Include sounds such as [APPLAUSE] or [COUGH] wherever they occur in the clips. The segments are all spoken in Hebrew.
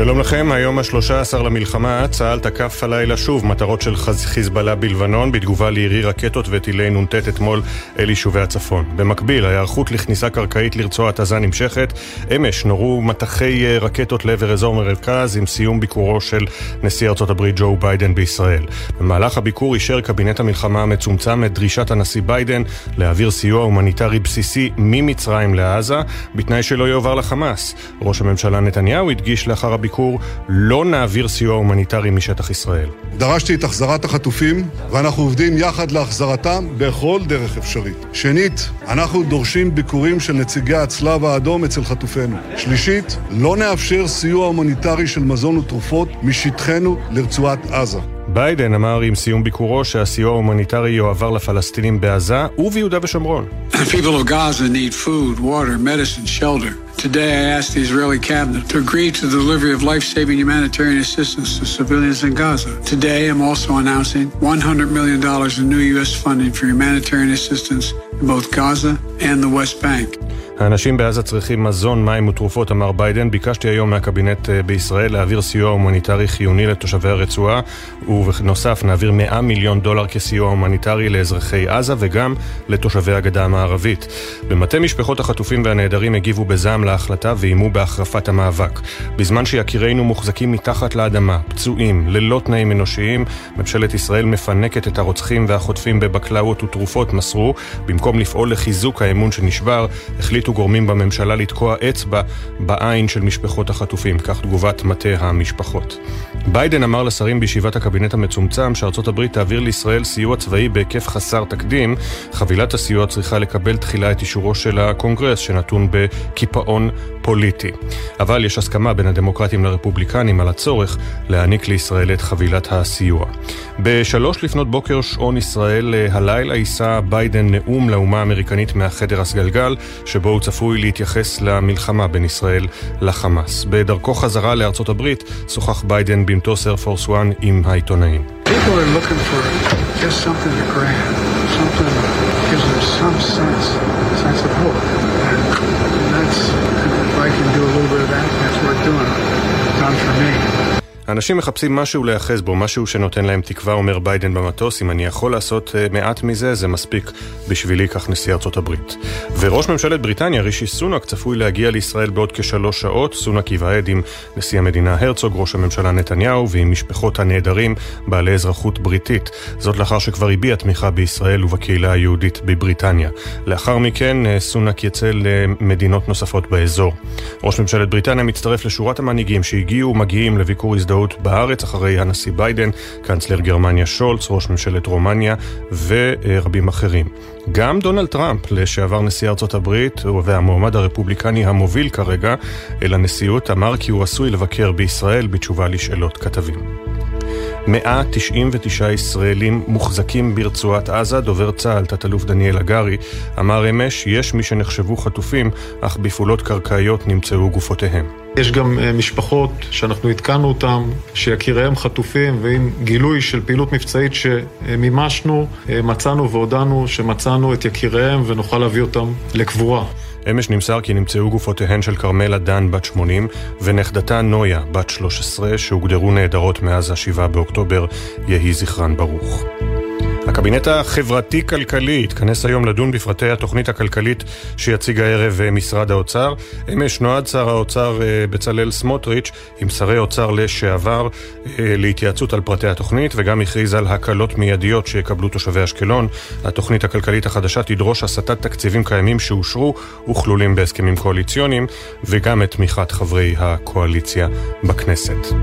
שלום לכם, היום ה-13 למלחמה, צה"ל תקף הלילה שוב מטרות של חיזבאללה בלבנון בתגובה לירי רקטות וטילי נ"ט אתמול אל יישובי הצפון. במקביל, ההיערכות לכניסה קרקעית לרצועת עזה נמשכת. אמש נורו מטחי אה, רקטות לעבר אזור מרכז עם סיום ביקורו של נשיא ארצות הברית ג'ו ביידן בישראל. במהלך הביקור אישר קבינט המלחמה המצומצם את דרישת הנשיא ביידן להעביר סיוע הומניטרי בסיסי ממצרים לעזה, בתנאי שלא יועבר לחמאס. ראש הממשלה נתניהו הדגיש לאחר הביקור, לא נעביר סיוע הומניטרי משטח ישראל. דרשתי את החזרת החטופים, ואנחנו עובדים יחד להחזרתם בכל דרך אפשרית. שנית, אנחנו דורשים ביקורים של נציגי הצלב האדום אצל חטופינו. שלישית, לא נאפשר סיוע הומניטרי של מזון ותרופות משטחנו לרצועת עזה. ביידן אמר עם סיום ביקורו שהסיוע ההומניטרי יועבר לפלסטינים בעזה וביהודה ושומרון. People of Gaza need food, water, medicine, shelter. Today I asked the Israeli cabinet to agree to the delivery of life-saving humanitarian assistance to civilians in Gaza. Today I'm also announcing $100 million in new U.S. funding for humanitarian assistance in both Gaza and the West Bank. האנשים בעזה צריכים מזון, מים ותרופות, אמר ביידן. ביקשתי היום מהקבינט אה, בישראל להעביר סיוע הומניטרי חיוני לתושבי הרצועה, ובנוסף נעביר 100 מיליון דולר כסיוע הומניטרי לאזרחי עזה וגם לתושבי הגדה המערבית. במטה משפחות החטופים והנעדרים הגיבו בזעם להחלטה ואיימו בהחרפת המאבק. בזמן שיקירינו מוחזקים מתחת לאדמה, פצועים, ללא תנאים אנושיים, ממשלת ישראל מפנקת את הרוצחים והחוטפים בבקלאות ותרופות, מסרו. במקום לפעול לחיזוק האמון שנשבר, החליטו החליטו גורמים בממשלה לתקוע אצבע בעין של משפחות החטופים, כך תגובת מטה המשפחות. ביידן אמר לשרים בישיבת הקבינט המצומצם שארצות הברית תעביר לישראל סיוע צבאי בהיקף חסר תקדים. חבילת הסיוע צריכה לקבל תחילה את אישורו של הקונגרס, שנתון בקיפאון פוליטי. אבל יש הסכמה בין הדמוקרטים לרפובליקנים על הצורך להעניק לישראל את חבילת הסיוע. בשלוש לפנות בוקר שעון ישראל הלילה יישא ביידן נאום לאומה האמריקנית מהחדר הסגלגל, שבו הוא צפוי להתייחס למלחמה בין ישראל לחמאס. בדרכו חזרה לארצות הברית שוחח ביידן במטוס איירפורס 1 עם העיתונאים. sense of hope. And that's, if I can do a little bit of that, that's worth doing. Done for me. האנשים מחפשים משהו להיאחז בו, משהו שנותן להם תקווה, אומר ביידן במטוס. אם אני יכול לעשות אה, מעט מזה, זה מספיק בשבילי, כך נשיא ארצות הברית. וראש ממשלת בריטניה, רישי סונאק, צפוי להגיע לישראל בעוד כשלוש שעות. סונאק ייוועד עם נשיא המדינה הרצוג, ראש הממשלה נתניהו, ועם משפחות הנעדרים בעלי אזרחות בריטית. זאת לאחר שכבר הביע תמיכה בישראל ובקהילה היהודית בבריטניה. לאחר מכן, אה, סונאק יצא למדינות נוספות באזור. ראש ממשלת בריטניה מצטרף לשורת המנהיגים שהגיעו ומגיעים לביקור הזדהות הזדהות בארץ אחרי הנשיא ביידן, קאנצלר גרמניה שולץ, ראש ממשלת רומניה ורבים אחרים. גם דונלד טראמפ, לשעבר נשיא ארצות הברית והמועמד הרפובליקני המוביל כרגע אל הנשיאות, אמר כי הוא עשוי לבקר בישראל בתשובה לשאלות כתבים. 199 ישראלים מוחזקים ברצועת עזה, דובר צה"ל, תת-אלוף דניאל הגרי, אמר אמש, יש מי שנחשבו חטופים, אך בפעולות קרקעיות נמצאו גופותיהם. יש גם אה, משפחות שאנחנו עדכנו אותן, שיקיריהם חטופים, ועם גילוי של פעילות מבצעית שמימשנו, אה, מצאנו והודענו שמצאנו את יקיריהם ונוכל להביא אותם לקבורה. אמש נמסר כי נמצאו גופותיהן של כרמלה דן, בת 80, ונכדתה נויה, בת 13, שהוגדרו נעדרות מאז ה-7 באוקטובר, יהי זכרן ברוך. הקבינט החברתי-כלכלי התכנס היום לדון בפרטי התוכנית הכלכלית שיציג הערב אה, משרד האוצר. אמש נועד שר האוצר אה, בצלאל סמוטריץ' עם שרי אוצר לשעבר אה, להתייעצות על פרטי התוכנית וגם הכריז על הקלות מיידיות שיקבלו תושבי אשקלון. התוכנית הכלכלית החדשה תדרוש הסטת תקציבים קיימים שאושרו וכלולים בהסכמים קואליציוניים וגם את תמיכת חברי הקואליציה בכנסת.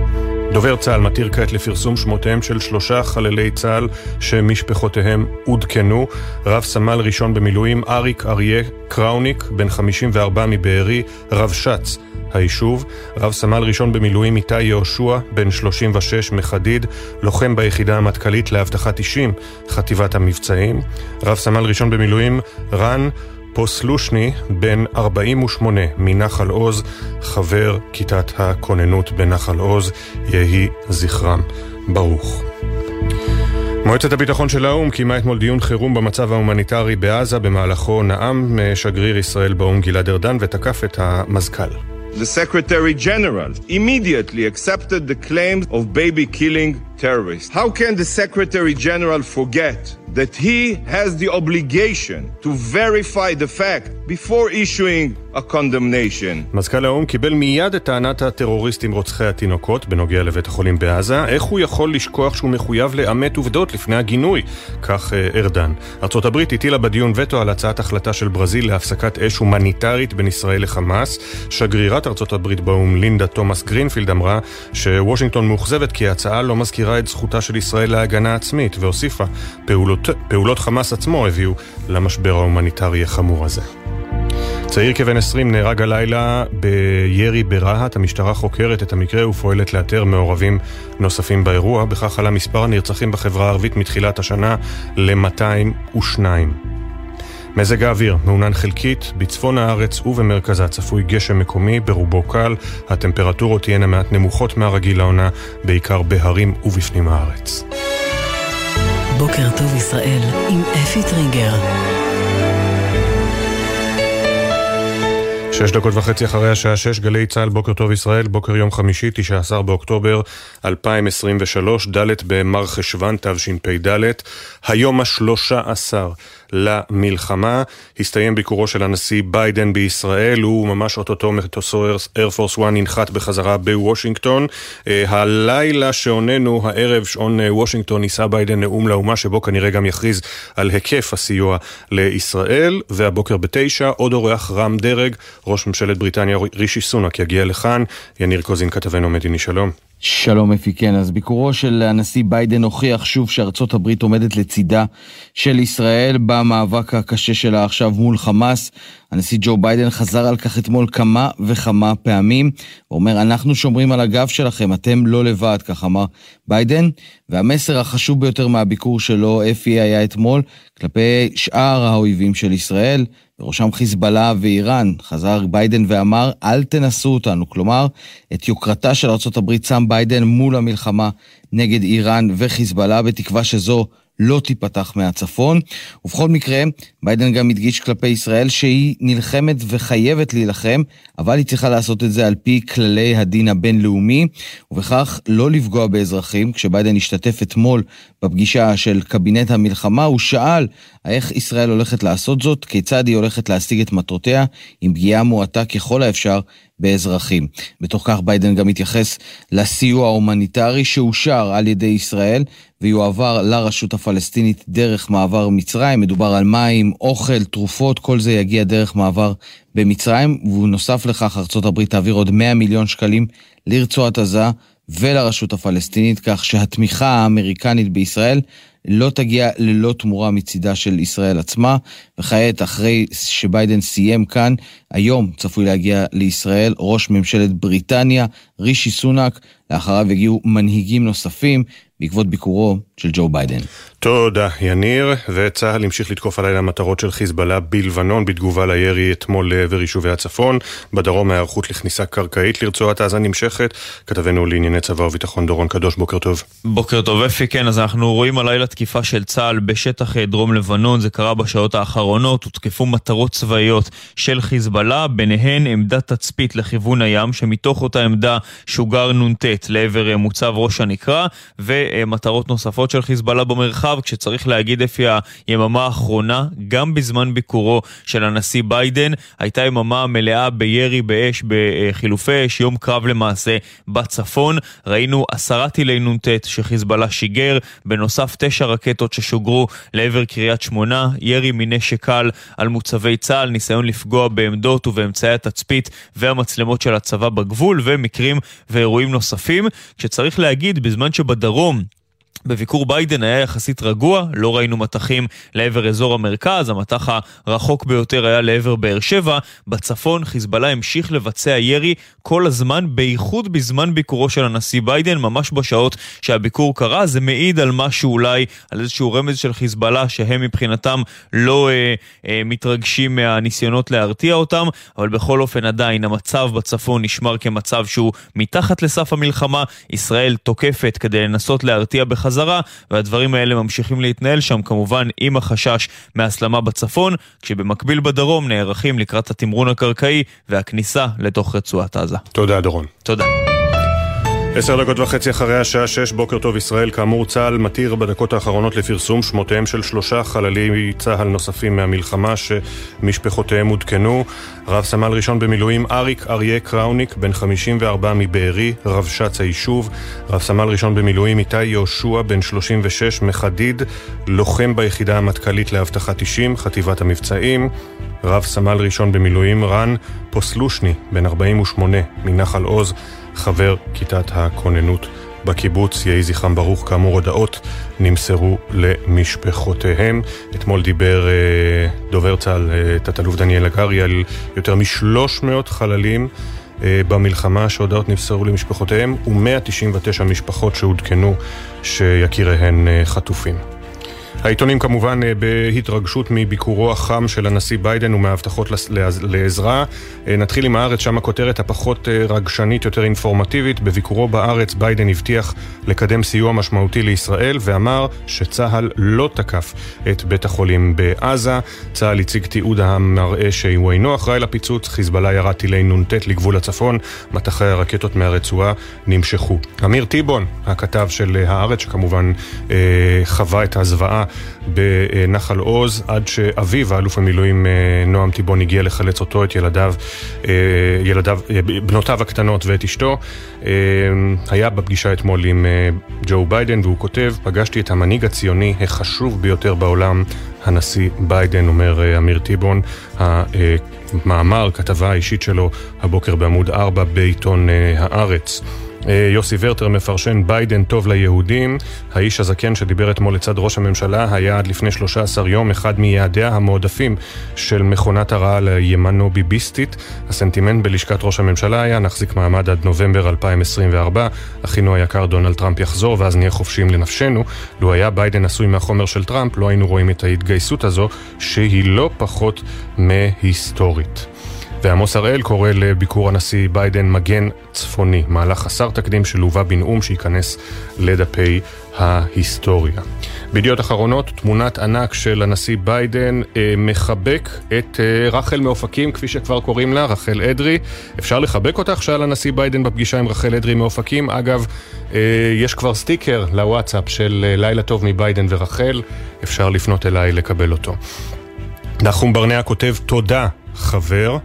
דובר צה"ל מתיר כעת לפרסום שמותיהם של שלושה חללי צה"ל שמשפחותיהם עודכנו. רב סמל ראשון במילואים אריק אריה קראוניק, בן 54 מבארי, רב שץ היישוב, רב סמל ראשון במילואים איתי יהושע, בן 36 מחדיד, לוחם ביחידה המטכ"לית לאבטחת אישים, חטיבת המבצעים, רב סמל ראשון במילואים רן פוסלושני, בן 48 מנחל עוז, חבר כיתת הכוננות בנחל עוז, יהי זכרם ברוך. מועצת הביטחון של האו"ם קיימה אתמול דיון חירום במצב ההומניטרי בעזה, במהלכו נאם שגריר ישראל באו"ם גלעד ארדן ותקף את המזכ"ל. The Secretary General immediately accepted the claims of baby killing terrorists. How can the Secretary General forget that he has the obligation to verify the fact before issuing a condemnation. מזכ"ל האו"ם קיבל מיד את טענת הטרוריסטים רוצחי התינוקות בנוגע לבית החולים בעזה. איך הוא יכול לשכוח שהוא מחויב לאמת עובדות לפני הגינוי? כך ארדן. ארה"ב הטילה בדיון וטו על הצעת החלטה של ברזיל להפסקת אש הומניטרית בין ישראל לחמאס. שגרירת ארה"ב באו"ם לינדה תומאס גרינפילד אמרה שוושינגטון מאוכזבת כי ההצעה לא מזכירה את זכותה של ישראל להגנה עצמית, והוסיפה פעולות, פעולות חמאס עצמו הביאו למשבר ההומניטרי החמור הזה. צעיר כבן 20 נהרג הלילה בירי ברהט, המשטרה חוקרת את המקרה ופועלת לאתר מעורבים נוספים באירוע, בכך עלה מספר הנרצחים בחברה הערבית מתחילת השנה ל-202. מזג האוויר מעונן חלקית, בצפון הארץ ובמרכזה צפוי גשם מקומי, ברובו קל, הטמפרטורות תהיינה מעט נמוכות מהרגיל לעונה, בעיקר בהרים ובפנים הארץ. בוקר טוב ישראל עם אפי טריגר. שש דקות וחצי אחרי השעה שש, גלי צה"ל, בוקר טוב ישראל, בוקר יום חמישי, 19 באוקטובר 2023, ד' במרחשוון תשפ"ד, היום השלושה עשר למלחמה. הסתיים ביקורו של הנשיא ביידן בישראל, הוא ממש אוטוטו מטוסו אייר פורס 1 נחת בחזרה בוושינגטון. הלילה שעוננו, הערב שעון וושינגטון, יישא ביידן נאום לאומה, שבו כנראה גם יכריז על היקף הסיוע לישראל, והבוקר בתשע, עוד אורח רם דרג, ראש ממשלת בריטניה רישי סונאק יגיע לכאן. יניר קוזין כתבנו מדיני, שלום. שלום אפי, כן, אז ביקורו של הנשיא ביידן הוכיח שוב שארצות הברית עומדת לצידה של ישראל במאבק הקשה שלה עכשיו מול חמאס. הנשיא ג'ו ביידן חזר על כך אתמול כמה וכמה פעמים. הוא אומר, אנחנו שומרים על הגב שלכם, אתם לא לבד, כך אמר ביידן. והמסר החשוב ביותר מהביקור שלו, אפי, היה אתמול כלפי שאר האויבים של ישראל, בראשם חיזבאללה ואיראן. חזר ביידן ואמר, אל תנסו אותנו. כלומר, את יוקרתה של ארה"ב שם ביידן מול המלחמה נגד איראן וחיזבאללה, בתקווה שזו לא תיפתח מהצפון. ובכל מקרה, ביידן גם הדגיש כלפי ישראל שהיא נלחמת וחייבת להילחם, אבל היא צריכה לעשות את זה על פי כללי הדין הבינלאומי, ובכך לא לפגוע באזרחים. כשביידן השתתף אתמול בפגישה של קבינט המלחמה, הוא שאל איך ישראל הולכת לעשות זאת, כיצד היא הולכת להשיג את מטרותיה, עם פגיעה מועטה ככל האפשר באזרחים. בתוך כך ביידן גם התייחס לסיוע ההומניטרי שאושר על ידי ישראל ויועבר לרשות הפלסטינית דרך מעבר מצרים. מדובר על מים, אוכל, תרופות, כל זה יגיע דרך מעבר במצרים, ונוסף לכך הברית תעביר עוד 100 מיליון שקלים לרצועת עזה ולרשות הפלסטינית, כך שהתמיכה האמריקנית בישראל לא תגיע ללא תמורה מצידה של ישראל עצמה. וכעת, אחרי שביידן סיים כאן, היום צפוי להגיע לישראל ראש ממשלת בריטניה, רישי סונאק, לאחריו יגיעו מנהיגים נוספים בעקבות ביקורו של ג'ו ביידן. תודה, יניר. וצה"ל המשיך לתקוף הלילה מטרות של חיזבאללה בלבנון בתגובה לירי אתמול לעבר יישובי הצפון. בדרום ההיערכות לכניסה קרקעית לרצועת עזה נמשכת. כתבנו לענייני צבא וביטחון דורון קדוש, בוקר טוב. בוקר טוב אפי, כן, אז אנחנו רואים הלילה תקיפה של צה"ל בשטח דרום לבנון, זה קרה בשעות האחרונות, הותקפו מטרות צבאיות של חיזבאללה, ביניהן עמדת תצפית לכיוון הים, שמתוך אותה עמדה שוגר נ"ט לעבר מוצב ראש הנקרה, ו... למטרות נוספות של חיזבאללה במרחב, כשצריך להגיד אפי היממה האחרונה, גם בזמן ביקורו של הנשיא ביידן, הייתה יממה מלאה בירי באש, בחילופי אש, יום קרב למעשה בצפון. ראינו עשרה טילי נ"ט שחיזבאללה שיגר, בנוסף תשע רקטות ששוגרו לעבר קריית שמונה, ירי מנשק קל על מוצבי צה"ל, ניסיון לפגוע בעמדות ובאמצעי התצפית והמצלמות של הצבא בגבול, ומקרים ואירועים נוספים. כשצריך להגיד, בזמן שבדרום בביקור ביידן היה יחסית רגוע, לא ראינו מטחים לעבר אזור המרכז, המטח הרחוק ביותר היה לעבר באר שבע. בצפון חיזבאללה המשיך לבצע ירי כל הזמן, בייחוד בזמן ביקורו של הנשיא ביידן, ממש בשעות שהביקור קרה. זה מעיד על משהו אולי, על איזשהו רמז של חיזבאללה, שהם מבחינתם לא אה, אה, מתרגשים מהניסיונות להרתיע אותם, אבל בכל אופן עדיין המצב בצפון נשמר כמצב שהוא מתחת לסף המלחמה. ישראל תוקפת כדי לנסות להרתיע בחזרה. בחזרה, והדברים האלה ממשיכים להתנהל שם כמובן עם החשש מהסלמה בצפון, כשבמקביל בדרום נערכים לקראת התמרון הקרקעי והכניסה לתוך רצועת עזה. תודה דורון. תודה. עשר דקות וחצי אחרי השעה שש, בוקר טוב ישראל. כאמור, צה"ל מתיר בדקות האחרונות לפרסום שמותיהם של שלושה חללי צה"ל נוספים מהמלחמה שמשפחותיהם עודכנו. רב סמל ראשון במילואים אריק אריה קראוניק, בן 54 מבארי, רבש"ץ היישוב. רב סמל ראשון במילואים איתי יהושע, בן 36 מחדיד, לוחם ביחידה המטכ"לית לאבטחת אישים, חטיבת המבצעים. רב סמל ראשון במילואים רן פוסלושני, בן 48 מנחל עוז. חבר כיתת הכוננות בקיבוץ. יהי זכרם ברוך, כאמור הודעות נמסרו למשפחותיהם. אתמול דיבר אה, דובר צה"ל, אה, תת-אלוף דניאל הגרי, על יותר מ-300 חללים אה, במלחמה שהודעות נמסרו למשפחותיהם, ו-199 משפחות שעודכנו שיקיריהן חטופים. העיתונים כמובן אה, בהתרגשות מביקורו החם של הנשיא ביידן ומההבטחות לעזרה. אה, נתחיל עם הארץ, שם הכותרת הפחות אה, רגשנית, יותר אינפורמטיבית. בביקורו בארץ ביידן הבטיח לקדם סיוע משמעותי לישראל ואמר שצה"ל לא תקף את בית החולים בעזה. צה"ל הציג תיעוד המראה שהוא אינו אחראי לפיצוץ, חיזבאללה ירה טילי נ"ט לגבול הצפון, מטחי הרקטות מהרצועה נמשכו. אמיר טיבון, הכתב של הארץ, שכמובן חווה את הזוועה בנחל עוז, עד שאביו, האלוף המילואים אה, נועם טיבון, הגיע לחלץ אותו, את ילדיו, אה, ילדיו, אה, בנותיו הקטנות ואת אשתו. היה בפגישה אתמול עם ג'ו ביידן, והוא כותב, פגשתי את המנהיג הציוני החשוב ביותר בעולם, הנשיא ביידן, אומר אמיר טיבון. המאמר, כתבה האישית שלו הבוקר בעמוד 4 בעיתון הארץ. אה, יוסי ורטר מפרשן ביידן טוב ליהודים. האיש הזקן שדיבר אתמול לצד ראש הממשלה היה עד לפני 13 יום אחד מיעדיה המועדפים של מכונת הרעל הימנו-ביביסטית. הסנטימנט בלשכת ראש הממשלה היה נחזיק מעמד עד נובמבר 2024. אחינו היקר דונלד טראמפ יחזור ואז נהיה חופשיים לנפשנו. לו היה ביידן עשוי מהחומר של טראמפ לא היינו רואים את ההתגייסות הזו שהיא לא פחות מהיסטורית. ועמוס הראל קורא לביקור הנשיא ביידן מגן צפוני, מהלך חסר תקדים שלווה בנאום שייכנס לדפי ההיסטוריה. בידיעות אחרונות, תמונת ענק של הנשיא ביידן אה, מחבק את אה, רחל מאופקים, כפי שכבר קוראים לה, רחל אדרי. אפשר לחבק אותך, שאל הנשיא ביידן בפגישה עם רחל אדרי מאופקים. אגב, אה, יש כבר סטיקר לוואטסאפ של אה, לילה טוב מביידן ורחל, אפשר לפנות אליי לקבל אותו. נחום ברנע כותב תודה, חבר.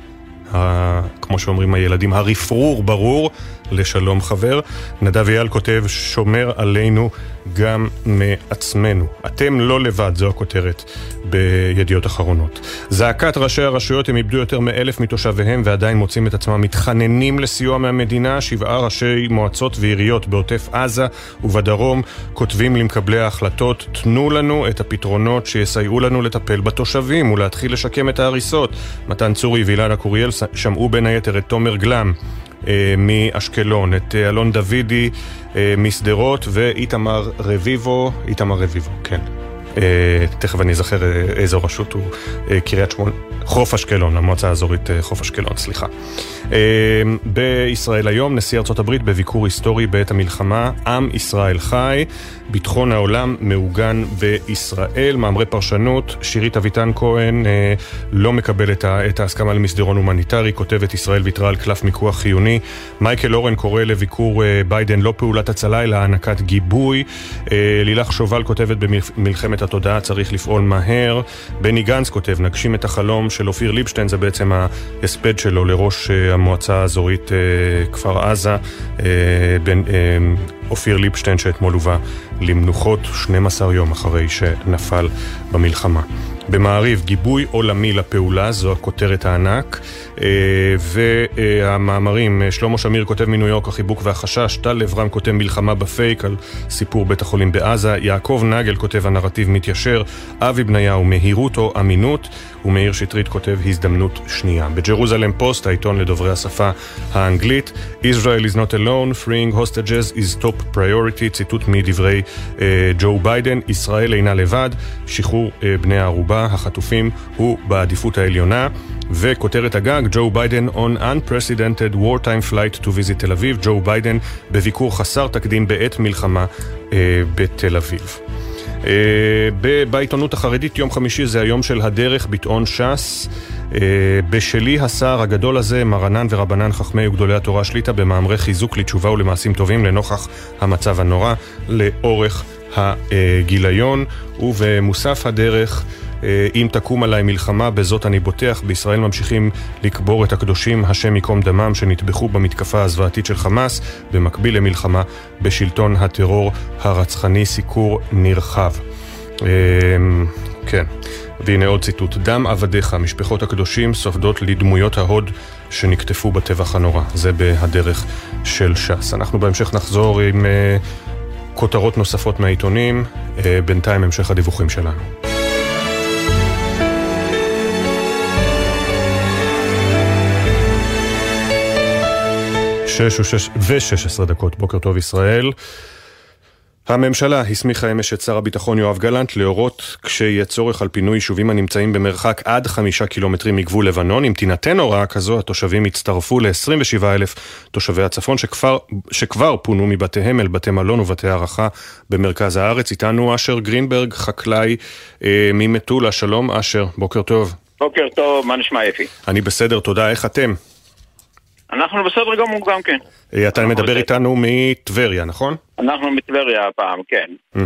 כמו שאומרים הילדים, הרפרור ברור לשלום חבר. נדב אייל כותב, שומר עלינו גם מעצמנו. אתם לא לבד, זו הכותרת בידיעות אחרונות. זעקת ראשי הרשויות, הם איבדו יותר מאלף מתושביהם ועדיין מוצאים את עצמם מתחננים לסיוע מהמדינה. שבעה ראשי מועצות ועיריות בעוטף עזה ובדרום כותבים למקבלי ההחלטות, תנו לנו את הפתרונות שיסייעו לנו לטפל בתושבים ולהתחיל לשקם את ההריסות. מתן צורי ואילנה קוריאל שמעו בין היתר את תומר גלם. אה, מאשקלון, את אה, אלון דוידי אה, משדרות ואיתמר רביבו, איתמר רביבו, כן. תכף אני אזכר איזו רשות הוא קריית שמונה, חוף אשקלון, המועצה האזורית חוף אשקלון, סליחה. בישראל היום, נשיא ארצות הברית בביקור היסטורי בעת המלחמה, עם ישראל חי, ביטחון העולם מעוגן בישראל. מאמרי פרשנות, שירית אביטן כהן לא מקבלת את ההסכמה למסדרון הומניטרי, כותבת ישראל ויתרה על קלף מיקוח חיוני. מייקל אורן קורא לביקור ביידן לא פעולת הצלה אלא הענקת גיבוי. לילך שובל כותבת במלחמת התודעה צריך לפעול מהר. בני גנץ כותב נגשים את החלום של אופיר ליבשטיין, זה בעצם ההספד שלו לראש המועצה האזורית כפר עזה. בין אופיר ליבשטיין שאתמול הובא למנוחות 12 יום אחרי שנפל במלחמה. במעריב, גיבוי עולמי לפעולה, זו הכותרת הענק. והמאמרים, שלמה שמיר כותב מניו יורק, החיבוק והחשש, טל לברם כותב מלחמה בפייק על סיפור בית החולים בעזה, יעקב נגל כותב הנרטיב מתיישר, אבי בניהו, מהירות או אמינות, ומאיר שטרית כותב הזדמנות שנייה. בג'רוזלם פוסט, העיתון לדוברי השפה האנגלית, Israel is not alone, freeing hostages is top priority, ציטוט מדברי ג'ו ביידן, ישראל אינה לבד, שחרור בני הערובה, החטופים, הוא בעדיפות העליונה. וכותרת הגג, Joe Biden on unprecedented wartime flight to visit Tel Aviv, ג'ו ביידן בביקור חסר תקדים בעת מלחמה אה, בתל אביב. אה, בעיתונות החרדית יום חמישי זה היום של הדרך ביטאון ש"ס. אה, בשלי השר הגדול הזה, מרנן ורבנן חכמי וגדולי התורה שליט"א במאמרי חיזוק לתשובה ולמעשים טובים לנוכח המצב הנורא לאורך הגיליון ובמוסף הדרך אם תקום עליי מלחמה, בזאת אני בוטח. בישראל ממשיכים לקבור את הקדושים, השם ייקום דמם, שנטבחו במתקפה הזוועתית של חמאס, במקביל למלחמה בשלטון הטרור הרצחני, סיקור נרחב. כן, והנה עוד ציטוט: דם עבדיך, משפחות הקדושים, סופדות לדמויות ההוד שנקטפו בטבח הנורא. זה בהדרך של ש"ס. אנחנו בהמשך נחזור עם uh, כותרות נוספות מהעיתונים, uh, בינתיים המשך הדיווחים שלנו. שש ושש עשרה דקות, בוקר טוב ישראל. הממשלה הסמיכה אמש את שר הביטחון יואב גלנט להורות כשיהיה צורך על פינוי יישובים הנמצאים במרחק עד חמישה קילומטרים מגבול לבנון. אם תינתן הוראה כזו, התושבים יצטרפו ל-27 אלף תושבי הצפון שכבר, שכבר פונו מבתיהם אל בתי מלון ובתי הערכה במרכז הארץ. איתנו אשר גרינברג, חקלאי אה, ממטולה. שלום אשר, בוקר טוב. בוקר טוב, מה נשמע יפי? אני בסדר, תודה. איך אתם? אנחנו בסדר גמור גם כן. אתה מדבר איתנו מטבריה, נכון? אנחנו מטבריה הפעם, כן.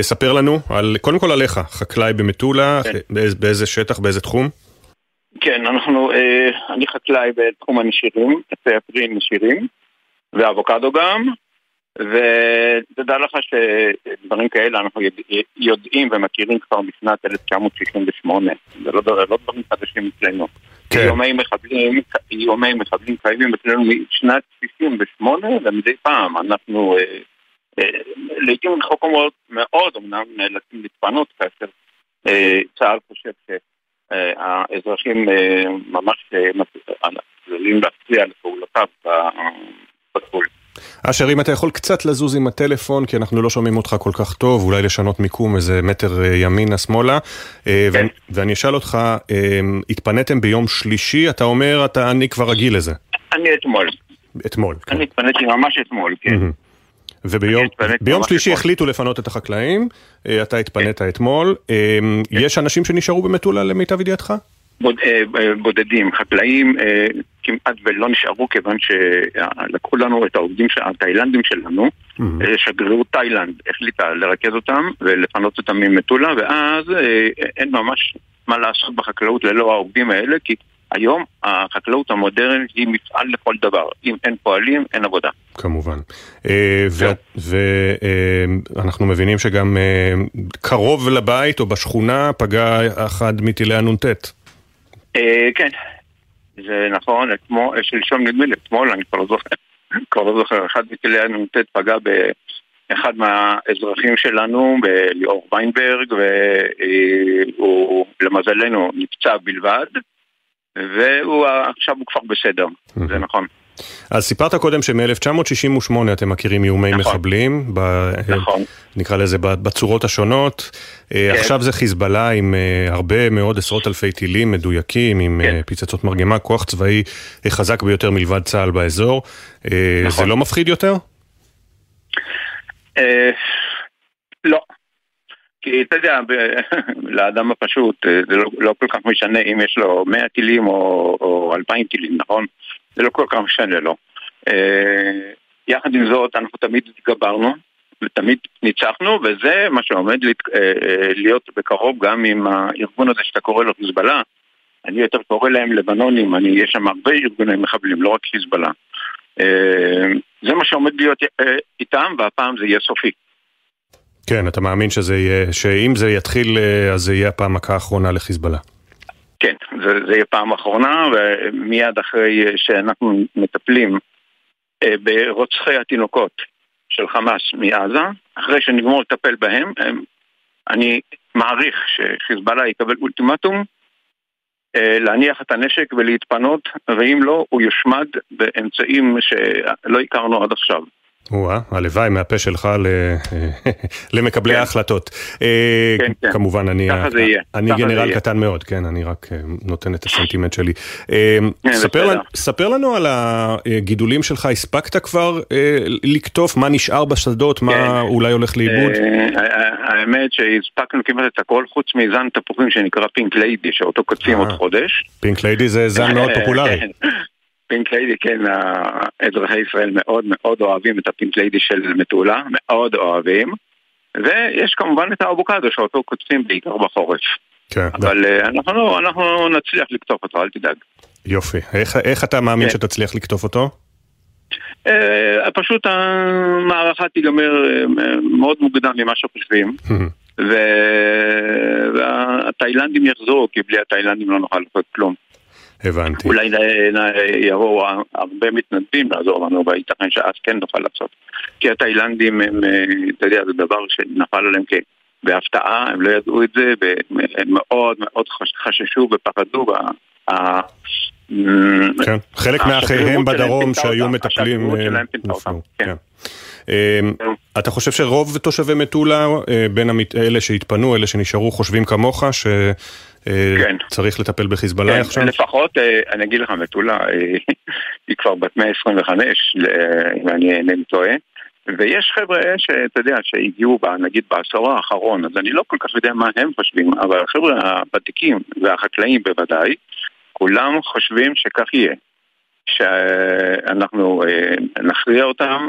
ספר לנו, על, קודם כל עליך, חקלאי במטולה, באיזה שטח, באיזה תחום? כן, אנחנו, אני חקלאי בתחום הנשירים, עצי הפרי נשירים, ואבוקדו גם, ותדע לך שדברים כאלה אנחנו יודעים ומכירים כבר משנת 1968, זה לא דברים חדשים אצלנו. כן. איומי מחבלים, איומי מחבלים קיימים אצלנו משנת 68 ומדי פעם אנחנו אה, אה, לעיתים רחוקות מאוד אמנם נאלצים להתפנות כאשר אה, צה"ל חושב שהאזרחים אה, ממש עלולים להפריע לפעולותיו בגבול. אשר, אם אתה יכול קצת לזוז עם הטלפון, כי אנחנו לא שומעים אותך כל כך טוב, אולי לשנות מיקום איזה מטר ימינה-שמאלה. כן. ואני, ואני אשאל אותך, התפניתם ביום שלישי, אתה אומר, אתה, אני כבר רגיל לזה. אני אתמול. אתמול, כן. אני התפניתי ממש אתמול, כן. וביום שלישי החליטו לפנות את החקלאים, אתה התפנית כן. אתמול. כן. יש אנשים שנשארו במטולה למיטב ידיעתך? בוד, בודדים, חקלאים כמעט ולא נשארו כיוון שלקחו לנו את העובדים התאילנדים שלנו, mm-hmm. שגרירות תאילנד החליטה לרכז אותם ולפנות אותם ממטולה ואז אין ממש מה לעשות בחקלאות ללא העובדים האלה כי היום החקלאות המודרנית היא מפעל לכל דבר. אם אין פועלים, אין עבודה. כמובן. ואנחנו מבינים שגם קרוב לבית או בשכונה פגע אחד מטילי הנ"ט. כן, זה נכון, אתמול, שלשום נדמה לי, אתמול, אני כבר לא זוכר, [LAUGHS] כבר לא זוכר, אחד מטילי הנ"ט פגע באחד מהאזרחים שלנו, בליאור ויינברג, והוא למזלנו נפצע בלבד, והוא עכשיו הוא כבר בסדר, זה נכון. אז סיפרת קודם שמ-1968 אתם מכירים איומי נכון. מחבלים, ב... נכון. נקרא לזה בצורות השונות. אה, כן. עכשיו זה חיזבאללה עם uh, הרבה מאוד עשרות אלפי טילים מדויקים, עם כן. uh, פצצות מרגמה, כוח צבאי חזק ביותר מלבד צה"ל באזור. נכון. זה לא מפחיד יותר? לא. כי אתה יודע, [LAUGHS] לאדם הפשוט זה לא, לא כל כך משנה אם יש לו 100 טילים או, או 2,000 טילים, נכון? זה לא כל כך משנה לו. אה, יחד עם זאת, אנחנו תמיד התגברנו ותמיד ניצחנו, וזה מה שעומד אה, להיות בקרוב גם עם הארגון הזה שאתה קורא לו חיזבאללה. אני יותר קורא להם לבנונים, אני, יש שם הרבה ארגוני מחבלים, לא רק חיזבאללה. אה, זה מה שעומד להיות איתם, והפעם זה יהיה סופי. כן, אתה מאמין שזה יהיה, שאם זה יתחיל, אז זה יהיה הפעם מכה האחרונה לחיזבאללה. כן, זה, זה יהיה פעם אחרונה, ומיד אחרי שאנחנו מטפלים אה, ברוצחי התינוקות של חמאס מעזה, אחרי שנגמור לטפל בהם, הם, אני מעריך שחיזבאללה יקבל אולטימטום אה, להניח את הנשק ולהתפנות, ואם לא, הוא יושמד באמצעים שלא הכרנו עד עכשיו. או-אה, הלוואי מהפה שלך [LAUGHS] למקבלי כן. ההחלטות. אה, כן, כן. כמובן, אני, ככה זה יהיה. אני גנרל קטן מאוד, כן, אני רק אה, נותן את הסנטימנט שלי. אה, ספר לנו על הגידולים שלך, הספקת כבר לקטוף? מה נשאר בשדות? מה אולי הולך לאיבוד? האמת שהספקנו כמעט את הכל, חוץ מזן תפוחים שנקרא פינק ליידי, שאותו קוצים עוד חודש. פינק ליידי זה זן מאוד פופולרי. פינק ליידי, כן, אזרחי ישראל מאוד מאוד אוהבים את הפינק ליידי של מטולה, מאוד אוהבים. ויש כמובן את האבוקדו שאותו קוצים בעיקר בחורף. כן. אבל uh, אנחנו, אנחנו נצליח לקטוף אותו, אל תדאג. יופי. איך, איך אתה מאמין כן. שתצליח לקטוף אותו? Uh, פשוט המערכה תיגמר uh, מאוד מוקדם ממה שחושבים. והתאילנדים יחזרו, כי בלי התאילנדים לא נוכל לעשות כלום. הבנתי. אולי יבואו הרבה מתנדבים לעזור לנו, וייתכן שאז כן נוכל לעשות. כי התאילנדים הם, אה, אתה יודע, זה דבר שנפל עליהם בהפתעה, הם לא ידעו את זה, והם מאוד מאוד חששו ופחדו. כן, חלק מאחיהם בדרום שהיו מטפלים אה, נפלו. כן. אה, אתה חושב שרוב תושבי מטולה, בין אלה שהתפנו, אלה שנשארו, חושבים כמוך, ש... אה, כן. לטפל בחיזבאללה כן, עכשיו? לפחות, אה, אני אגיד לך, מטולה אה, [LAUGHS] היא כבר בת 125, אם אני אינני טועה. ויש חבר'ה שאתה יודע, שהגיעו, בה, נגיד בעשור האחרון, אז אני לא כל כך יודע מה הם חושבים, אבל החבר'ה הוותיקים והחקלאים בוודאי, כולם חושבים שכך יהיה. שאנחנו נכריע אותם,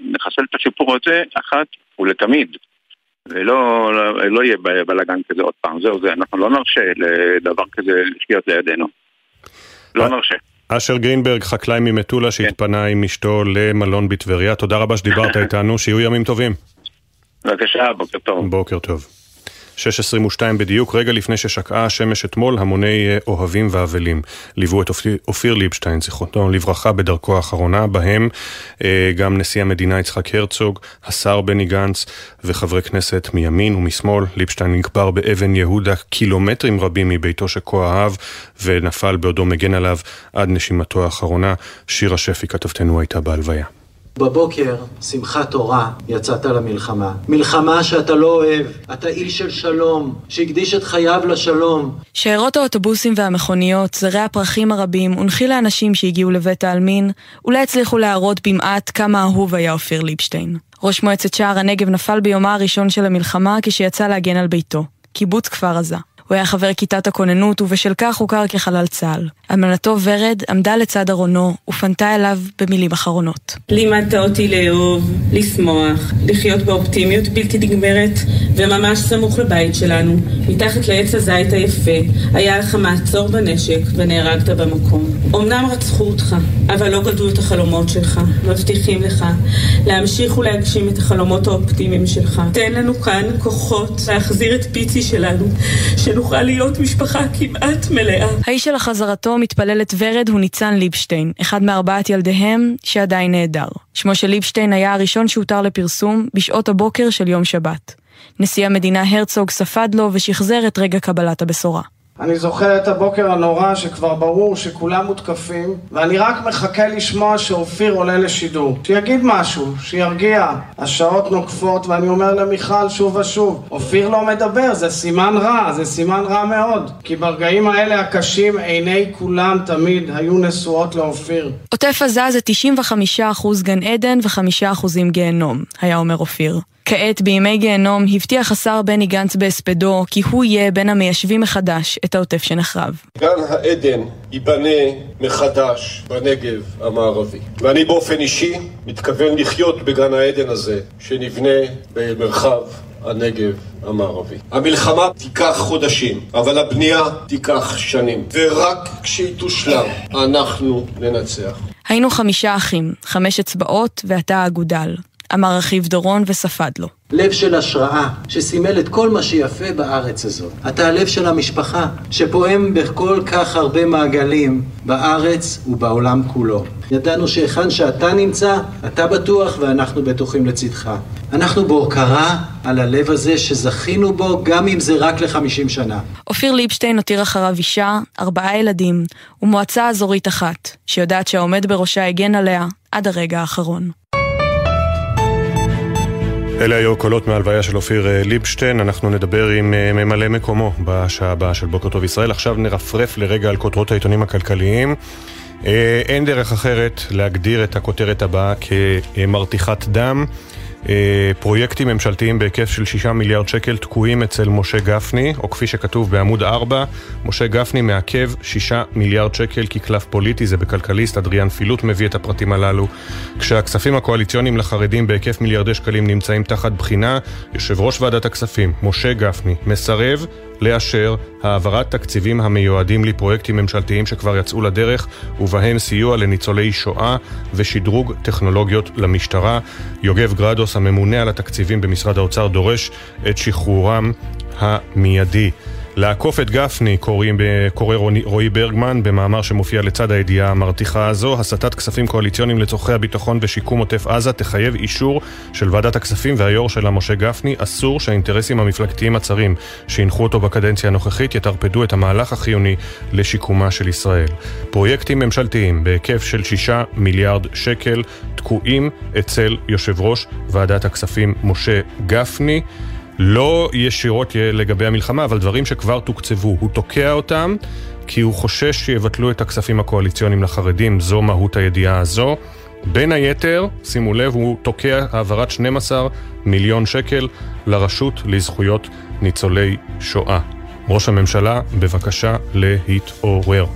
נחסל את הסיפור הזה אחת ולתמיד. ולא לא, לא יהיה בלאגן כזה עוד פעם, זהו זה, אנחנו לא נרשה לדבר כזה לחיות לידינו. לא נרשה. אשר גרינברג, חקלאי ממטולה כן. שהתפנה עם אשתו למלון בטבריה, תודה רבה שדיברת [LAUGHS] איתנו, שיהיו ימים טובים. בבקשה, בוקר טוב. בוקר טוב. 6.22 בדיוק, רגע לפני ששקעה השמש אתמול, המוני אה, אוהבים ואבלים ליוו את אופיר ליבשטיין, זיכרונו לברכה, בדרכו האחרונה, בהם אה, גם נשיא המדינה יצחק הרצוג, השר בני גנץ וחברי כנסת מימין ומשמאל. ליבשטיין נקבר באבן יהודה קילומטרים רבים מביתו שכה אהב, ונפל בעודו מגן עליו עד נשימתו האחרונה. שירה שפי, כתבתנו, הייתה בהלוויה. בבוקר, שמחת תורה, יצאת למלחמה. מלחמה שאתה לא אוהב. אתה איש של שלום, שהקדיש את חייו לשלום. שיירות האוטובוסים והמכוניות, זרי הפרחים הרבים, הונחי לאנשים שהגיעו לבית העלמין, אולי הצליחו להראות במעט כמה אהוב היה אופיר ליבשטיין. ראש מועצת שער הנגב נפל ביומה הראשון של המלחמה כשיצא להגן על ביתו. קיבוץ כפר עזה. הוא היה חבר כיתת הכוננות, ובשל כך הוכר כחלל צה"ל. אלמנתו ורד עמדה לצד ארונו, ופנתה אליו במילים אחרונות. לימדת אותי לאהוב, לשמוח, לחיות באופטימיות בלתי נגמרת, וממש סמוך לבית שלנו, מתחת לעץ הזית היפה, היה לך מעצור בנשק, ונהרגת במקום. אמנם רצחו אותך, אבל לא גדלו את החלומות שלך, מבטיחים לך להמשיך ולהגשים את החלומות האופטימיים שלך. תן לנו כאן כוחות להחזיר את פיצי שלנו, שנוכל להיות משפחה כמעט מלאה. האיש של החזרתו מתפללת ורד הוא ניצן ליבשטיין, אחד מארבעת ילדיהם שעדיין נעדר. שמו של ליבשטיין היה הראשון שהותר לפרסום בשעות הבוקר של יום שבת. נשיא המדינה הרצוג ספד לו ושחזר את רגע קבלת הבשורה. אני זוכר את הבוקר הנורא שכבר ברור שכולם מותקפים ואני רק מחכה לשמוע שאופיר עולה לשידור. שיגיד משהו, שירגיע. השעות נוקפות ואני אומר למיכל שוב ושוב, אופיר לא מדבר, זה סימן רע, זה סימן רע מאוד. כי ברגעים האלה הקשים עיני כולם תמיד היו נשואות לאופיר. עוטף עזה זה 95% גן עדן ו-5% גיהנום, היה אומר אופיר. כעת, בימי גיהנום, הבטיח השר בני גנץ בהספדו כי הוא יהיה בין המיישבים מחדש את העוטף שנחרב. גן העדן ייבנה מחדש בנגב המערבי. ואני באופן אישי מתכוון לחיות בגן העדן הזה שנבנה במרחב הנגב המערבי. המלחמה תיקח חודשים, אבל הבנייה תיקח שנים. ורק כשהיא תושלם, אנחנו ננצח. היינו חמישה אחים, חמש אצבעות ואתה האגודל. אמר אחיו דורון וספד לו. לב של השראה, שסימל את כל מה שיפה בארץ הזאת. אתה הלב של המשפחה, שפועם בכל כך הרבה מעגלים, בארץ ובעולם כולו. ידענו שהיכן שאתה נמצא, אתה בטוח ואנחנו בטוחים לצדך. אנחנו בהוקרה על הלב הזה שזכינו בו, גם אם זה רק לחמישים שנה. אופיר ליבשטיין הותיר אחריו אישה, ארבעה ילדים, ומועצה אזורית אחת, שיודעת שהעומד בראשה הגן עליה עד הרגע האחרון. אלה היו קולות מהלוויה של אופיר אה, ליבשטיין, אנחנו נדבר עם אה, ממלא מקומו בשעה הבאה של בוקר טוב ישראל. עכשיו נרפרף לרגע על כותרות העיתונים הכלכליים. אה, אין דרך אחרת להגדיר את הכותרת הבאה כמרתיחת דם. פרויקטים ממשלתיים בהיקף של 6 מיליארד שקל תקועים אצל משה גפני, או כפי שכתוב בעמוד 4, משה גפני מעכב 6 מיליארד שקל כקלף פוליטי, זה בכלכליסט, אדריאן פילוט מביא את הפרטים הללו. כשהכספים הקואליציוניים לחרדים בהיקף מיליארדי שקלים נמצאים תחת בחינה, יושב ראש ועדת הכספים, משה גפני, מסרב לאשר העברת תקציבים המיועדים לפרויקטים ממשלתיים שכבר יצאו לדרך, ובהם סיוע לניצולי שואה ושדרוג טכנולוגיות למשטרה. יוגב גרדוס, הממונה על התקציבים במשרד האוצר, דורש את שחרורם המיידי. לעקוף את גפני, קוראים, קורא רועי ברגמן במאמר שמופיע לצד הידיעה המרתיחה הזו, הסטת כספים קואליציוניים לצורכי הביטחון ושיקום עוטף עזה תחייב אישור של ועדת הכספים והיו"ר שלה משה גפני. אסור שהאינטרסים המפלגתיים הצרים שהנחו אותו בקדנציה הנוכחית יטרפדו את המהלך החיוני לשיקומה של ישראל. פרויקטים ממשלתיים בהיקף של 6 מיליארד שקל תקועים אצל יושב ראש ועדת הכספים משה גפני. לא ישירות לגבי המלחמה, אבל דברים שכבר תוקצבו. הוא תוקע אותם כי הוא חושש שיבטלו את הכספים הקואליציוניים לחרדים, זו מהות הידיעה הזו. בין היתר, שימו לב, הוא תוקע העברת 12 מיליון שקל לרשות לזכויות ניצולי שואה. ראש הממשלה, בבקשה להתעורר.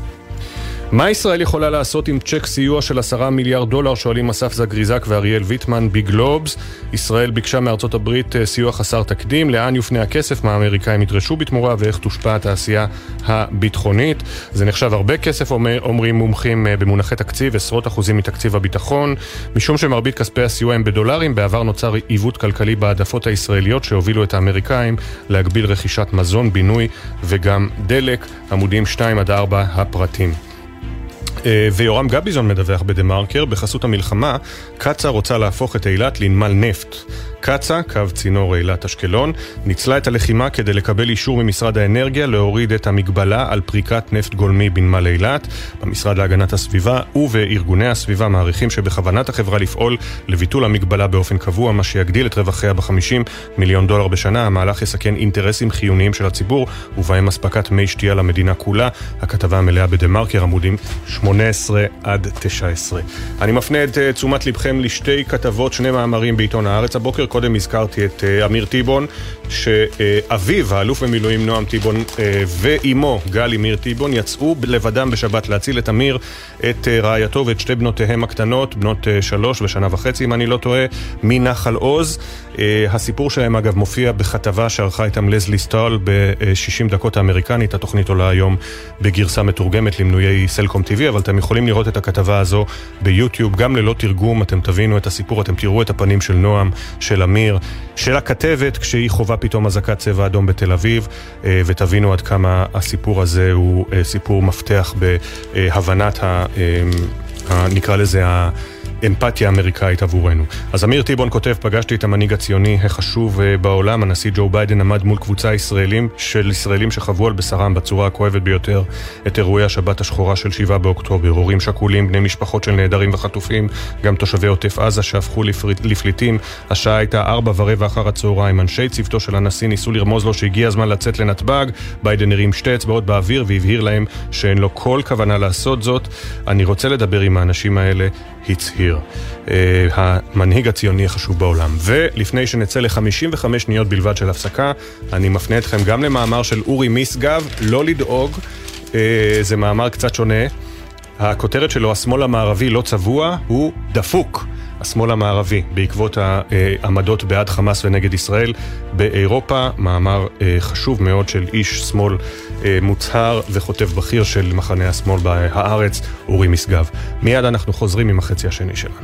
מה ישראל יכולה לעשות עם צ'ק סיוע של עשרה מיליארד דולר, שואלים אסף זגריזק ואריאל ויטמן בגלובס. ישראל ביקשה מארצות הברית אה, סיוע חסר תקדים, לאן יופנה הכסף, מה האמריקאים ידרשו בתמורה ואיך תושפע התעשייה הביטחונית. זה נחשב הרבה כסף, אומר, אומרים מומחים אה, במונחי תקציב, עשרות אחוזים מתקציב הביטחון. משום שמרבית כספי הסיוע הם בדולרים, בעבר נוצר עיוות כלכלי בהעדפות הישראליות שהובילו את האמריקאים להגביל רכישת מזון, בינוי וגם דלק. עמודים 2 עד 4 הפרטים. אה, ויורם גביזון מדווח בדה מרקר, בחסות המלחמה, קצא"א רוצה להפוך את אילת לנמל נפט. קצ"א, קו צינור אילת אשקלון, ניצלה את הלחימה כדי לקבל אישור ממשרד האנרגיה להוריד את המגבלה על פריקת נפט גולמי בנמל אילת. במשרד להגנת הסביבה ובארגוני הסביבה מעריכים שבכוונת החברה לפעול לביטול המגבלה באופן קבוע, מה שיגדיל את רווחיה ב-50 מיליון דולר בשנה. המהלך יסכן אינטרסים חיוניים של הציבור, ובהם אספקת מי שתייה למדינה כולה. הכתבה המלאה בדה מרקר, עמודים 18 עד 19. אני מפנה את אה, תשומת לבכם לשתי כתבות, שני מאמרים בעיתון הארץ הבוקר. קודם הזכרתי את uh, אמיר טיבון, שאביו, האלוף במילואים נועם טיבון, uh, ואימו, גלי מיר טיבון, יצאו לבדם בשבת להציל את אמיר, את uh, רעייתו ואת שתי בנותיהם הקטנות, בנות uh, שלוש ושנה וחצי, אם אני לא טועה, מנחל עוז. הסיפור שלהם, אגב, מופיע בכתבה שערכה איתם לזלי סטול ב-60 דקות האמריקנית. התוכנית עולה היום בגרסה מתורגמת למנויי סלקום TV, אבל אתם יכולים לראות את הכתבה הזו ביוטיוב, גם ללא תרגום, אתם תבינו את הסיפור, אתם תראו את הפנים של נועם, של אמיר, של הכתבת כשהיא חווה פתאום אזעקת צבע אדום בתל אביב, אה, ותבינו עד כמה הסיפור הזה הוא אה, סיפור מפתח בהבנת, ה, אה, נקרא לזה, אמפתיה אמריקאית עבורנו. אז אמיר טיבון כותב, פגשתי את המנהיג הציוני החשוב אה, בעולם, הנשיא ג'ו ביידן עמד מול קבוצה ישראלים, של ישראלים שחוו על בשרם בצורה הכואבת ביותר את אירועי השבת השחורה של 7 באוקטובר. הורים שכולים, בני משפחות של נעדרים וחטופים, גם תושבי עוטף עזה שהפכו לפליטים. השעה הייתה ארבע ורבע אחר הצהריים. אנשי צוותו של הנשיא ניסו לרמוז לו שהגיע הזמן לצאת לנתב"ג. ביידן הרים שתי אצבעות באוויר והבהיר להם שאין לו כל כוונה לעשות זאת. אני רוצה לדבר עם האנשים האלה, הצהיר. Uh, המנהיג הציוני החשוב בעולם. ולפני שנצא ל-55 שניות בלבד של הפסקה, אני מפנה אתכם גם למאמר של אורי מיסגב, לא לדאוג, uh, זה מאמר קצת שונה. הכותרת שלו, השמאל המערבי לא צבוע, הוא דפוק. השמאל המערבי, בעקבות העמדות בעד חמאס ונגד ישראל באירופה, מאמר אה, חשוב מאוד של איש שמאל אה, מוצהר וכותב בכיר של מחנה השמאל בהארץ, אורי משגב. מיד אנחנו חוזרים עם החצי השני שלנו.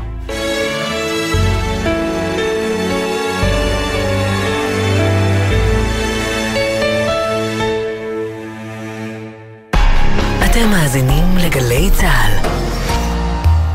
אתם מאזינים לגלי צה"ל.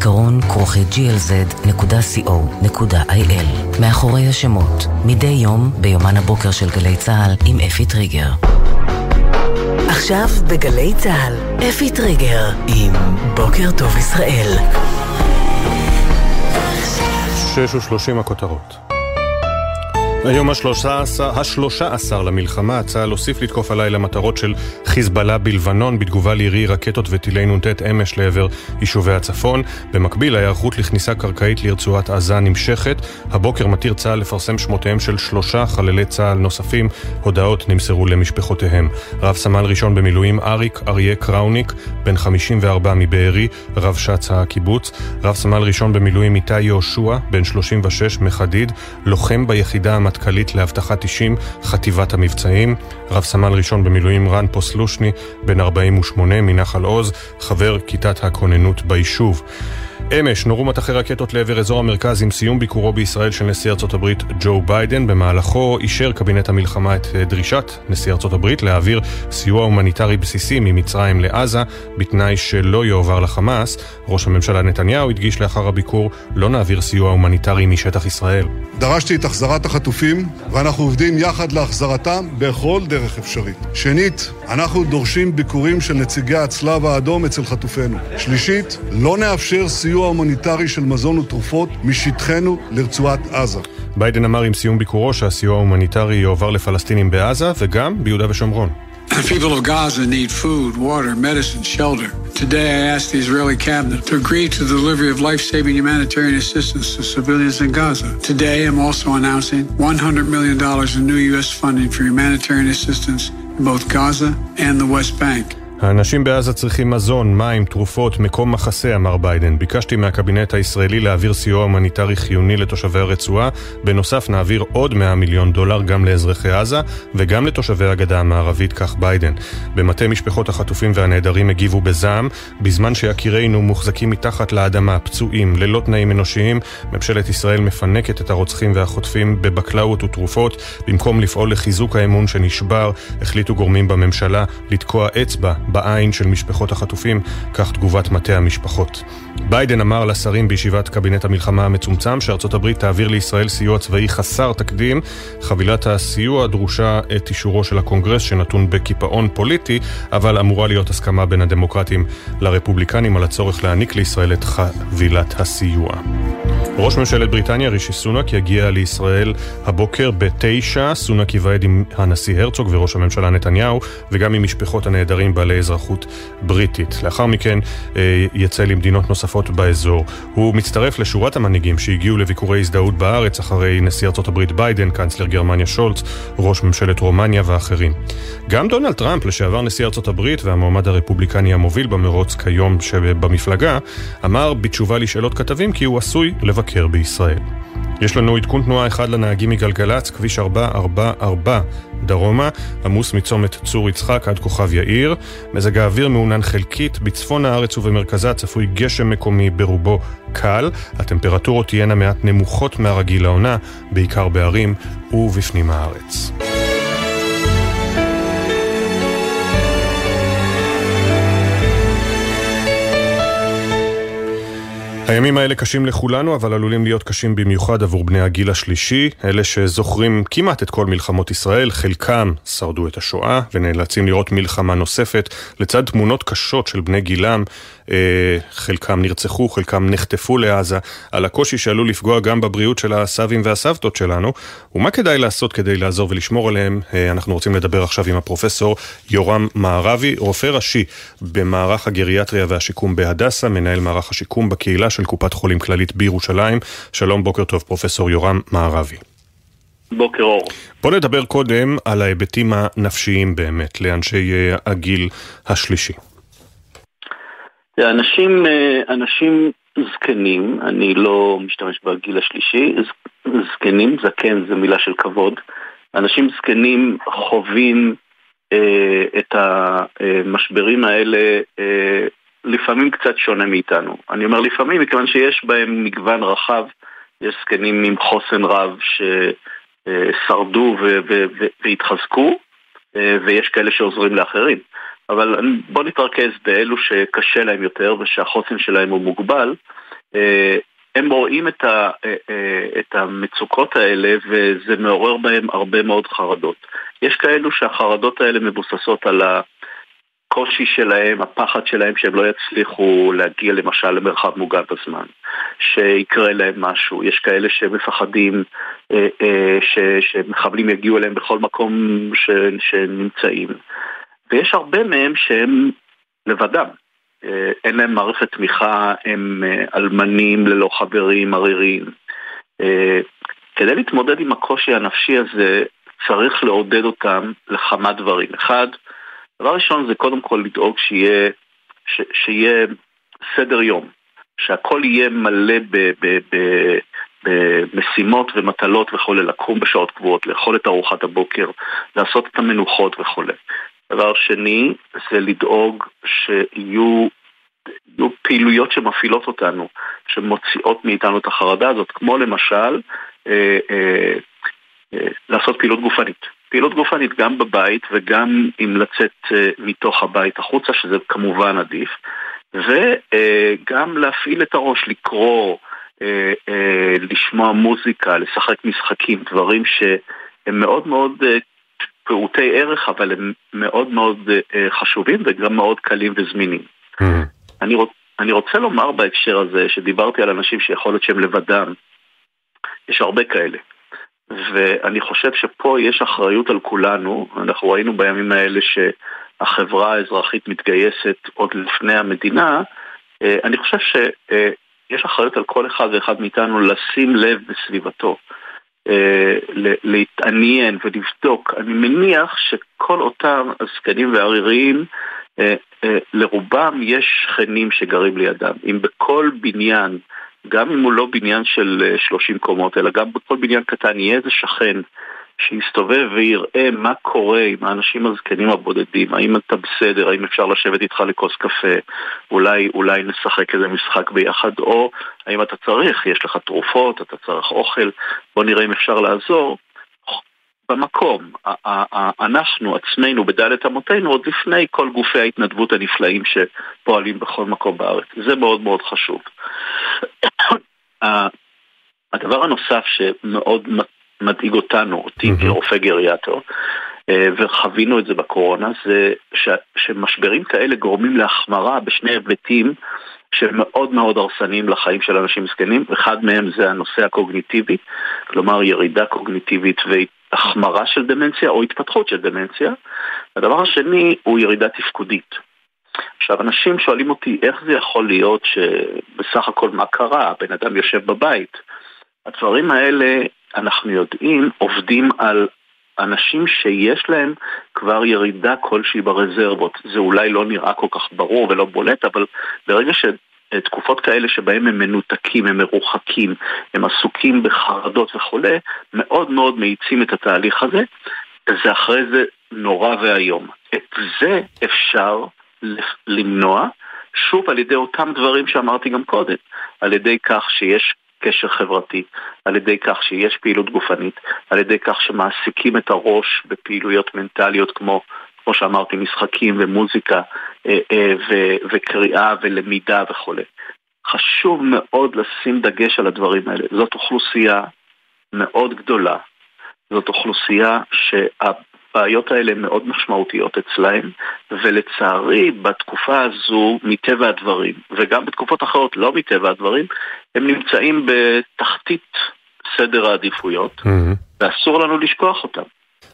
זיכרון כרוכי glz.co.il מאחורי השמות, מדי יום ביומן הבוקר של גלי צה"ל עם אפי טריגר. עכשיו בגלי צה"ל, אפי טריגר עם בוקר טוב ישראל. שש ושלושים הכותרות. היום השלושה עשר למלחמה, צה"ל הוסיף לתקוף הלילה מטרות של חיזבאללה בלבנון בתגובה לירי רקטות וטילי נ"ט אמש לעבר יישובי הצפון. במקביל, ההיערכות לכניסה קרקעית לרצועת עזה נמשכת. הבוקר מתיר צה"ל לפרסם שמותיהם של שלושה חללי צה"ל נוספים. הודעות נמסרו למשפחותיהם. רב סמל ראשון במילואים אריק אריה קראוניק, בן 54 מבארי, רב ש"צ הקיבוץ. רב סמל ראשון במילואים איתי יהושע, בן 36 מחדיד, לוחם ביחידה מטכ"לית לאבטחת אישים, חטיבת המבצעים, רב סמל ראשון במילואים רן פוסלושני, בן 48 מנחל עוז, חבר כיתת הכוננות ביישוב. אמש נורו מטחי רקטות לעבר אזור המרכז עם סיום ביקורו בישראל של נשיא ארצות הברית ג'ו ביידן. במהלכו אישר קבינט המלחמה את אה, דרישת נשיא ארצות הברית להעביר סיוע הומניטרי בסיסי ממצרים לעזה, בתנאי שלא יועבר לחמאס. ראש הממשלה נתניהו הדגיש לאחר הביקור, לא נעביר סיוע הומניטרי משטח ישראל. דרשתי את החזרת החטופים, ואנחנו עובדים יחד להחזרתם בכל דרך אפשרית. שנית, אנחנו דורשים ביקורים של נציגי הצלב האדום אצל חטופינו. שלישית, לא נאפשר סיוע סיוע הומניטרי של מזון ותרופות משטחנו לרצועת עזה. ביידן אמר עם סיום ביקורו שהסיוע ההומניטרי יועבר לפלסטינים בעזה וגם ביהודה ושומרון. The people of Gaza need food, water, medicine, shelter. Today, I asked the Israeli cabinet to agree to the delivery of life-saving humanitarian assistance to civilians in Gaza. Today, I'm also announcing $100 million in new U.S. funding for humanitarian assistance in both Gaza and the West Bank. האנשים בעזה צריכים מזון, מים, תרופות, מקום מחסה, אמר ביידן. ביקשתי מהקבינט הישראלי להעביר סיוע הומניטרי חיוני לתושבי הרצועה. בנוסף, נעביר עוד 100 מיליון דולר גם לאזרחי עזה וגם לתושבי הגדה המערבית, כך ביידן. במטה משפחות החטופים והנעדרים הגיבו בזעם, בזמן שיקירינו מוחזקים מתחת לאדמה, פצועים, ללא תנאים אנושיים, ממשלת ישראל מפנקת את הרוצחים והחוטפים בבקלאות ותרופות. במקום לפעול לחיזוק האמון שנשבר, החליטו גורמים בממשלה לתקוע אצבע בעין של משפחות החטופים, כך תגובת מטה המשפחות. ביידן אמר לשרים בישיבת קבינט המלחמה המצומצם שארצות הברית תעביר לישראל סיוע צבאי חסר תקדים. חבילת הסיוע דורשת את אישורו של הקונגרס שנתון בקיפאון פוליטי, אבל אמורה להיות הסכמה בין הדמוקרטים לרפובליקנים על הצורך להעניק לישראל את חבילת הסיוע. ראש ממשלת בריטניה רישי סונאק יגיע לישראל הבוקר בתשע. סונאק ייוועד עם הנשיא הרצוג וראש הממשלה נתניהו וגם עם משפחות הנעדרים בעלי אזרחות בריטית. לאחר מכן אה, יצא למדינות נוספות באזור. הוא מצטרף לשורת המנהיגים שהגיעו לביקורי הזדהות בארץ אחרי נשיא ארצות הברית ביידן, קאנצלר גרמניה שולץ, ראש ממשלת רומניה ואחרים. גם דונלד טראמפ, לשעבר נשיא ארצות הברית והמועמד הרפובליקני המוביל במרוץ כיום שבמפלגה, אמר בתשובה לשאלות כתבים כי הוא עשוי לבקר בישראל. יש לנו עדכון תנועה אחד לנהגים מגלגלצ, כביש 444 דרומה, עמוס מצומת צור יצחק עד כוכב יאיר. מזג האוויר מעונן חלקית, בצפון הארץ ובמרכזה צפוי גשם מקומי ברובו קל. הטמפרטורות תהיינה מעט נמוכות מהרגיל לעונה, בעיקר בערים ובפנים הארץ. הימים האלה קשים לכולנו, אבל עלולים להיות קשים במיוחד עבור בני הגיל השלישי, אלה שזוכרים כמעט את כל מלחמות ישראל, חלקם שרדו את השואה ונאלצים לראות מלחמה נוספת, לצד תמונות קשות של בני גילם, חלקם נרצחו, חלקם נחטפו לעזה, על הקושי שעלול לפגוע גם בבריאות של הסבים והסבתות שלנו, ומה כדאי לעשות כדי לעזור ולשמור עליהם, אה, אנחנו רוצים לדבר עכשיו עם הפרופסור יורם מערבי, רופא ראשי במערך הגריאטריה והשיקום בהדסה, מנהל מערך השיקום בקהילה של קופת חולים כללית בירושלים. שלום, בוקר טוב, פרופסור יורם מערבי. בוקר אור. בוא נדבר קודם על ההיבטים הנפשיים באמת לאנשי אה, הגיל השלישי. אנשים, אה, אנשים זקנים, אני לא משתמש בגיל השלישי, זקנים, זקן זה מילה של כבוד. אנשים זקנים חווים אה, את המשברים האלה אה, לפעמים קצת שונה מאיתנו. אני אומר לפעמים מכיוון שיש בהם מגוון רחב, יש זקנים עם חוסן רב ששרדו והתחזקו, אה, ויש כאלה שעוזרים לאחרים. אבל בוא נתרכז באלו שקשה להם יותר ושהחוסן שלהם הוא מוגבל. אה, הם רואים את, ה, אה, את המצוקות האלה וזה מעורר בהם הרבה מאוד חרדות. יש כאלו שהחרדות האלה מבוססות על. הקושי שלהם, הפחד שלהם שהם לא יצליחו להגיע למשל למרחב מוגן בזמן, שיקרה להם משהו, יש כאלה שמפחדים אה, אה, ש, שמחבלים יגיעו אליהם בכל מקום ש, שנמצאים, ויש הרבה מהם שהם לבדם, אה, אין להם מערכת תמיכה, הם אה, אלמנים ללא חברים, עריריים. אה, כדי להתמודד עם הקושי הנפשי הזה צריך לעודד אותם לכמה דברים. אחד, דבר ראשון זה קודם כל לדאוג שיהיה, ש, שיהיה סדר יום, שהכל יהיה מלא במשימות ומטלות וכולי, לקום בשעות קבועות, לאכול את ארוחת הבוקר, לעשות את המנוחות וכולי. דבר שני זה לדאוג שיהיו יהיו פעילויות שמפעילות אותנו, שמוציאות מאיתנו את החרדה הזאת, כמו למשל אה, אה, אה, לעשות פעילות גופנית. פעילות גופנית גם בבית וגם אם לצאת אה, מתוך הבית החוצה, שזה כמובן עדיף, וגם להפעיל את הראש, לקרוא, אה, אה, לשמוע מוזיקה, לשחק משחקים, דברים שהם מאוד מאוד פעוטי ערך, אבל הם מאוד מאוד חשובים וגם מאוד קלים וזמינים. אני, רוצ, אני רוצה לומר בהקשר הזה, שדיברתי על אנשים שיכול להיות שהם לבדם, יש הרבה כאלה. ואני חושב שפה יש אחריות על כולנו, אנחנו ראינו בימים האלה שהחברה האזרחית מתגייסת עוד לפני המדינה, אה, אני חושב שיש אחריות על כל אחד ואחד מאיתנו לשים לב בסביבתו, אה, להתעניין ולבדוק. אני מניח שכל אותם הזקנים והעריריים, אה, לרובם יש שכנים שגרים לידם. אם בכל בניין גם אם הוא לא בניין של 30 אה, קומות, אלא גם בכל בניין קטן יהיה איזה שכן שיסתובב ויראה מה קורה עם האנשים הזקנים הבודדים, האם אתה בסדר, האם אפשר לשבת איתך לכוס קפה, אולי, אולי נשחק איזה משחק ביחד, או האם אתה צריך, יש לך תרופות, אתה צריך אוכל, בוא נראה אם אפשר לעזור. במקום, אנחנו עצמנו בדלת אמותינו עוד לפני כל גופי ההתנדבות הנפלאים שפועלים בכל מקום בארץ. זה מאוד מאוד חשוב. [COUGHS] הדבר הנוסף שמאוד מדאיג אותנו, אותי כרופא גריאטור, אה, וחווינו את זה בקורונה, זה ש, שמשברים כאלה גורמים להחמרה בשני היבטים שמאוד מאוד הרסניים לחיים של אנשים זקנים, אחד מהם זה הנושא הקוגניטיבי, כלומר ירידה קוגניטיבית והחמרה של דמנציה או התפתחות של דמנציה. הדבר השני הוא ירידה תפקודית. עכשיו, אנשים שואלים אותי איך זה יכול להיות שבסך הכל מה קרה, הבן אדם יושב בבית. הדברים האלה, אנחנו יודעים, עובדים על אנשים שיש להם כבר ירידה כלשהי ברזרבות. זה אולי לא נראה כל כך ברור ולא בולט, אבל ברגע ש... תקופות כאלה שבהם הם מנותקים, הם מרוחקים, הם עסוקים בחרדות וכולי, מאוד מאוד מאיצים את התהליך הזה, וזה אחרי זה נורא ואיום. את זה אפשר למנוע, שוב על ידי אותם דברים שאמרתי גם קודם, על ידי כך שיש קשר חברתי, על ידי כך שיש פעילות גופנית, על ידי כך שמעסיקים את הראש בפעילויות מנטליות כמו, כמו שאמרתי, משחקים ומוזיקה אה, אה, ו- וקריאה ולמידה וכו'. חשוב מאוד לשים דגש על הדברים האלה. זאת אוכלוסייה מאוד גדולה. זאת אוכלוסייה שה... הבעיות האלה מאוד משמעותיות אצלהם, ולצערי בתקופה הזו, מטבע הדברים, וגם בתקופות אחרות לא מטבע הדברים, הם נמצאים בתחתית סדר העדיפויות, mm-hmm. ואסור לנו לשכוח אותם.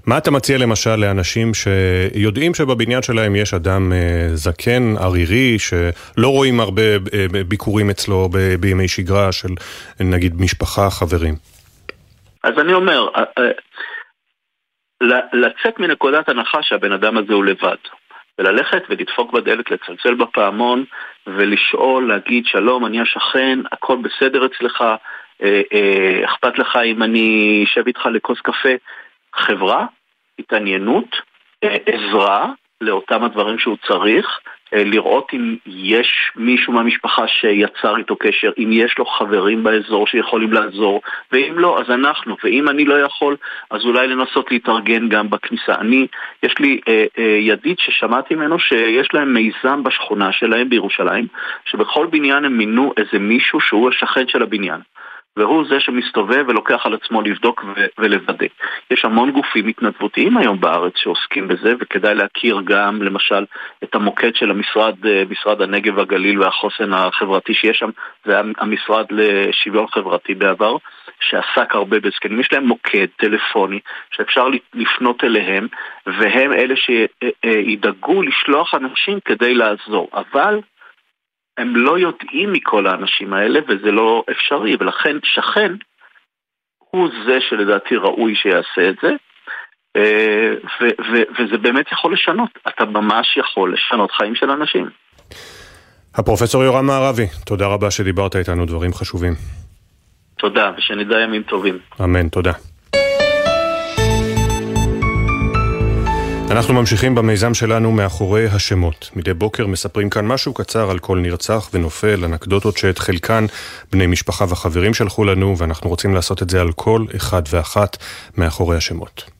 מה אתה מציע למשל לאנשים שיודעים שבבניין שלהם יש אדם אה, זקן, ערירי, שלא רואים הרבה אה, ביקורים אצלו בימי שגרה של נגיד משפחה, חברים? אז אני אומר, אה, לצאת מנקודת הנחה שהבן אדם הזה הוא לבד. וללכת ולדפוק בדלת, לצלצל בפעמון ולשאול, להגיד שלום, אני השכן, הכל בסדר אצלך, אה, אה, אכפת לך אם אני אשב איתך לכוס קפה. חברה, התעניינות, אה, עזרה לאותם הדברים שהוא צריך, לראות אם יש מישהו מהמשפחה שיצר איתו קשר, אם יש לו חברים באזור שיכולים לעזור, ואם לא, אז אנחנו, ואם אני לא יכול, אז אולי לנסות להתארגן גם בכניסה. אני, יש לי אה, אה, ידיד ששמעתי ממנו שיש להם מיזם בשכונה שלהם בירושלים, שבכל בניין הם מינו איזה מישהו שהוא השכן של הבניין. והוא זה שמסתובב ולוקח על עצמו לבדוק ולוודא. יש המון גופים התנדבותיים היום בארץ שעוסקים בזה, וכדאי להכיר גם, למשל, את המוקד של המשרד, אה, משרד הנגב והגליל והחוסן החברתי שיש שם, זה המשרד לשוויון חברתי בעבר, שעסק הרבה בזקנים. יש להם מוקד טלפוני שאפשר לפנות אליהם, והם אלה שידאגו לשלוח אנשים כדי לעזור. אבל הם לא יודעים מכל האנשים האלה וזה לא אפשרי, ולכן שכן הוא זה שלדעתי ראוי שיעשה את זה, אה, ו- ו- וזה באמת יכול לשנות, אתה ממש יכול לשנות חיים של אנשים. הפרופסור יורם מערבי, תודה רבה שדיברת איתנו דברים חשובים. תודה, ושנדע ימים טובים. אמן, תודה. אנחנו ממשיכים במיזם שלנו מאחורי השמות. מדי בוקר מספרים כאן משהו קצר על כל נרצח ונופל, אנקדוטות שאת חלקן בני משפחה וחברים שלחו לנו, ואנחנו רוצים לעשות את זה על כל אחד ואחת מאחורי השמות.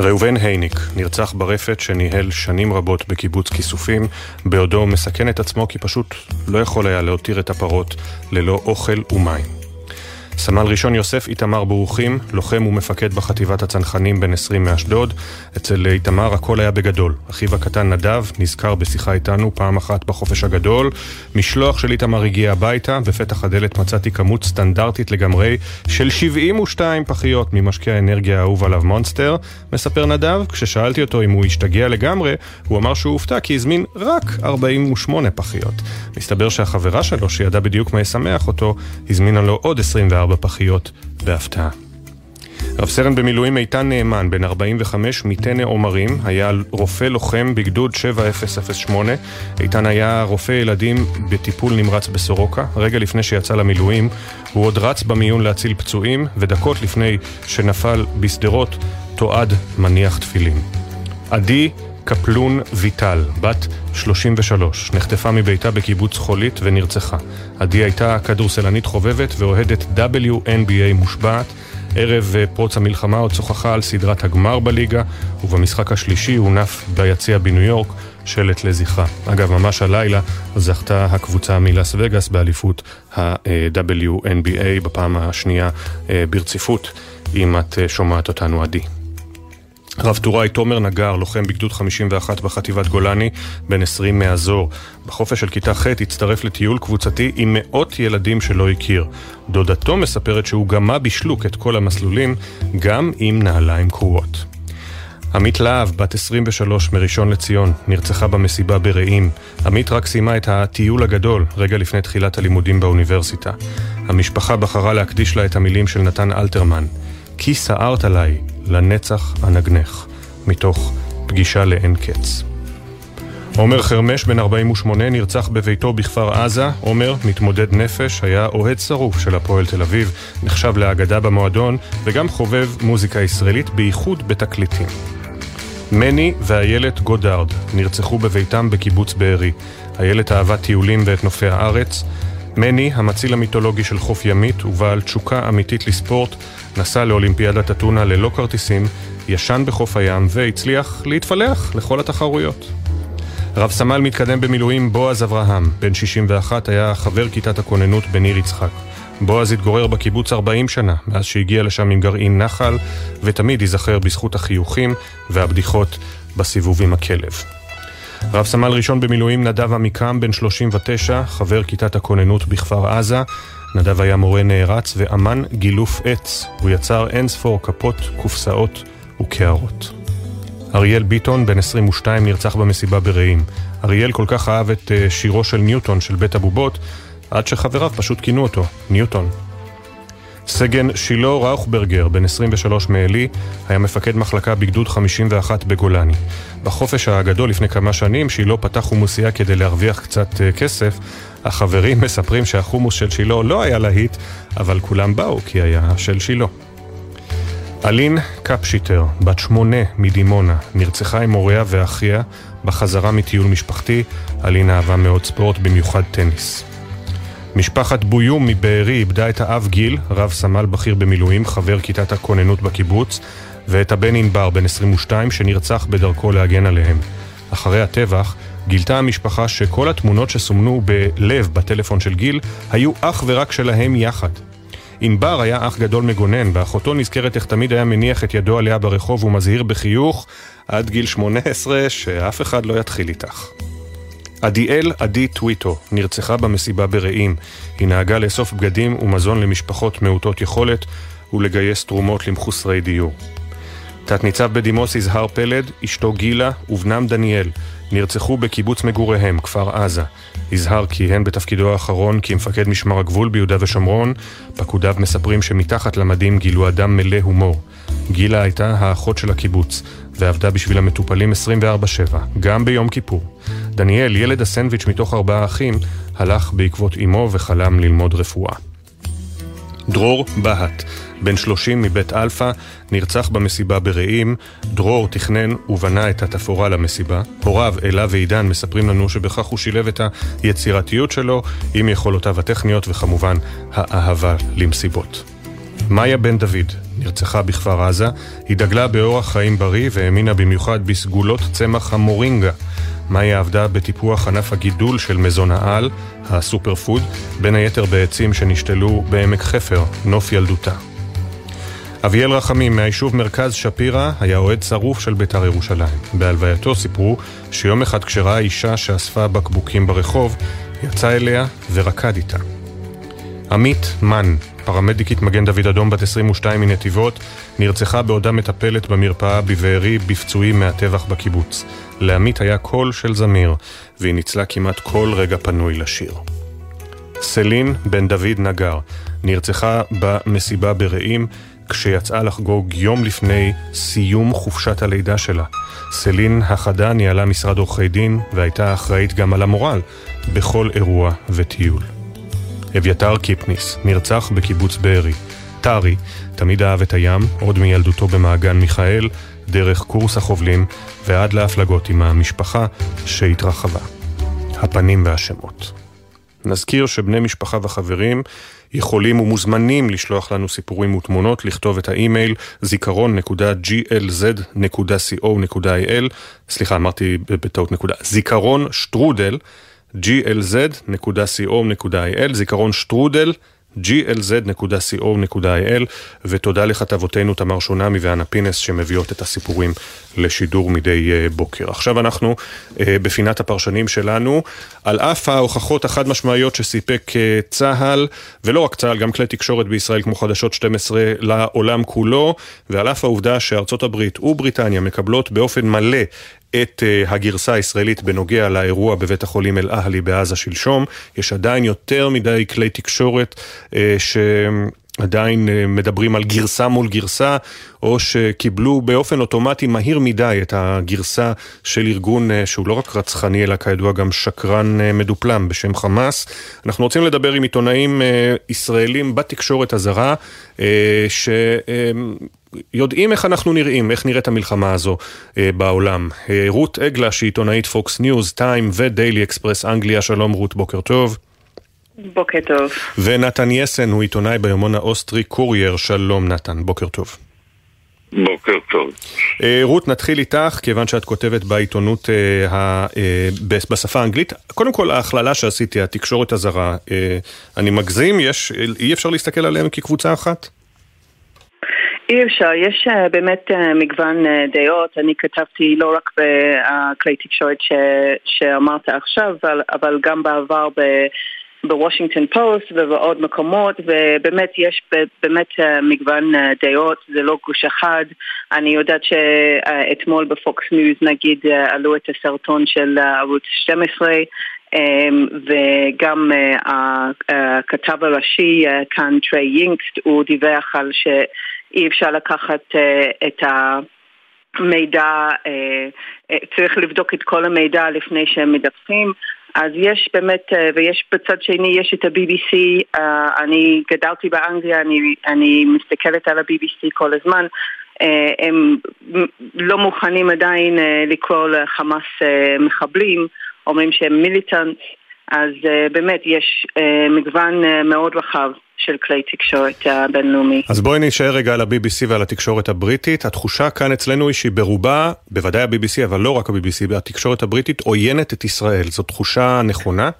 ראובן הייניק נרצח ברפת שניהל שנים רבות בקיבוץ כיסופים, בעודו מסכן את עצמו כי פשוט לא יכול היה להותיר את הפרות ללא אוכל ומים. סמל ראשון יוסף איתמר ברוכים, לוחם ומפקד בחטיבת הצנחנים בן 20 מאשדוד. אצל איתמר הכל היה בגדול. אחיו הקטן נדב נזכר בשיחה איתנו פעם אחת בחופש הגדול. משלוח של איתמר הגיע הביתה, בפתח הדלת מצאתי כמות סטנדרטית לגמרי של 72 פחיות ממשקי האנרגיה האהוב עליו מונסטר, מספר נדב. כששאלתי אותו אם הוא השתגע לגמרי, הוא אמר שהוא הופתע כי הזמין רק 48 פחיות. מסתבר שהחברה שלו, שידע בדיוק מה ישמח אותו, הזמינה לו עוד 24 ארבע פחיות בהפתעה. רב סרן במילואים איתן נאמן, בן 45, מטנא עומרים, היה רופא לוחם בגדוד 7008. איתן היה רופא ילדים בטיפול נמרץ בסורוקה. רגע לפני שיצא למילואים, הוא עוד רץ במיון להציל פצועים, ודקות לפני שנפל בשדרות, תועד מניח תפילין. עדי קפלון ויטל, בת 33, נחטפה מביתה בקיבוץ חולית ונרצחה. עדי הייתה כדורסלנית חובבת ואוהדת WNBA מושבעת. ערב פרוץ המלחמה עוד שוחחה על סדרת הגמר בליגה, ובמשחק השלישי הונף ביציע בניו יורק שלט לזכרה. אגב, ממש הלילה זכתה הקבוצה מלאס וגאס באליפות ה-WNBA בפעם השנייה אה, ברציפות, אם את אה, שומעת אותנו עדי. רב טוראי תומר נגר, לוחם בגדוד 51 בחטיבת גולני, בן 20 מהאזור. בחופש של כיתה ח' הצטרף לטיול קבוצתי עם מאות ילדים שלא הכיר. דודתו מספרת שהוא גמה בשלוק את כל המסלולים, גם עם נעליים קרועות. עמית להב, בת 23 מראשון לציון, נרצחה במסיבה ברעים. עמית רק סיימה את הטיול הגדול, רגע לפני תחילת הלימודים באוניברסיטה. המשפחה בחרה להקדיש לה את המילים של נתן אלתרמן. כי סערת עליי, לנצח אנגנך, מתוך פגישה לאין קץ. עומר חרמש, בן 48, נרצח בביתו בכפר עזה. עומר, מתמודד נפש, היה אוהד שרוף של הפועל תל אביב, נחשב לאגדה במועדון, וגם חובב מוזיקה ישראלית, בייחוד בתקליטים. מני ואיילת גודארד נרצחו בביתם בקיבוץ בארי. איילת אהבה טיולים ואת נופי הארץ. מני, המציל המיתולוגי של חוף ימית ובעל תשוקה אמיתית לספורט, נסע לאולימפיאדת אתונה ללא כרטיסים, ישן בחוף הים והצליח להתפלח לכל התחרויות. רב סמל מתקדם במילואים בועז אברהם, בן 61, היה חבר כיתת הכוננות בניר יצחק. בועז התגורר בקיבוץ 40 שנה, מאז שהגיע לשם עם גרעין נחל, ותמיד ייזכר בזכות החיוכים והבדיחות בסיבוב עם הכלב. רב סמל ראשון במילואים נדב עמיקם, בן 39, חבר כיתת הכוננות בכפר עזה. נדב היה מורה נערץ ואמן גילוף עץ. הוא יצר אין ספור כפות, קופסאות וקערות. אריאל ביטון, בן 22, נרצח במסיבה ברעים. אריאל כל כך אהב את אה, שירו של ניוטון של בית הבובות, עד שחבריו פשוט כינו אותו, ניוטון. סגן שילה ראוכברגר, בן 23 מעלי, היה מפקד מחלקה בגדוד 51 בגולני. בחופש הגדול לפני כמה שנים, שילה פתח חומוסייה כדי להרוויח קצת uh, כסף. החברים מספרים שהחומוס של שילה לא היה להיט, אבל כולם באו כי היה של שילה. אלין קפשיטר, בת שמונה מדימונה, נרצחה עם הוריה ואחיה בחזרה מטיול משפחתי. אלין אהבה מאוד ספורט, במיוחד טניס. משפחת בויום מבארי איבדה את האב גיל, רב סמל בכיר במילואים, חבר כיתת הכוננות בקיבוץ, ואת הבן ענבר, בן 22, שנרצח בדרכו להגן עליהם. אחרי הטבח, גילתה המשפחה שכל התמונות שסומנו בלב בטלפון של גיל היו אך ורק שלהם יחד. ענבר היה אח גדול מגונן, ואחותו נזכרת איך תמיד היה מניח את ידו עליה ברחוב ומזהיר בחיוך עד גיל 18 שאף אחד לא יתחיל איתך. עדיאל עדי טוויטו נרצחה במסיבה ברעים. היא נהגה לאסוף בגדים ומזון למשפחות מעוטות יכולת ולגייס תרומות למחוסרי דיור. תת-ניצב בדימוס יזהר פלד, אשתו גילה ובנם דניאל נרצחו בקיבוץ מגוריהם, כפר עזה. יזהר כיהן בתפקידו האחרון כמפקד משמר הגבול ביהודה ושומרון. פקודיו מספרים שמתחת למדים גילו אדם מלא הומור. גילה הייתה האחות של הקיבוץ, ועבדה בשביל המטופלים 24/7, גם ביום כיפור. דניאל, ילד הסנדוויץ' מתוך ארבעה אחים, הלך בעקבות אמו וחלם ללמוד רפואה. דרור בהט, בן 30 מבית אלפא, נרצח במסיבה ברעים. דרור תכנן ובנה את התפאורה למסיבה. הוריו, אלה ועידן, מספרים לנו שבכך הוא שילב את היצירתיות שלו עם יכולותיו הטכניות וכמובן האהבה למסיבות. מאיה בן דוד נרצחה בכפר עזה, היא דגלה באורח חיים בריא והאמינה במיוחד בסגולות צמח המורינגה. מאיה עבדה בטיפוח ענף הגידול של מזון העל, הסופר פוד, בין היתר בעצים שנשתלו בעמק חפר, נוף ילדותה. אביאל רחמים מהיישוב מרכז שפירא היה אוהד שרוף של בית"ר ירושלים. בהלווייתו סיפרו שיום אחד כשראה אישה שאספה בקבוקים ברחוב, יצא אליה ורקד איתה. עמית מן, פרמדיקית מגן דוד אדום בת 22 מנתיבות, נרצחה בעודה מטפלת במרפאה בבארי בפצועים מהטבח בקיבוץ. לעמית היה קול של זמיר, והיא ניצלה כמעט כל רגע פנוי לשיר. סלין בן דוד נגר נרצחה במסיבה ברעים כשיצאה לחגוג יום לפני סיום חופשת הלידה שלה. סלין החדה ניהלה משרד עורכי דין והייתה אחראית גם על המורל בכל אירוע וטיול. אביתר קיפניס נרצח בקיבוץ בארי. טרי תמיד אהב את הים, עוד מילדותו במעגן מיכאל, דרך קורס החובלים ועד להפלגות עם המשפחה שהתרחבה. הפנים והשמות. נזכיר שבני משפחה וחברים יכולים ומוזמנים לשלוח לנו סיפורים ותמונות, לכתוב את האימייל זיכרון.glz.co.il סליחה, אמרתי בטעות נקודה, זיכרון שטרודל glz.co.il זיכרון שטרודל glz.co.il, ותודה לכתבותינו תמר שונמי ואנה פינס שמביאות את הסיפורים לשידור מדי אה, בוקר. עכשיו אנחנו אה, בפינת הפרשנים שלנו, על אף ההוכחות החד משמעיות שסיפק אה, צה"ל, ולא רק צה"ל, גם כלי תקשורת בישראל כמו חדשות 12 לעולם כולו, ועל אף העובדה שארצות הברית ובריטניה מקבלות באופן מלא את uh, הגרסה הישראלית בנוגע לאירוע בבית החולים אל-אהלי בעזה שלשום. יש עדיין יותר מדי כלי תקשורת uh, ש... עדיין אה, מדברים על גרסה מול גרסה, או שקיבלו באופן אוטומטי מהיר מדי את הגרסה של ארגון שהוא לא רק רצחני, אלא כידוע גם שקרן מדופלם בשם חמאס. אנחנו רוצים לדבר עם עיתונאים ישראלים בתקשורת הזרה, ש... יודעים איך אנחנו נראים, איך נראית המלחמה הזו אה, בעולם. אה, רות אגלש, שהיא עיתונאית פוקס ניוז, טיים ודיילי אקספרס אנגליה, שלום רות, בוקר טוב. בוקר טוב. ונתן יסן הוא עיתונאי ביומון האוסטרי קורייר, שלום נתן, בוקר טוב. בוקר טוב. אה, רות, נתחיל איתך, כיוון שאת כותבת בעיתונות אה, ה, אה, בשפה האנגלית. קודם כל, ההכללה שעשיתי, התקשורת הזרה, אה, אני מגזים? יש, אי אפשר להסתכל עליהם כקבוצה אחת? אי אפשר, יש אה, באמת אה, מגוון אה, דעות, אני כתבתי לא רק בכלי תקשורת ש, שאמרת עכשיו, אבל, אבל גם בעבר ב... בוושינגטון פוסט ובעוד מקומות ובאמת יש באמת מגוון דעות, זה לא גוש אחד. אני יודעת שאתמול בפוקס ניוז נגיד עלו את הסרטון של ערוץ 12 וגם הכתב הראשי כאן טרי יינקסט הוא דיווח על ש... אי אפשר לקחת uh, את המידע, uh, uh, צריך לבדוק את כל המידע לפני שהם מדווחים. אז יש באמת, ויש בצד שני, יש את ה-BBC, אני גדלתי באנגליה, אני, אני מסתכלת על ה-BBC כל הזמן. הם לא מוכנים עדיין לקרוא לחמאס מחבלים, אומרים שהם מיליטנט, אז uh, באמת יש uh, מגוון uh, מאוד רחב של כלי תקשורת הבינלאומי. אז בואי נשאר רגע על ה-BBC ועל התקשורת הבריטית. התחושה כאן אצלנו היא שהיא ברובה, בוודאי ה-BBC, אבל לא רק ה-BBC, התקשורת הבריטית עוינת את ישראל. זו תחושה נכונה?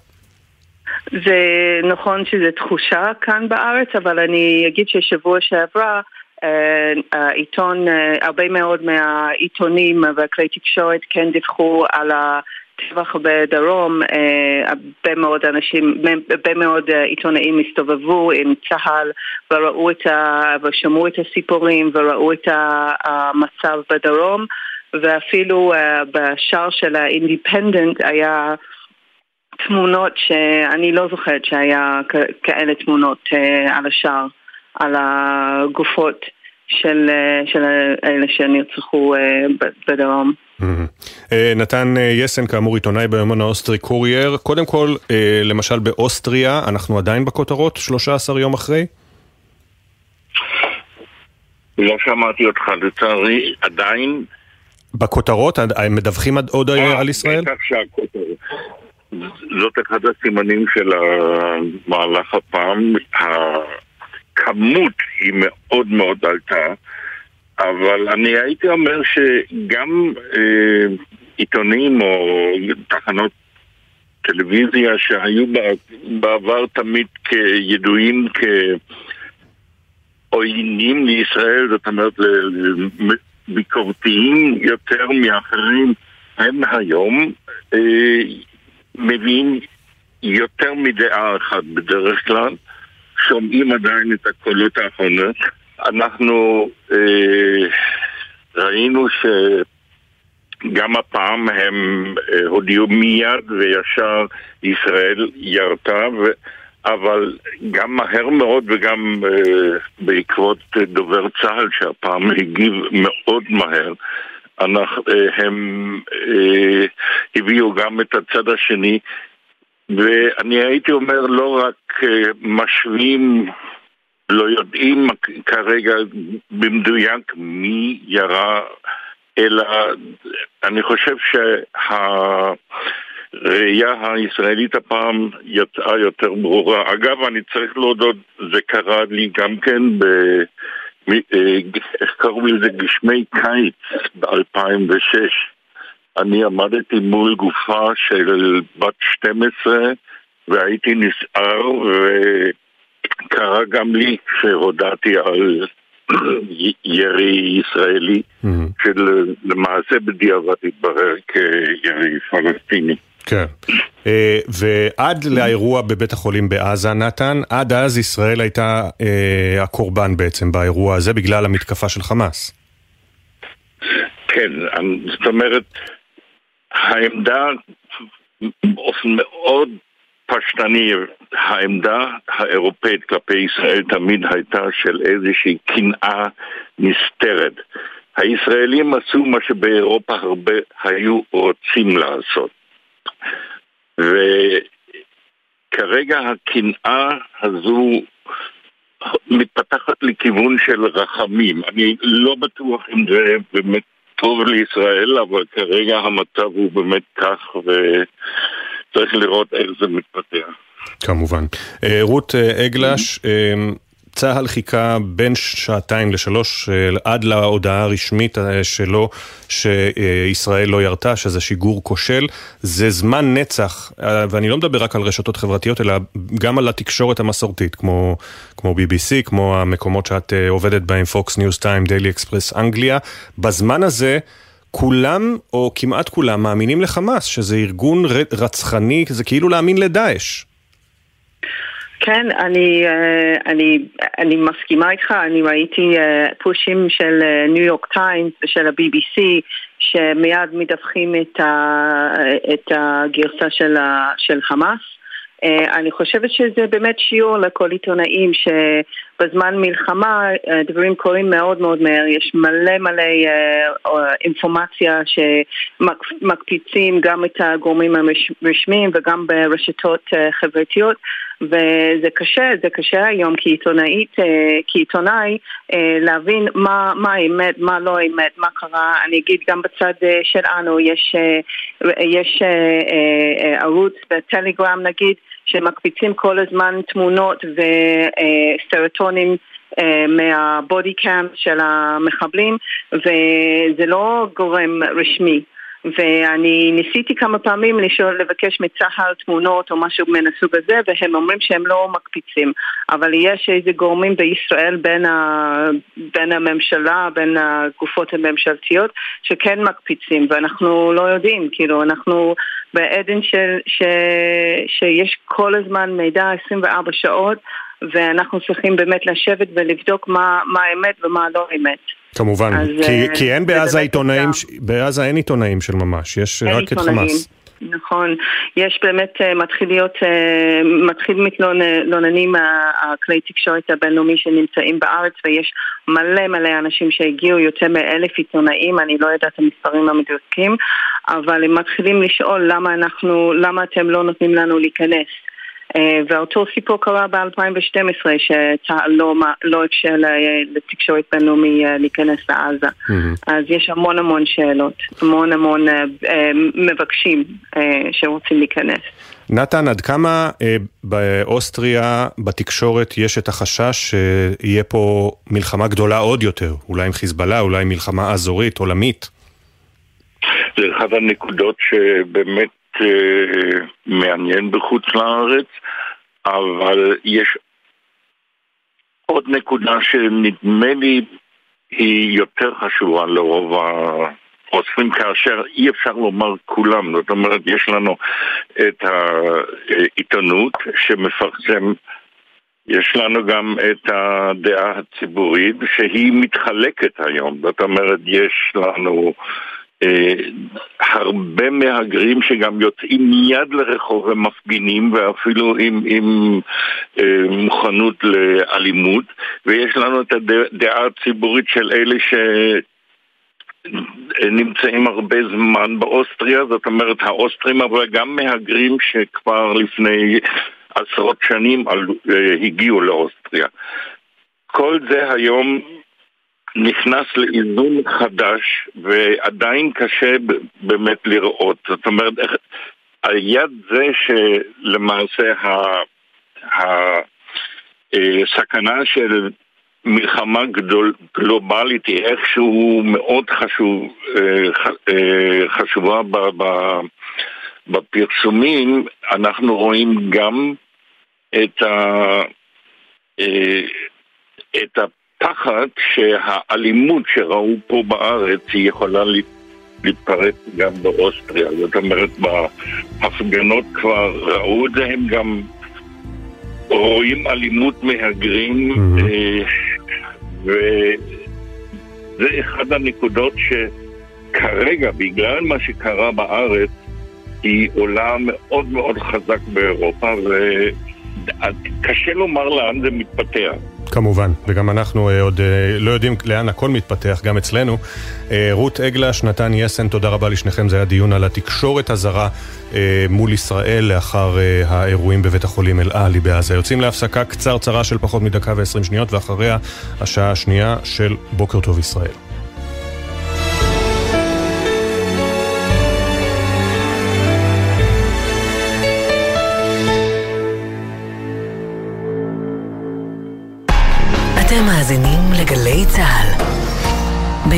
זה נכון שזו תחושה כאן בארץ, אבל אני אגיד ששבוע שעברה אה, העיתון, אה, הרבה מאוד מהעיתונים והכלי תקשורת כן דיווחו על ה... טבח בדרום, אה, הרבה מאוד אנשים, הרבה מאוד אה, עיתונאים הסתובבו עם צה"ל וראו את ה... ושמעו את הסיפורים וראו את המצב בדרום ואפילו אה, בשער של האינדיפנדנט היה תמונות שאני לא זוכרת שהיה כאלה תמונות על השער, על הגופות של, של אלה שנרצחו בדרום. אה, נתן אה, יסן, כאמור עיתונאי ביומן האוסטרי קורייר. קודם כל, אה, למשל באוסטריה, אנחנו עדיין בכותרות 13 יום אחרי? לא שמעתי אותך, לצערי, עדיין... בכותרות? הם מדווחים עוד על ישראל? בטח שהכותרות. זאת אחד הסימנים של המהלך הפעם. הכמות היא מאוד מאוד עלתה. אבל אני הייתי אומר שגם אה, עיתונים או תחנות טלוויזיה שהיו בעבר תמיד כידועים כעוינים לישראל, זאת אומרת ביקורתיים יותר מאחרים, הם היום אה, מביאים יותר מדעה אחת בדרך כלל, שומעים עדיין את הקולות האחרונות אנחנו אה, ראינו שגם הפעם הם אה, הודיעו מיד וישר ישראל ירתה, ו... אבל גם מהר מאוד וגם אה, בעקבות דובר צה"ל שהפעם הגיב מאוד מהר, אנחנו, אה, הם אה, הביאו גם את הצד השני ואני הייתי אומר לא רק אה, משווים לא יודעים כרגע במדויק מי ירה, אלא אני חושב שהראייה הישראלית הפעם יצאה יותר ברורה. אגב, אני צריך להודות, זה קרה לי גם כן ב... אה, איך קראו לזה? גשמי קיץ ב-2006. אני עמדתי מול גופה של בת 12 והייתי נסער ו... קרה גם לי כשהודעתי על ירי ישראלי, שלמעשה בדיעבד התברר כירי פלסטיני. כן. אה, ועד לאירוע בבית החולים בעזה, נתן, עד אז ישראל הייתה אה, הקורבן בעצם באירוע הזה בגלל המתקפה של חמאס. כן, זאת אומרת, העמדה באופן מאוד פשטני, העמדה האירופאית כלפי ישראל תמיד הייתה של איזושהי קנאה נסתרת. הישראלים עשו מה שבאירופה הרבה היו רוצים לעשות. וכרגע הקנאה הזו מתפתחת לכיוון של רחמים. אני לא בטוח אם זה באמת טוב לישראל, אבל כרגע המצב הוא באמת כך, וצריך לראות איך זה מתפתח. כמובן. אה, רות אה, אגלש, אה, צה"ל חיכה בין שעתיים לשלוש עד להודעה הרשמית שלו שישראל לא ירתה, שזה שיגור כושל. זה זמן נצח, ואני לא מדבר רק על רשתות חברתיות, אלא גם על התקשורת המסורתית, כמו, כמו BBC, כמו המקומות שאת עובדת בהם, Fox News Time, Daily Express אנגליה. בזמן הזה... כולם, או כמעט כולם, מאמינים לחמאס, שזה ארגון רצחני, זה כאילו להאמין לדאעש. כן, אני, אה, אני, אני מסכימה איתך, אני ראיתי אה, פושים של ניו יורק טיימס ושל ה-BBC שמיד מדווחים את, ה, את הגרסה של, ה, של חמאס. אה, אני חושבת שזה באמת שיעור לכל עיתונאים שבזמן מלחמה דברים קורים מאוד מאוד מהר, יש מלא מלא אינפורמציה שמקפיצים גם את הגורמים הרשמיים וגם ברשתות חברתיות וזה קשה, זה קשה היום כעיתונאית, אה, כעיתונאי אה, להבין מה, מה האמת, מה לא האמת, מה קרה. אני אגיד גם בצד אה, שלנו יש, יש ערוץ בטלגרם נגיד שמקפיצים כל הזמן תמונות וסרטונים מהבודי קאמפ של המחבלים וזה לא גורם רשמי ואני ניסיתי כמה פעמים לשאול, לבקש מצה"ל תמונות או משהו מן הסוג הזה, והם אומרים שהם לא מקפיצים. אבל יש איזה גורמים בישראל בין, ה, בין הממשלה, בין הגופות הממשלתיות, שכן מקפיצים, ואנחנו לא יודעים, כאילו, אנחנו בעדן של, ש, שיש כל הזמן מידע 24 שעות, ואנחנו צריכים באמת לשבת ולבדוק מה, מה האמת ומה לא האמת. כמובן, אז, כי, אה, כי אין בעזה עיתונאים, ש... בעזה אין עיתונאים של ממש, יש רק עיתונאים. את חמאס. נכון, יש באמת uh, מתחיל להיות, uh, מתחיל מתלוננים הכלי תקשורת הבינלאומי שנמצאים בארץ ויש מלא מלא אנשים שהגיעו, יותר מאלף עיתונאים, אני לא יודעת את המספרים המדויקים, אבל הם מתחילים לשאול למה אנחנו, למה אתם לא נותנים לנו להיכנס. אה, ואותו סיפור קרה ב-2012, שצה"ל לא, לא אפשר לתקשורת בינלאומי אה, להיכנס לעזה. Mm-hmm. אז יש המון המון שאלות, המון המון אה, מבקשים שרוצים להיכנס. נתן, עד כמה אה, באוסטריה, בתקשורת, יש את החשש שיהיה פה מלחמה גדולה עוד יותר? אולי עם חיזבאללה, אולי מלחמה אזורית, עולמית? זה אחת הנקודות שבאמת אה, מעניין בחוץ לארץ, אבל יש עוד נקודה שנדמה לי היא יותר חשובה לרוב האוספים, כאשר אי אפשר לומר כולם, זאת אומרת, יש לנו את העיתונות שמפרסם יש לנו גם את הדעה הציבורית שהיא מתחלקת היום, זאת אומרת, יש לנו אה, הרבה מהגרים שגם יוצאים מיד לרחוב ומפגינים ואפילו עם, עם אה, מוכנות לאלימות ויש לנו את הדעה הציבורית של אלה ש... נמצאים הרבה זמן באוסטריה, זאת אומרת האוסטרים אבל גם מהגרים שכבר לפני עשרות שנים אה, הגיעו לאוסטריה. כל זה היום נכנס לאיזון חדש ועדיין קשה באמת לראות. זאת אומרת, על יד זה שלמעשה הסכנה של מלחמה גדול, גלובלית היא איכשהו מאוד חשוב, אה, אה, חשובה בפרסומים, אנחנו רואים גם את ה... את הפחד שהאלימות שראו פה בארץ היא יכולה להתפרץ גם באוסטריה. זאת אומרת, בהפגנות כבר ראו את זה, הם גם רואים אלימות מהגרים, mm-hmm. וזה אחד הנקודות שכרגע, בגלל מה שקרה בארץ, היא עולה מאוד מאוד חזק באירופה, וקשה לומר לאן זה מתפתח. כמובן, וגם אנחנו uh, עוד uh, לא יודעים לאן הכל מתפתח, גם אצלנו. Uh, רות אגלש, נתן יסן, תודה רבה לשניכם, זה היה דיון על התקשורת הזרה מול ישראל לאחר האירועים בבית החולים אל-עלי בעזה. יוצאים להפסקה קצרצרה של פחות מדקה ועשרים שניות, ואחריה השעה השנייה של בוקר טוב ישראל.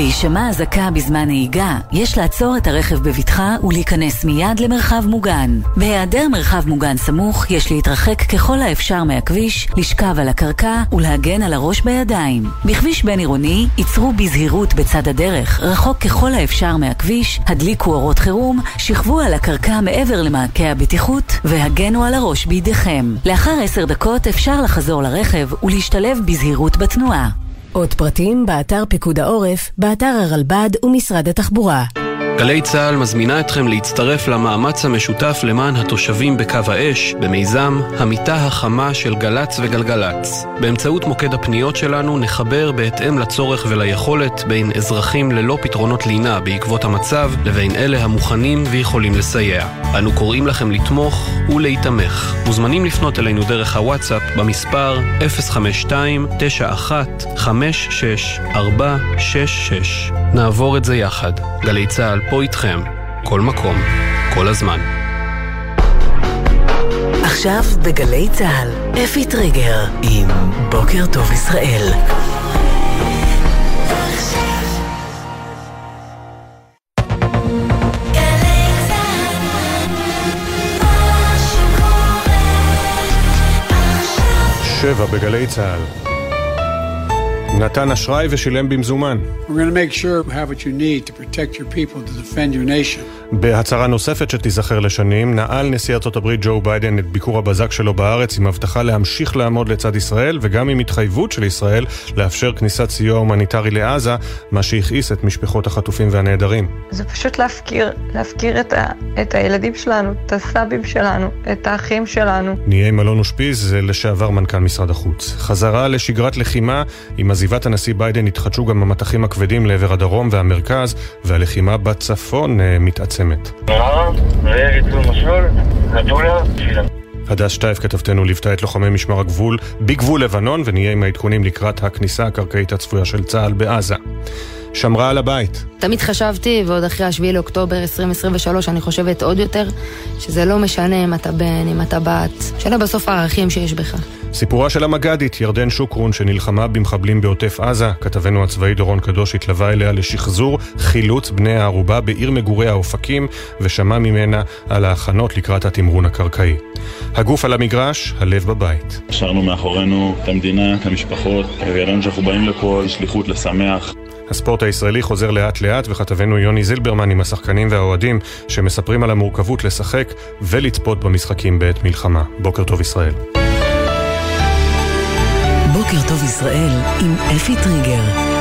בהישמע אזעקה בזמן נהיגה, יש לעצור את הרכב בבטחה ולהיכנס מיד למרחב מוגן. בהיעדר מרחב מוגן סמוך, יש להתרחק ככל האפשר מהכביש, לשכב על הקרקע ולהגן על הראש בידיים. בכביש בין עירוני, ייצרו בזהירות בצד הדרך, רחוק ככל האפשר מהכביש, הדליקו אורות חירום, שכבו על הקרקע מעבר למעקה הבטיחות והגנו על הראש בידיכם. לאחר עשר דקות אפשר לחזור לרכב ולהשתלב בזהירות בתנועה. עוד פרטים באתר פיקוד העורף, באתר הרלב"ד ומשרד התחבורה. גלי צה"ל מזמינה אתכם להצטרף למאמץ המשותף למען התושבים בקו האש במיזם המיטה החמה של גל"צ וגלגלצ. באמצעות מוקד הפניות שלנו נחבר בהתאם לצורך וליכולת בין אזרחים ללא פתרונות לינה בעקבות המצב לבין אלה המוכנים ויכולים לסייע. אנו קוראים לכם לתמוך ולהיתמך. מוזמנים לפנות אלינו דרך הוואטסאפ במספר 052-91-56-466. נעבור את זה יחד. גלי צה"ל פה איתכם, כל מקום, כל הזמן. עכשיו בגלי צה"ל, אפי טריגר עם בוקר טוב ישראל. שבע בגלי צה"ל נתן אשראי ושילם במזומן. בהצהרה נוספת שתיזכר לשנים, נעל נשיא ארצות הברית ג'ו ביידן את ביקור הבזק שלו בארץ עם הבטחה להמשיך לעמוד לצד ישראל וגם עם התחייבות של ישראל לאפשר כניסת סיוע הומניטרי לעזה, מה שהכעיס את משפחות החטופים והנעדרים. זה פשוט להפקיר, להפקיר את, ה, את הילדים שלנו, את הסבים שלנו, את האחים שלנו. נהיה עם אלון אושפיז, לשעבר מנכ"ל משרד החוץ. חזרה לשגרת לחימה עם הזיווה עזיבת הנשיא ביידן התחדשו גם המטחים הכבדים לעבר הדרום והמרכז, והלחימה בצפון אה, מתעצמת. הדס שטייף כתבתנו ליוותה את לוחמי משמר הגבול בגבול לבנון, ונהיה עם העדכונים לקראת הכניסה הקרקעית הצפויה של צה"ל בעזה. שמרה על הבית. תמיד חשבתי, ועוד אחרי השביעי לאוקטובר 2023, אני חושבת עוד יותר, שזה לא משנה אם אתה בן, אם אתה בת, משנה בסוף הערכים שיש בך. סיפורה של המג"דית ירדן שוקרון שנלחמה במחבלים בעוטף עזה, כתבנו הצבאי דורון קדוש התלווה אליה לשחזור חילוץ בני הערובה בעיר מגורי האופקים ושמע ממנה על ההכנות לקראת התמרון הקרקעי. הגוף על המגרש, הלב בבית. השארנו מאחורינו את המדינה, את המשפחות, וידענו שאנחנו באים לפה שליחות לשמח. הספורט הישראלי חוזר לאט לאט וכתבנו יוני זילברמן עם השחקנים והאוהדים שמספרים על המורכבות לשחק ולצפות במשחקים בעת מלחמה. בוקר טוב ישראל. בוקר טוב ישראל עם אפי טריגר.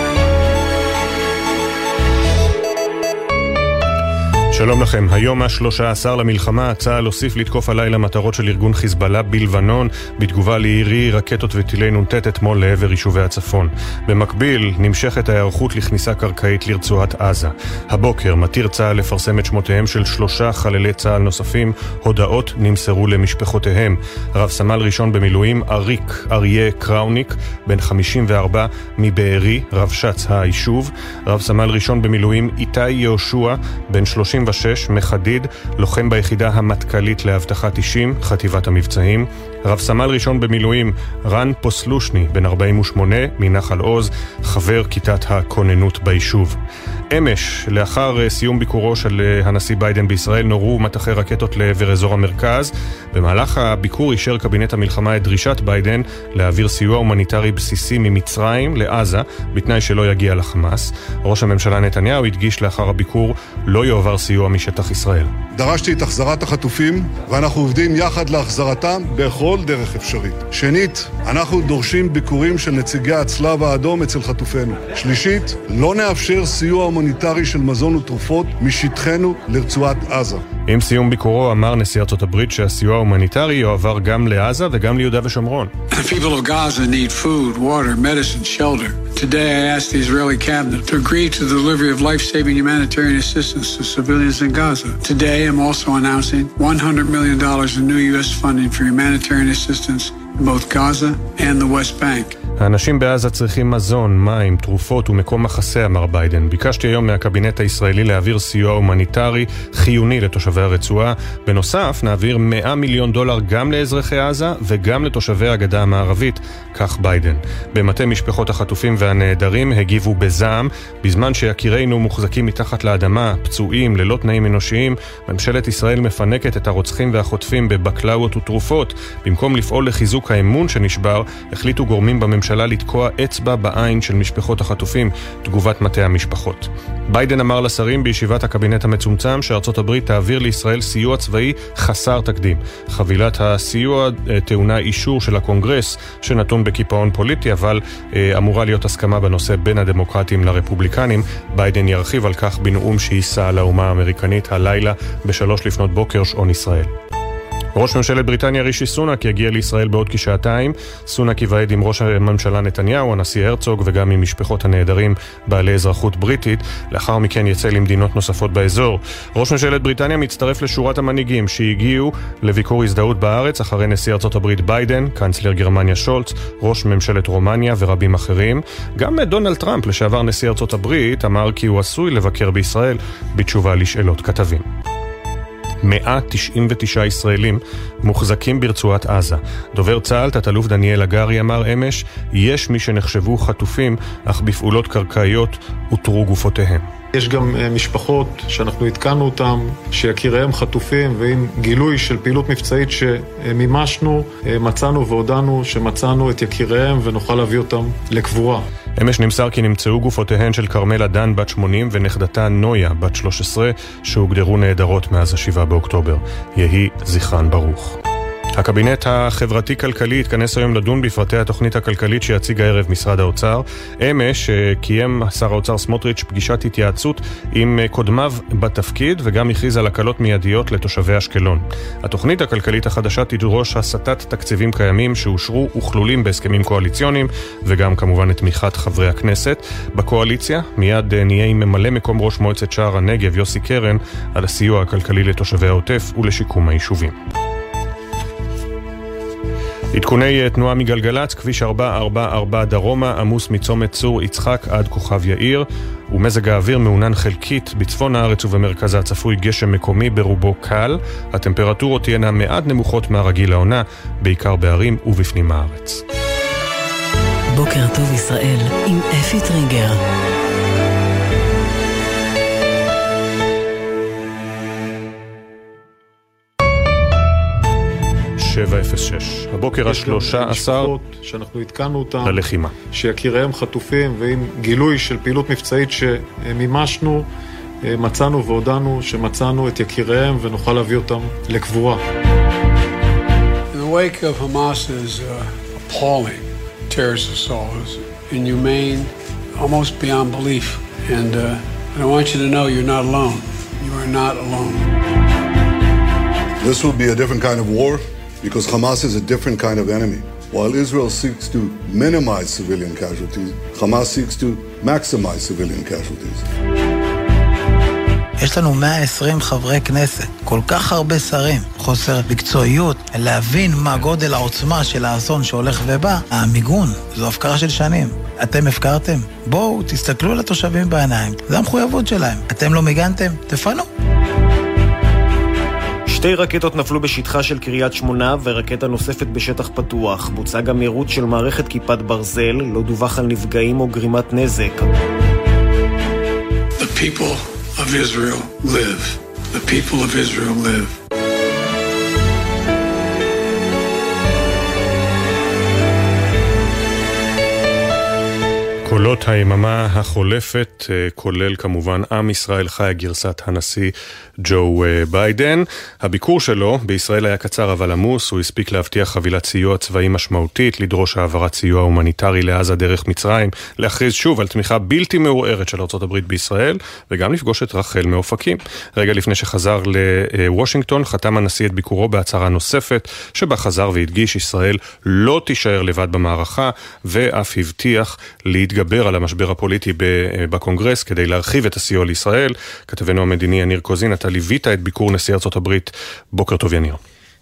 שלום לכם, היום השלושה עשר למלחמה, צה"ל הוסיף לתקוף הלילה מטרות של ארגון חיזבאללה בלבנון בתגובה לירי רקטות וטילי נ"ט אתמול לעבר יישובי הצפון. במקביל, נמשכת ההיערכות לכניסה קרקעית לרצועת עזה. הבוקר מתיר צה"ל לפרסם את שמותיהם של שלושה חללי צה"ל נוספים, הודעות נמסרו למשפחותיהם. רב סמל ראשון במילואים אריק אריה קראוניק, בן 54 מבארי, רבש"ץ היישוב. רב סמל ראשון במילואים איתי יהושע, בן 30 26, מחדיד, לוחם ביחידה המטכ"לית לאבטחת אישים, חטיבת המבצעים. רב סמל ראשון במילואים, רן פוסלושני, בן 48, מנחל עוז, חבר כיתת הכוננות ביישוב. אמש, לאחר אה, סיום ביקורו של אה, הנשיא ביידן בישראל, נורו מטחי רקטות לעבר אזור המרכז. במהלך הביקור אישר קבינט המלחמה את דרישת ביידן להעביר סיוע הומניטרי בסיסי ממצרים לעזה, בתנאי שלא יגיע לחמאס. ראש הממשלה נתניהו הדגיש לאחר הביקור לא יועבר סיוע משטח ישראל. דרשתי את החזרת החטופים, ואנחנו עובדים יחד להחזרתם בכל דרך אפשרית. שנית, אנחנו דורשים ביקורים של נציגי הצלב האדום אצל חטופינו. שלישית, לא נאפשר סיוע הומניטרי של מזון ותרופות משטחנו לרצועת עזה. עם סיום ביקורו אמר נשיא ארצות הברית שהסיוע ההומניטרי יועבר גם לעזה וגם ליהודה ושומרון. people of Gaza need food, water, medicine, shelter. Today I asked the Israeli cabinet to agree to the delivery of life-saving humanitarian assistance to civilians in Gaza. Today I'm also announcing $100 million in new U.S. funding for humanitarian assistance in both Gaza and the West Bank. האנשים בעזה צריכים מזון, מים, תרופות ומקום מחסה, אמר ביידן. ביקשתי היום מהקבינט הישראלי להעביר סיוע הומניטרי חיוני לתושבי הרצועה. בנוסף, נעביר 100 מיליון דולר גם לאזרחי עזה וגם לתושבי הגדה המערבית, כך ביידן. במטה משפחות החטופים והנעדרים הגיבו בזעם, בזמן שיקירינו מוחזקים מתחת לאדמה, פצועים, ללא תנאים אנושיים, ממשלת ישראל מפנקת את הרוצחים והחוטפים בבקלאוות ותרופות. במקום לפעול לחיזוק האמון שנשבר, החליטו גורמים בממשלה הממשלה לתקוע אצבע בעין של משפחות החטופים, תגובת מטה המשפחות. ביידן אמר לשרים בישיבת הקבינט המצומצם שארצות הברית תעביר לישראל סיוע צבאי חסר תקדים. חבילת הסיוע אה, טעונה אישור של הקונגרס שנתון בקיפאון פוליטי, אבל אה, אמורה להיות הסכמה בנושא בין הדמוקרטים לרפובליקנים. ביידן ירחיב על כך בנאום שיישא לאומה האמריקנית הלילה בשלוש לפנות בוקר שעון ישראל. ראש ממשלת בריטניה רישי סונאק יגיע לישראל בעוד כשעתיים. סונאק ייוועד עם ראש הממשלה נתניהו, הנשיא הרצוג וגם עם משפחות הנעדרים בעלי אזרחות בריטית. לאחר מכן יצא למדינות נוספות באזור. ראש ממשלת בריטניה מצטרף לשורת המנהיגים שהגיעו לביקור הזדהות בארץ אחרי נשיא ארצות הברית ביידן, קנצלר גרמניה שולץ, ראש ממשלת רומניה ורבים אחרים. גם דונלד טראמפ, לשעבר נשיא ארצות הברית, אמר כי הוא עשוי לבקר בישראל בתשובה לשאלות כתבים. 199 ישראלים מוחזקים ברצועת עזה. דובר צה"ל, תת-אלוף דניאל הגרי, אמר אמש, יש מי שנחשבו חטופים, אך בפעולות קרקעיות אותרו גופותיהם. יש גם אה, משפחות שאנחנו עדכנו אותן, שיקיריהם חטופים, ועם גילוי של פעילות מבצעית שמימשנו, אה, מצאנו והודענו שמצאנו את יקיריהם ונוכל להביא אותם לקבורה. אמש נמסר כי נמצאו גופותיהן של כרמלה דן בת 80 ונכדתה נויה בת 13 שהוגדרו נעדרות מאז ה-7 באוקטובר. יהי זכרן ברוך. הקבינט החברתי-כלכלי התכנס היום לדון בפרטי התוכנית הכלכלית שיציג הערב משרד האוצר. אמש אה, קיים שר האוצר סמוטריץ' פגישת התייעצות עם אה, קודמיו בתפקיד וגם הכריז על הקלות מיידיות לתושבי אשקלון. התוכנית הכלכלית החדשה תדרוש הסטת תקציבים קיימים שאושרו וכלולים בהסכמים קואליציוניים וגם כמובן את תמיכת חברי הכנסת. בקואליציה מיד אה, נהיה עם ממלא מקום ראש מועצת שער הנגב יוסי קרן על הסיוע הכלכלי לתושבי העוטף ולשיקום היישובים. עדכוני אה, תנועה מגלגלצ, כביש 444 דרומה, עמוס מצומת צור יצחק עד כוכב יאיר, ומזג האוויר מעונן חלקית בצפון הארץ ובמרכזה צפוי גשם מקומי ברובו קל. הטמפרטורות תהיינה מעט נמוכות מהרגיל לעונה, בעיקר בערים ובפנים הארץ. בוקר טוב ישראל עם אפי טריגר. 706. הבוקר השלושה עשר שאנחנו עדכנו אותם, ללחימה. שיקיריהם חטופים ועם גילוי של פעילות מבצעית שמימשנו, אה, מצאנו והודענו שמצאנו את יקיריהם ונוכל להביא אותם לקבורה. Wake of Hamas's uh, appalling terrorist assault, was inhumane, almost beyond belief. And, uh, and I want you to know you're not alone. You are not alone. This will be a different kind of war. Because Hamas is a different kind of enemy. While Israel seeks to minimize civilian casualties, Hamas seeks to maximize civilian casualties. יש לנו 120 חברי כנסת, כל כך הרבה שרים, חוסר מקצועיות, להבין מה גודל העוצמה של האסון שהולך ובא. המיגון, זו הפקרה של שנים. אתם הפקרתם? בואו, תסתכלו על התושבים בעיניים, זו המחויבות שלהם. אתם לא מיגנתם? תפנו. שתי רקטות נפלו בשטחה של קריית שמונה ורקטה נוספת בשטח פתוח. בוצע גם יירוט של מערכת כיפת ברזל, לא דווח על נפגעים או גרימת נזק. The people of Israel live. The people of Israel live. קולות היממה החולפת, אה, כולל כמובן עם ישראל חי גרסת הנשיא ג'ו אה, ביידן. הביקור שלו בישראל היה קצר אבל עמוס, הוא הספיק להבטיח חבילת סיוע צבאי משמעותית, לדרוש העברת סיוע הומניטרי לעזה דרך מצרים, להכריז שוב על תמיכה בלתי מעורערת של ארה"ב בישראל, וגם לפגוש את רחל מאופקים. רגע לפני שחזר לוושינגטון, חתם הנשיא את ביקורו בהצהרה נוספת, שבה חזר והדגיש ישראל לא תישאר לבד במערכה, ואף הבטיח להתגבר על המשבר הפוליטי בקונגרס כדי להרחיב את הסיוע לישראל. כתבנו המדיני יניר קוזין, אתה ליווית את ביקור נשיא הברית. בוקר טוב יניר.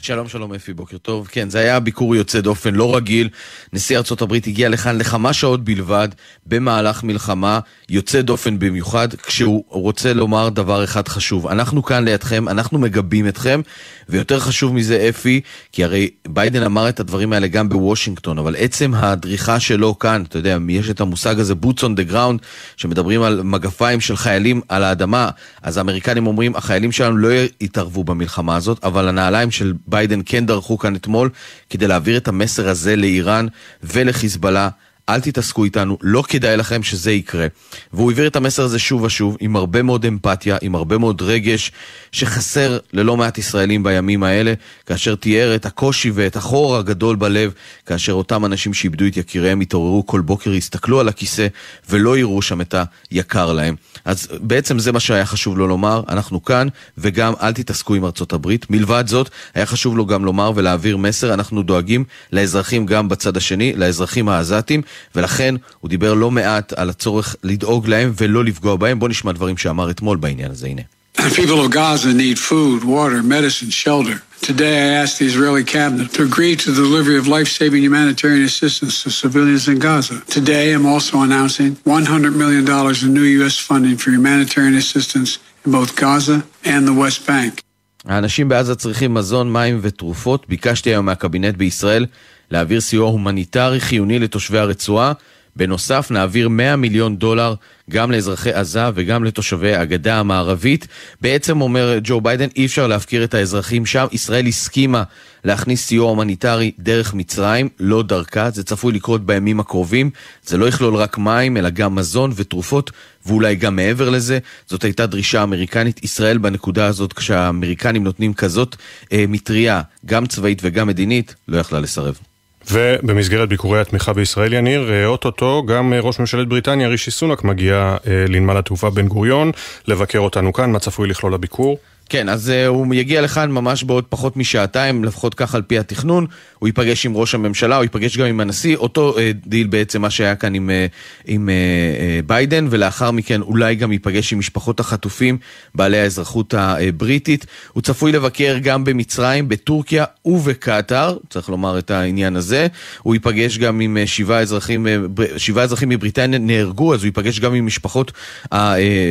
שלום שלום אפי, בוקר טוב. כן, זה היה ביקור יוצא דופן, לא רגיל. נשיא הברית הגיע לכאן לכמה שעות בלבד, במהלך מלחמה, יוצא דופן במיוחד, כשהוא רוצה לומר דבר אחד חשוב. אנחנו כאן לידכם, אנחנו מגבים אתכם, ויותר חשוב מזה אפי, כי הרי ביידן אמר את הדברים האלה גם בוושינגטון, אבל עצם הדריכה שלו כאן, אתה יודע, יש את המושג הזה, boots on the ground, שמדברים על מגפיים של חיילים על האדמה, אז האמריקנים אומרים, החיילים שלנו לא יתערבו במלחמה הזאת, אבל הנעליים של ביידן כן דרכו כאן אתמול כדי להעביר את המסר הזה לאיראן ולחיזבאללה. אל תתעסקו איתנו, לא כדאי לכם שזה יקרה. והוא העביר את המסר הזה שוב ושוב, עם הרבה מאוד אמפתיה, עם הרבה מאוד רגש, שחסר ללא מעט ישראלים בימים האלה, כאשר תיאר את הקושי ואת החור הגדול בלב, כאשר אותם אנשים שאיבדו את יקיריהם התעוררו כל בוקר, יסתכלו על הכיסא ולא יראו שם את היקר להם. אז בעצם זה מה שהיה חשוב לו לומר, אנחנו כאן, וגם אל תתעסקו עם ארצות הברית. מלבד זאת, היה חשוב לו גם לומר ולהעביר מסר, אנחנו דואגים לאזרחים גם בצד השני, לאזרחים העזתים, ולכן הוא דיבר לא מעט על הצורך לדאוג להם ולא לפגוע בהם. בואו נשמע דברים שאמר אתמול בעניין הזה, הנה. The people of Gaza need food, water, medicine, shelter. Today, I asked the Israeli cabinet to agree to the delivery of life-saving humanitarian assistance to civilians in Gaza. Today, I'm also announcing $100 million in new U.S. funding for humanitarian assistance in both Gaza and the West Bank. האנשים בעזה צריכים מזון, מים ותרופות. ביקשתי היום מהקבינט בישראל להעביר סיוע הומניטרי חיוני לתושבי הרצועה. בנוסף, נעביר 100 מיליון דולר גם לאזרחי עזה וגם לתושבי הגדה המערבית. בעצם אומר ג'ו ביידן, אי אפשר להפקיר את האזרחים שם. ישראל הסכימה להכניס סיוע הומניטרי דרך מצרים, לא דרכה. זה צפוי לקרות בימים הקרובים. זה לא יכלול רק מים, אלא גם מזון ותרופות, ואולי גם מעבר לזה. זאת הייתה דרישה אמריקנית. ישראל בנקודה הזאת, כשהאמריקנים נותנים כזאת אה, מטריה, גם צבאית וגם מדינית, לא יכלה לסרב. ובמסגרת ביקורי התמיכה בישראל, יניר, אה, אוטוטו גם אה, ראש ממשלת בריטניה, רישי סונק, מגיע אה, לנמל התעופה בן גוריון לבקר אותנו כאן. מה צפוי לכלול הביקור? כן, אז אה, הוא יגיע לכאן ממש בעוד פחות משעתיים, לפחות כך על פי התכנון. הוא ייפגש עם ראש הממשלה, הוא ייפגש גם עם הנשיא, אותו אה, דיל בעצם מה שהיה כאן עם, אה, עם אה, ביידן, ולאחר מכן אולי גם ייפגש עם משפחות החטופים, בעלי האזרחות הבריטית. הוא צפוי לבקר גם במצרים, בטורקיה ובקטאר, צריך לומר את העניין הזה. הוא ייפגש גם עם אה, שבעה אזרחים, אה, שבעה אזרחים מבריטניה נהרגו, אז הוא ייפגש גם עם משפחות, אה, אה,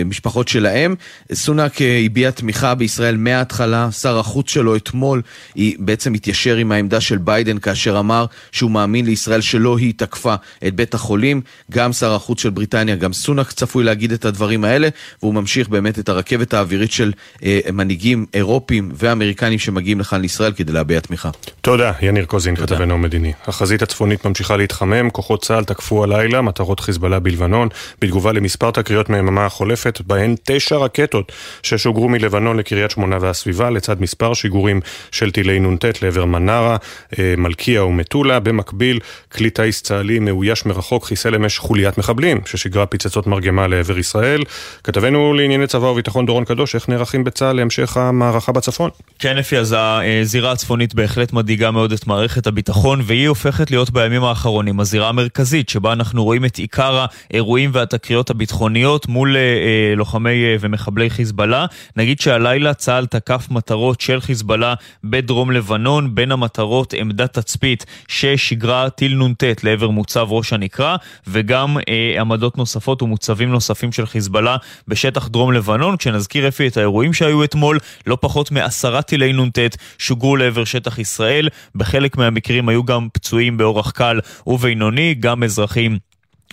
משפחות שלהם. סונאק אה, הביע תמיכה בישראל מההתחלה, שר החוץ שלו אתמול היא בעצם התיישר עם העמדה של ביידן כאשר אמר שהוא מאמין לישראל שלא היא תקפה את בית החולים. גם שר החוץ של בריטניה, גם סונאק צפוי להגיד את הדברים האלה, והוא ממשיך באמת את הרכבת האווירית של אה, מנהיגים אירופים ואמריקנים שמגיעים לכאן לישראל כדי להביע תמיכה. תודה, יניר קוזין, כתבנו המדיני. החזית הצפונית ממשיכה להתחמם, כוחות צה"ל תקפו הלילה מטרות חיזבאללה בלבנון, בתגובה למספר תקריות מהיממה החולפת, בהן תשע רקטות ששוגרו מלבנון לקריית שמונה והסביבה, לצד מספר שיגורים של טילי נ"ט לעבר מנרה, אה, מלכיה ומטולה. במקביל, כלי טיס צה"לי מאויש מרחוק חיסל אמש חוליית מחבלים, ששיגרה פצצות מרגמה לעבר ישראל. כתבנו לענייני צבא וביטחון דורון קדוש, איך נערכים בצה"ל להמשך המערכה בצפון? כן, אפי, אז הזירה הצפונית בהחלט מדאיגה מאוד את מערכת הביטחון, והיא הופכת להיות בימים האחרונים הזירה המרכזית, שבה אנחנו רואים את עיקר האירועים והתקריות הביטחוניות מול אה, לוחמי אה, ומחבלי חיזבאללה. נגיד שהלילה צה"ל תקף מטרות של חיזבאללה בדרום לבנון, בין המטרות עמדת תצפית ששיגרה טיל נ"ט לעבר מוצב ראש הנקרה, וגם אה, עמדות נוספות ומוצבים נוספים של חיזבאללה בשטח דרום לבנון. כשנזכיר אפי את האירועים שהיו אתמול, לא פחות מעשרה טילי נ"ט שוגרו לעבר שטח ישראל, בחלק מהמקרים היו גם פצועים באורח קל ובינוני, גם אזרחים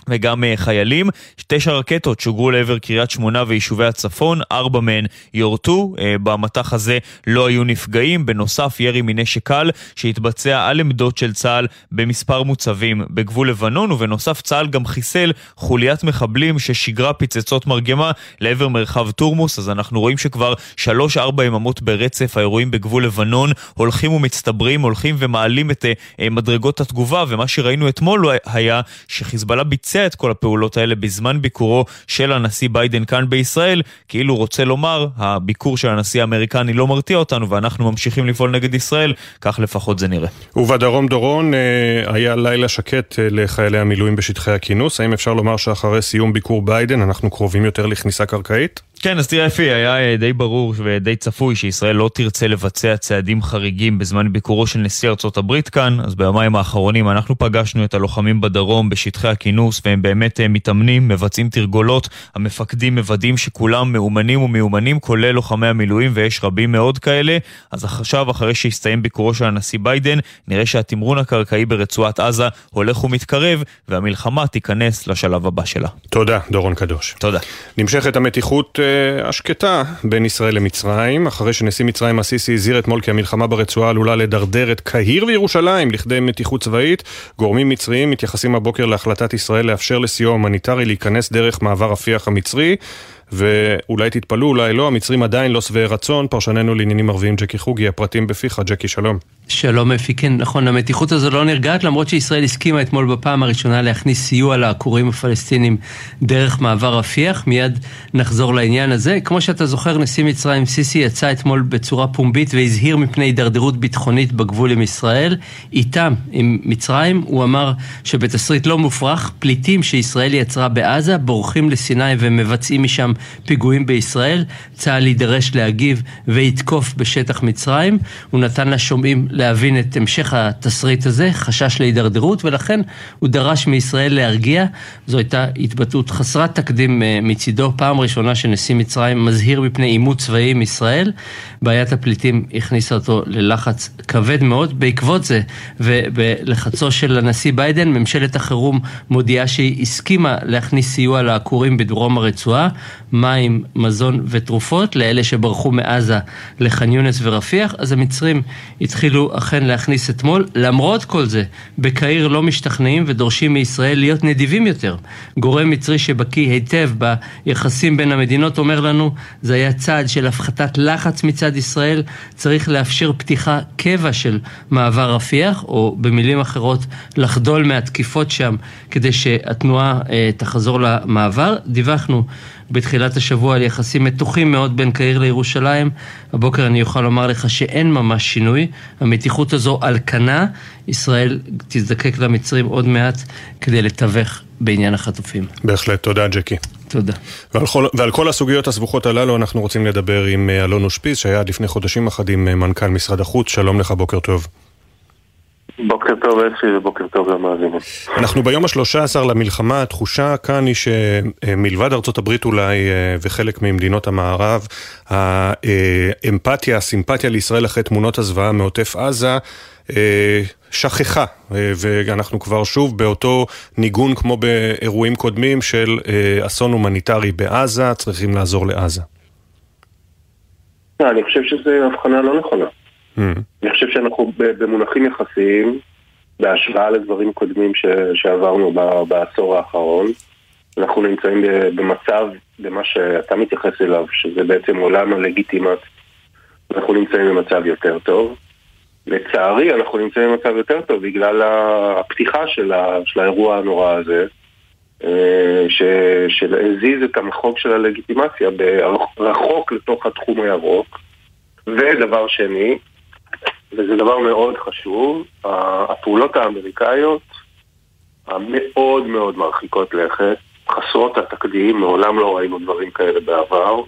וגם אה, חיילים. תשע רקטות שוגרו לעבר קריית שמונה ויישובי הצפון, ארבע מהן יורטו. אה, במטח הזה לא היו נפגעים. בנוסף, ירי מנשק קל שהתבצע על עמדות של צה"ל במספר מוצבים בגבול לבנון, ובנוסף צה"ל גם חיסל חוליית מחבלים ששיגרה פצצות מרגמה לעבר מרחב תורמוס. אז אנחנו רואים שכבר שלוש-ארבע יממות ברצף האירועים בגבול לבנון הולכים ומצטברים, הולכים ומעלים את אה, מדרגות התגובה, ומה שראינו אתמול היה שחיזבאללה ביצע את כל הפעולות האלה בזמן ביקורו של הנשיא ביידן כאן בישראל, כאילו רוצה לומר, הביקור של הנשיא האמריקני לא מרתיע אותנו ואנחנו ממשיכים לפעול נגד ישראל, כך לפחות זה נראה. ובדרום דורון אה, היה לילה שקט אה, לחיילי המילואים בשטחי הכינוס, האם אפשר לומר שאחרי סיום ביקור ביידן אנחנו קרובים יותר לכניסה קרקעית? כן, אז תראה אפי, היה אה, די ברור ודי צפוי שישראל לא תרצה לבצע צעדים חריגים בזמן ביקורו של נשיא ארצות הברית כאן, אז ביומיים האחרונים אנחנו פגשנו את הלוחמים בדרום בשטחי הכינוס והם באמת אה, מתאמנים, מבצעים תרגולות, המפקדים מוודאים שכולם מאומנים ומיומנים, כולל לוחמי המילואים ויש רבים מאוד כאלה, אז עכשיו, אחרי שהסתיים ביקורו של הנשיא ביידן, נראה שהתמרון הקרקעי ברצועת עזה הולך ומתקרב והמלחמה תיכנס לשלב הבא שלה. תודה, דורון קדוש. תודה. נמשכת המתיחות אה, השקטה בין ישראל למצרים, אחרי שנשיא מצרים א-סיסי הזהיר אתמול כי המלחמה ברצועה עלולה לדרדר את קהיר וירושלים לכדי מתיחות צבאית, גורמים מצריים מתייחסים הבוקר להחלטת ישראל לאפשר לסיוע הומניטרי להיכנס דרך מעבר רפיח המצרי. ואולי תתפלאו, אולי לא, המצרים עדיין לא שבעי רצון. פרשננו לעניינים ערביים ג'קי חוגי, הפרטים בפיך, ג'קי שלום. שלום אפי, כן, נכון, המתיחות הזו לא נרגעת, למרות שישראל הסכימה אתמול בפעם הראשונה להכניס סיוע לעקורים הפלסטינים דרך מעבר רפיח, מיד נחזור לעניין הזה. כמו שאתה זוכר, נשיא מצרים סיסי יצא אתמול בצורה פומבית והזהיר מפני הידרדרות ביטחונית בגבול עם ישראל. איתם, עם מצרים, הוא אמר שבתסריט לא מופרך, פליטים שישראל יצרה בעזה בורחים לסיני ומבצעים משם פיגועים בישראל. צה"ל יידרש להגיב ויתקוף בשטח מצרים. הוא נתן לשומעים להבין את המשך התסריט הזה, חשש להידרדרות, ולכן הוא דרש מישראל להרגיע. זו הייתה התבטאות חסרת תקדים אה, מצידו, פעם ראשונה שנשיא מצרים מזהיר מפני עימות צבאי עם ישראל. בעיית הפליטים הכניסה אותו ללחץ כבד מאוד. בעקבות זה, ובלחצו של הנשיא ביידן, ממשלת החירום מודיעה שהיא הסכימה להכניס סיוע לעקורים בדרום הרצועה, מים, מזון ותרופות לאלה שברחו מעזה לח'אן יונס ורפיח, אז המצרים התחילו אכן להכניס אתמול. למרות כל זה, בקהיר לא משתכנעים ודורשים מישראל להיות נדיבים יותר. גורם מצרי שבקיא היטב ביחסים בין המדינות אומר לנו, זה היה צעד של הפחתת לחץ מצד ישראל, צריך לאפשר פתיחה קבע של מעבר רפיח, או במילים אחרות, לחדול מהתקיפות שם כדי שהתנועה אה, תחזור למעבר. דיווחנו בתחילת השבוע על יחסים מתוחים מאוד בין קהיר לירושלים. הבוקר אני אוכל לומר לך שאין ממש שינוי. המתיחות הזו על כנה, ישראל תזדקק למצרים עוד מעט כדי לתווך בעניין החטופים. בהחלט, תודה ג'קי. תודה. ועל כל, ועל כל הסוגיות הסבוכות הללו אנחנו רוצים לדבר עם אה, אלון אושפיז, שהיה עד לפני חודשים אחדים אה, מנכ"ל משרד החוץ. שלום לך, בוקר טוב. בוקר טוב אפי ובוקר טוב למאזינים. אנחנו ביום השלושה עשר למלחמה, התחושה כאן היא שמלבד ארצות הברית אולי אה, וחלק ממדינות המערב, האמפתיה, הסימפתיה לישראל אחרי תמונות הזוועה מעוטף עזה אה, שכחה, אה, ואנחנו כבר שוב באותו ניגון כמו באירועים קודמים של אסון הומניטרי בעזה, צריכים לעזור לעזה. אני חושב שזו הבחנה לא נכונה. Mm. אני חושב שאנחנו במונחים יחסיים, בהשוואה לדברים קודמים ש, שעברנו בעשור האחרון, אנחנו נמצאים במצב, במה שאתה מתייחס אליו, שזה בעצם עולם הלגיטימט, אנחנו נמצאים במצב יותר טוב. לצערי אנחנו נמצאים במצב יותר טוב בגלל הפתיחה של, ה, של האירוע הנורא הזה, אה, שהזיז את המחוג של הלגיטימציה רחוק לתוך התחום הירוק. ודבר שני, וזה דבר מאוד חשוב, הפעולות האמריקאיות המאוד מאוד מרחיקות לכת, חסרות התקדים, מעולם לא ראינו דברים כאלה בעבר.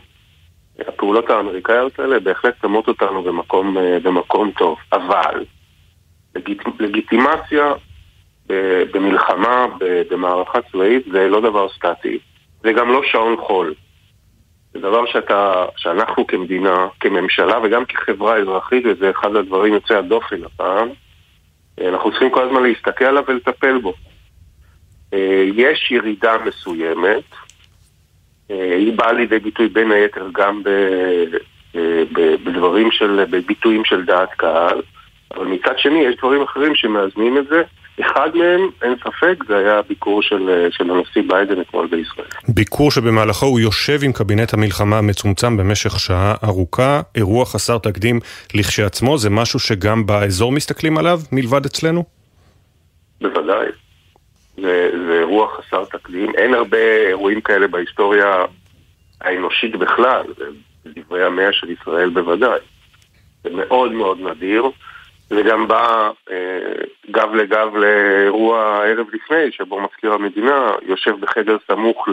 הפעולות האמריקאיות האלה בהחלט שמות אותנו במקום, במקום טוב, אבל לגיט, לגיטימציה במלחמה, במערכה צבאית, זה לא דבר סטטי. זה גם לא שעון חול. זה דבר שאתה, שאנחנו כמדינה, כממשלה וגם כחברה אזרחית, וזה אחד הדברים יוצאי הדופן הפעם, אנחנו צריכים כל הזמן להסתכל עליו ולטפל בו. אה, יש ירידה מסוימת, אה, היא באה לידי ביטוי בין היתר גם ב, אה, ב, בדברים של, בביטויים של דעת קהל, אבל מצד שני יש דברים אחרים שמאזנים את זה. אחד מהם, אין ספק, זה היה הביקור של, של הנשיא ביידן אתמול בישראל. ביקור שבמהלכו הוא יושב עם קבינט המלחמה המצומצם במשך שעה ארוכה, אירוע חסר תקדים לכשעצמו, זה משהו שגם באזור מסתכלים עליו, מלבד אצלנו? בוודאי. זה, זה אירוע חסר תקדים. אין הרבה אירועים כאלה בהיסטוריה האנושית בכלל, בדברי המאה של ישראל בוודאי. זה מאוד מאוד נדיר. זה גם בא אה, גב לגב לאירוע הערב לפני, שבו מזכיר המדינה יושב בחדר סמוך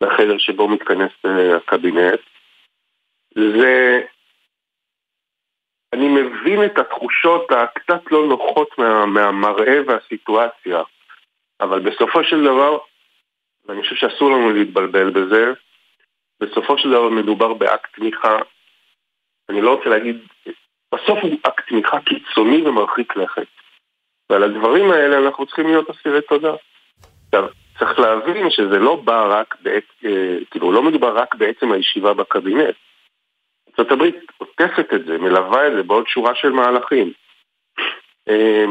לחדר שבו מתכנס אה, הקבינט. זה... אני מבין את התחושות הקצת לא נוחות מה, מהמראה והסיטואציה, אבל בסופו של דבר, ואני חושב שאסור לנו להתבלבל בזה, בסופו של דבר מדובר באקט תמיכה, אני לא רוצה להגיד, בסוף הוא אקט תמיכה קיצוני ומרחיק לכת. ועל הדברים האלה אנחנו צריכים להיות אסירי תודה. עכשיו, צריך להבין שזה לא בא רק בעת, אה, כאילו, לא מדובר רק בעצם הישיבה בקבינט. ארה"ב עוטפת את זה, מלווה את זה בעוד שורה של מהלכים. אה,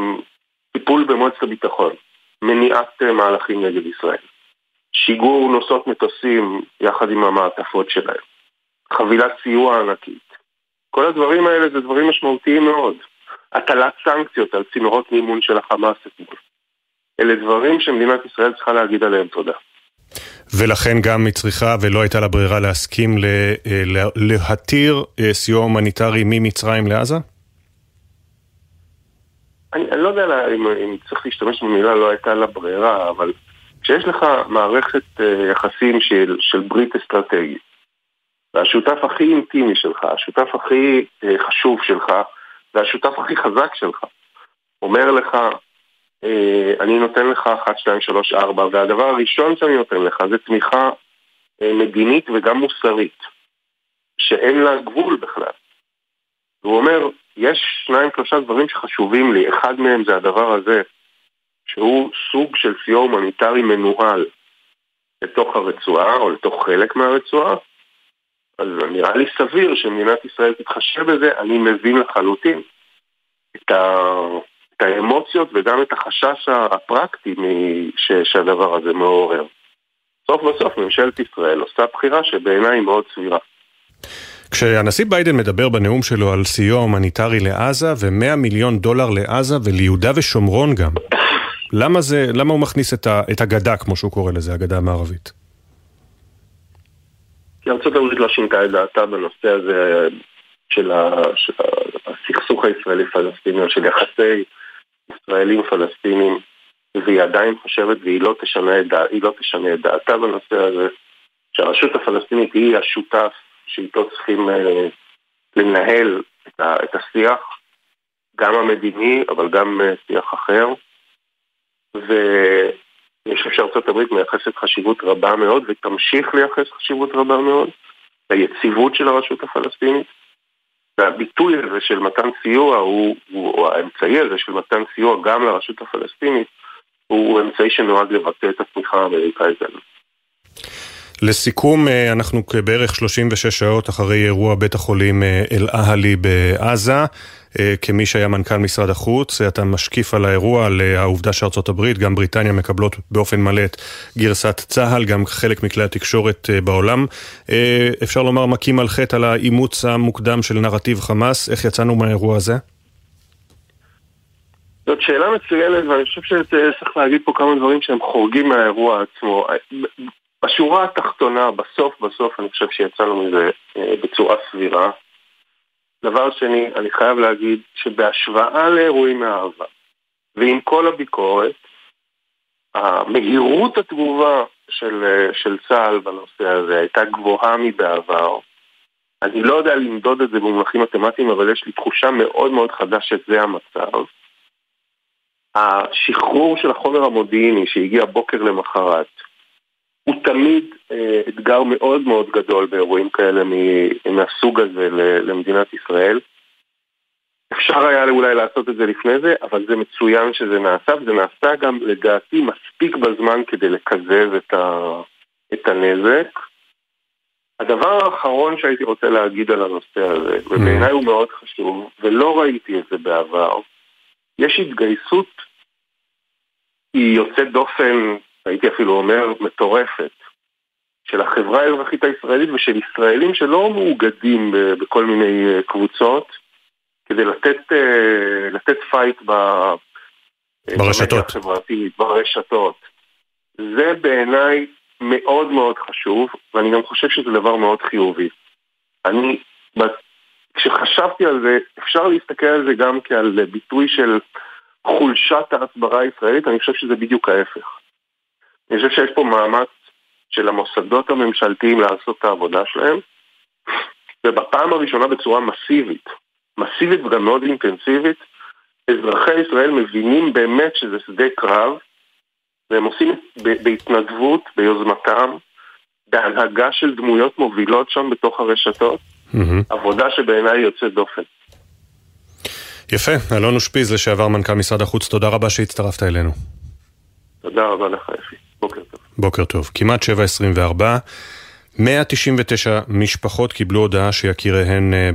טיפול במועצת הביטחון, מניעת אה, מהלכים נגד ישראל. שיגור נוסעות מטוסים יחד עם המעטפות שלהם. חבילת סיוע ענקית. כל הדברים האלה זה דברים משמעותיים מאוד. הטלת סנקציות על צינורות מימון של החמאס אתמול. אלה דברים שמדינת ישראל צריכה להגיד עליהם תודה. ולכן גם היא צריכה ולא הייתה לה ברירה להסכים אה, להתיר אה, סיוע הומניטרי ממצרים לעזה? אני, אני לא יודע אם, אם צריך להשתמש במילה לא הייתה לה ברירה, אבל כשיש לך מערכת uh, יחסים של, של ברית אסטרטגית, והשותף הכי אינטימי שלך, השותף הכי uh, חשוב שלך, והשותף הכי חזק שלך, אומר לך, uh, אני נותן לך 1, 2, 3, 4, והדבר הראשון שאני נותן לך זה תמיכה uh, מדינית וגם מוסרית, שאין לה גבול בכלל. והוא אומר, יש שניים שלושה דברים שחשובים לי, אחד מהם זה הדבר הזה, שהוא סוג של סיוע הומניטרי מנוהל לתוך הרצועה או לתוך חלק מהרצועה, אז נראה לי סביר שמדינת ישראל תתחשב בזה, אני מבין לחלוטין את, ה... את האמוציות וגם את החשש הפרקטי ש... שהדבר הזה מעורר. סוף בסוף ממשלת ישראל עושה בחירה שבעיניי היא מאוד סבירה. כשהנשיא ביידן מדבר בנאום שלו על סיוע הומניטרי לעזה ו-100 מיליון דולר לעזה וליהודה ושומרון גם, [COUGHS] למה, זה, למה הוא מכניס את, ה, את הגדה, כמו שהוא קורא לזה, הגדה המערבית? כי הברית לא שינתה את דעתה בנושא הזה של, הסכסוך הישראלי-פלסטיני, של יחסי ישראלים-פלסטינים, והיא עדיין חושבת, והיא לא תשנה את, דע, לא תשנה את דעתה בנושא הזה, שהרשות הפלסטינית היא השותף שאיתו צריכים אה, לנהל את, ה, את השיח, גם המדיני, אבל גם אה, שיח אחר. ואני חושב שארצות הברית מייחסת חשיבות רבה מאוד ותמשיך לייחס חשיבות רבה מאוד ליציבות של הרשות הפלסטינית. והביטוי הזה של מתן סיוע, הוא, הוא, או האמצעי הזה של מתן סיוע גם לרשות הפלסטינית, הוא אמצעי שנועד לבטא את התמיכה האמריקאית הזאת. לסיכום, אה, אנחנו בערך 36 שעות אחרי אירוע בית החולים אה, אל-אהלי בעזה. אה, כמי שהיה מנכ"ל משרד החוץ, אתה משקיף על האירוע, על העובדה שארצות הברית, גם בריטניה מקבלות באופן מלא את גרסת צה"ל, גם חלק מכלי התקשורת בעולם. אפשר לומר מכים על חטא על האימוץ המוקדם של נרטיב חמאס, איך יצאנו מהאירוע הזה? זאת שאלה מצוינת, ואני חושב שצריך להגיד פה כמה דברים שהם חורגים מהאירוע עצמו. בשורה התחתונה, בסוף בסוף אני חושב שיצאנו מזה אה, בצורה סבירה. דבר שני, אני חייב להגיד שבהשוואה לאירועים מהעבר, ועם כל הביקורת, המהירות התגובה של, של צה"ל בנושא הזה הייתה גבוהה מבעבר. אני לא יודע למדוד את זה במונחים מתמטיים, אבל יש לי תחושה מאוד מאוד חדה שזה המצב. השחרור של החומר המודיעיני שהגיע בוקר למחרת, הוא תמיד אה, אתגר מאוד מאוד גדול באירועים כאלה מהסוג הזה למדינת ישראל. אפשר היה אולי לעשות את זה לפני זה, אבל זה מצוין שזה נעשה, וזה נעשה גם לדעתי מספיק בזמן כדי לקזז את, ה... את הנזק. הדבר האחרון שהייתי רוצה להגיד על הנושא הזה, ובעיניי הוא מאוד חשוב, ולא ראיתי את זה בעבר, יש התגייסות, היא יוצאת דופן, הייתי אפילו אומר, מטורפת, של החברה האזרחית הישראלית ושל ישראלים שלא מאוגדים בכל מיני קבוצות, כדי לתת, לתת fight ב... ברשתות. החברתית, ברשתות. זה בעיניי מאוד מאוד חשוב, ואני גם חושב שזה דבר מאוד חיובי. אני, כשחשבתי על זה, אפשר להסתכל על זה גם כעל ביטוי של חולשת ההסברה הישראלית, אני חושב שזה בדיוק ההפך. אני חושב שיש פה מאמץ של המוסדות הממשלתיים לעשות את העבודה שלהם, ובפעם הראשונה בצורה מסיבית, מסיבית וגם מאוד אינטנסיבית, אזרחי ישראל מבינים באמת שזה שדה קרב, והם עושים בהתנדבות, ביוזמתם, בהנהגה של דמויות מובילות שם בתוך הרשתות, mm-hmm. עבודה שבעיניי יוצאת דופן. יפה, אלון אושפיז, לשעבר מנכ"ל משרד החוץ, תודה רבה שהצטרפת אלינו. תודה רבה לך, אפי. בוקר טוב. בוקר טוב. כמעט 7.24. 199 משפחות קיבלו הודעה שיקיריהן אה,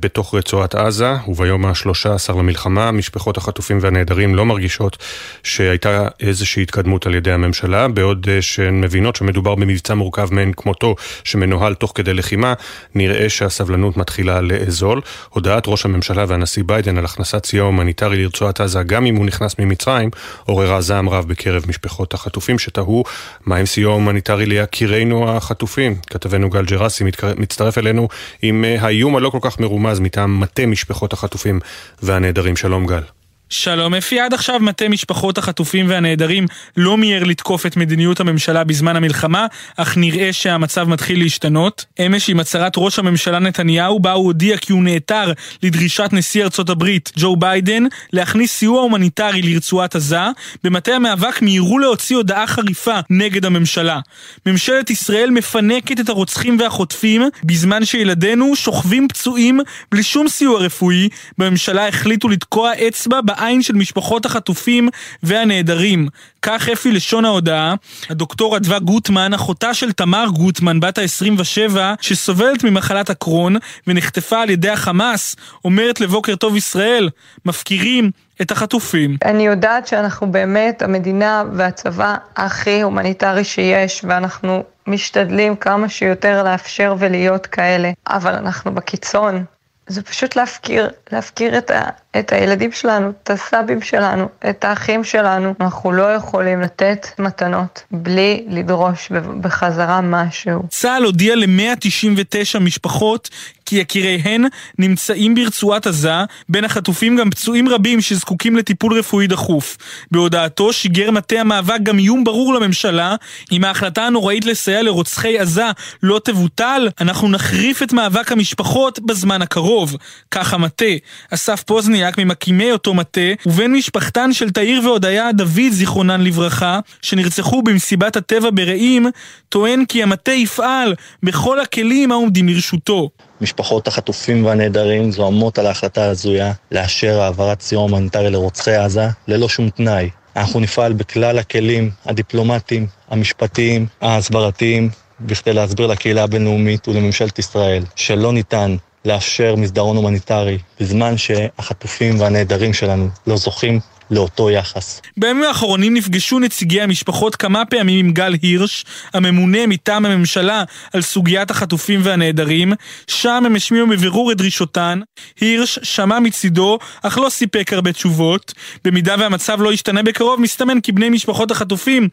בתוך רצועת עזה, וביום ה-13 למלחמה, משפחות החטופים והנעדרים לא מרגישות שהייתה איזושהי התקדמות על ידי הממשלה, בעוד אה, שהן מבינות שמדובר במבצע מורכב מאין כמותו, שמנוהל תוך כדי לחימה, נראה שהסבלנות מתחילה לאזול. הודעת ראש הממשלה והנשיא ביידן על הכנסת סיוע הומניטרי לרצועת עזה, גם אם הוא נכנס ממצרים, עוררה זעם רב בקרב משפחות החטופים שתהו מה עם סיוע הומניטרי ליקירינו החטופים. חטופים. כתבנו גל ג'רסי מצטרף אלינו עם אה, האיום הלא כל כך מרומז מטעם מטה משפחות החטופים והנעדרים. שלום גל. שלום אפי, עד עכשיו מטה משפחות החטופים והנעדרים לא מיהר לתקוף את מדיניות הממשלה בזמן המלחמה, אך נראה שהמצב מתחיל להשתנות. אמש עם הצהרת ראש הממשלה נתניהו, בה הוא הודיע כי הוא נעתר לדרישת נשיא ארצות הברית, ג'ו ביידן, להכניס סיוע הומניטרי לרצועת עזה, במטה המאבק מיהרו להוציא הודעה חריפה נגד הממשלה. ממשלת ישראל מפנקת את הרוצחים והחוטפים, בזמן שילדינו שוכבים פצועים בלי שום סיוע רפואי, בממשלה החליטו לתקוע אצבע העין של משפחות החטופים והנעדרים. כך אפי לשון ההודעה, הדוקטור אדווה גוטמן, אחותה של תמר גוטמן, בת ה-27, שסובלת ממחלת הקרון ונחטפה על ידי החמאס, אומרת לבוקר טוב ישראל, מפקירים את החטופים. אני יודעת שאנחנו באמת המדינה והצבא הכי הומניטרי שיש, ואנחנו משתדלים כמה שיותר לאפשר ולהיות כאלה, אבל אנחנו בקיצון. זה פשוט להפקיר, להפקיר את, ה, את הילדים שלנו, את הסבים שלנו, את האחים שלנו. אנחנו לא יכולים לתת מתנות בלי לדרוש בחזרה משהו. צה"ל הודיע ל-199 משפחות כי יקיריהן נמצאים ברצועת עזה, בין החטופים גם פצועים רבים שזקוקים לטיפול רפואי דחוף. בהודעתו שיגר מטה המאבק גם איום ברור לממשלה, אם ההחלטה הנוראית לסייע לרוצחי עזה לא תבוטל, אנחנו נחריף את מאבק המשפחות בזמן הקרוב. כך המטה. אסף פוזניאק ממקימי אותו מטה, ובן משפחתן של תאיר והודיה דוד, זיכרונן לברכה, שנרצחו במסיבת הטבע ברעים, טוען כי המטה יפעל בכל הכלים העומדים לרשותו. משפחות החטופים והנעדרים זוהמות על ההחלטה ההזויה לאשר העברת סיוע הומניטרי לרוצחי עזה ללא שום תנאי. אנחנו נפעל בכלל הכלים הדיפלומטיים, המשפטיים, ההסברתיים, בכדי להסביר לקהילה הבינלאומית ולממשלת ישראל שלא ניתן לאפשר מסדרון הומניטרי בזמן שהחטופים והנעדרים שלנו לא זוכים לאותו יחס. בימים האחרונים נפגשו נציגי המשפחות כמה פעמים עם גל הירש, הממונה מטעם הממשלה על סוגיית החטופים והנעדרים. שם הם השמיעו מבירור את דרישותן. הירש שמע מצידו, אך לא סיפק הרבה תשובות. במידה והמצב לא ישתנה בקרוב, מסתמן כי בני משפחות החטופים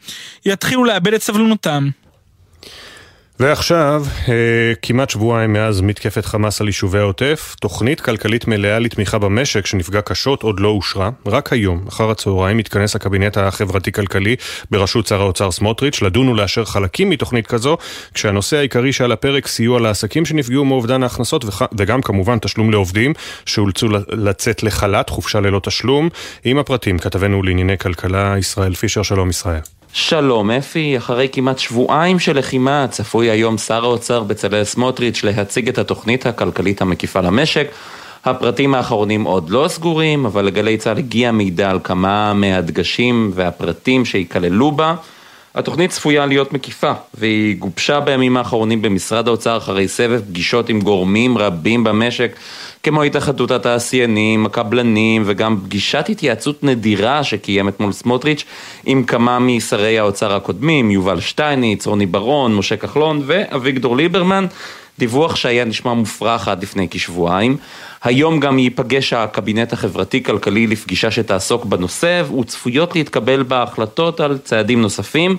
יתחילו לאבד את סבלנותם. ועכשיו, אה, כמעט שבועיים מאז מתקפת חמאס על יישובי העוטף, תוכנית כלכלית מלאה לתמיכה במשק שנפגע קשות עוד לא אושרה. רק היום, אחר הצהריים, מתכנס הקבינט החברתי-כלכלי בראשות שר האוצר סמוטריץ' לדון ולאשר חלקים מתוכנית כזו, כשהנושא העיקרי שעל הפרק סיוע לעסקים שנפגעו מאובדן ההכנסות וגם כמובן תשלום לעובדים שאולצו לצאת לחל"ת, חופשה ללא תשלום. עם הפרטים, כתבנו לענייני כלכלה ישראל פישר, שלום ישראל. שלום אפי, אחרי כמעט שבועיים של לחימה, צפוי היום שר האוצר בצלאל סמוטריץ' להציג את התוכנית הכלכלית המקיפה למשק. הפרטים האחרונים עוד לא סגורים, אבל לגלי צה"ל הגיע מידע על כמה מהדגשים והפרטים שיכללו בה. התוכנית צפויה להיות מקיפה, והיא גובשה בימים האחרונים במשרד האוצר אחרי סבב פגישות עם גורמים רבים במשק, כמו התאחדות התעשיינים, הקבלנים, וגם פגישת התייעצות נדירה שקיים אתמול סמוטריץ' עם כמה משרי האוצר הקודמים, יובל שטייניץ, רוני ברון, משה כחלון ואביגדור ליברמן. דיווח שהיה נשמע מופרך עד לפני כשבועיים. היום גם ייפגש הקבינט החברתי-כלכלי לפגישה שתעסוק בנושא וצפויות להתקבל בה החלטות על צעדים נוספים.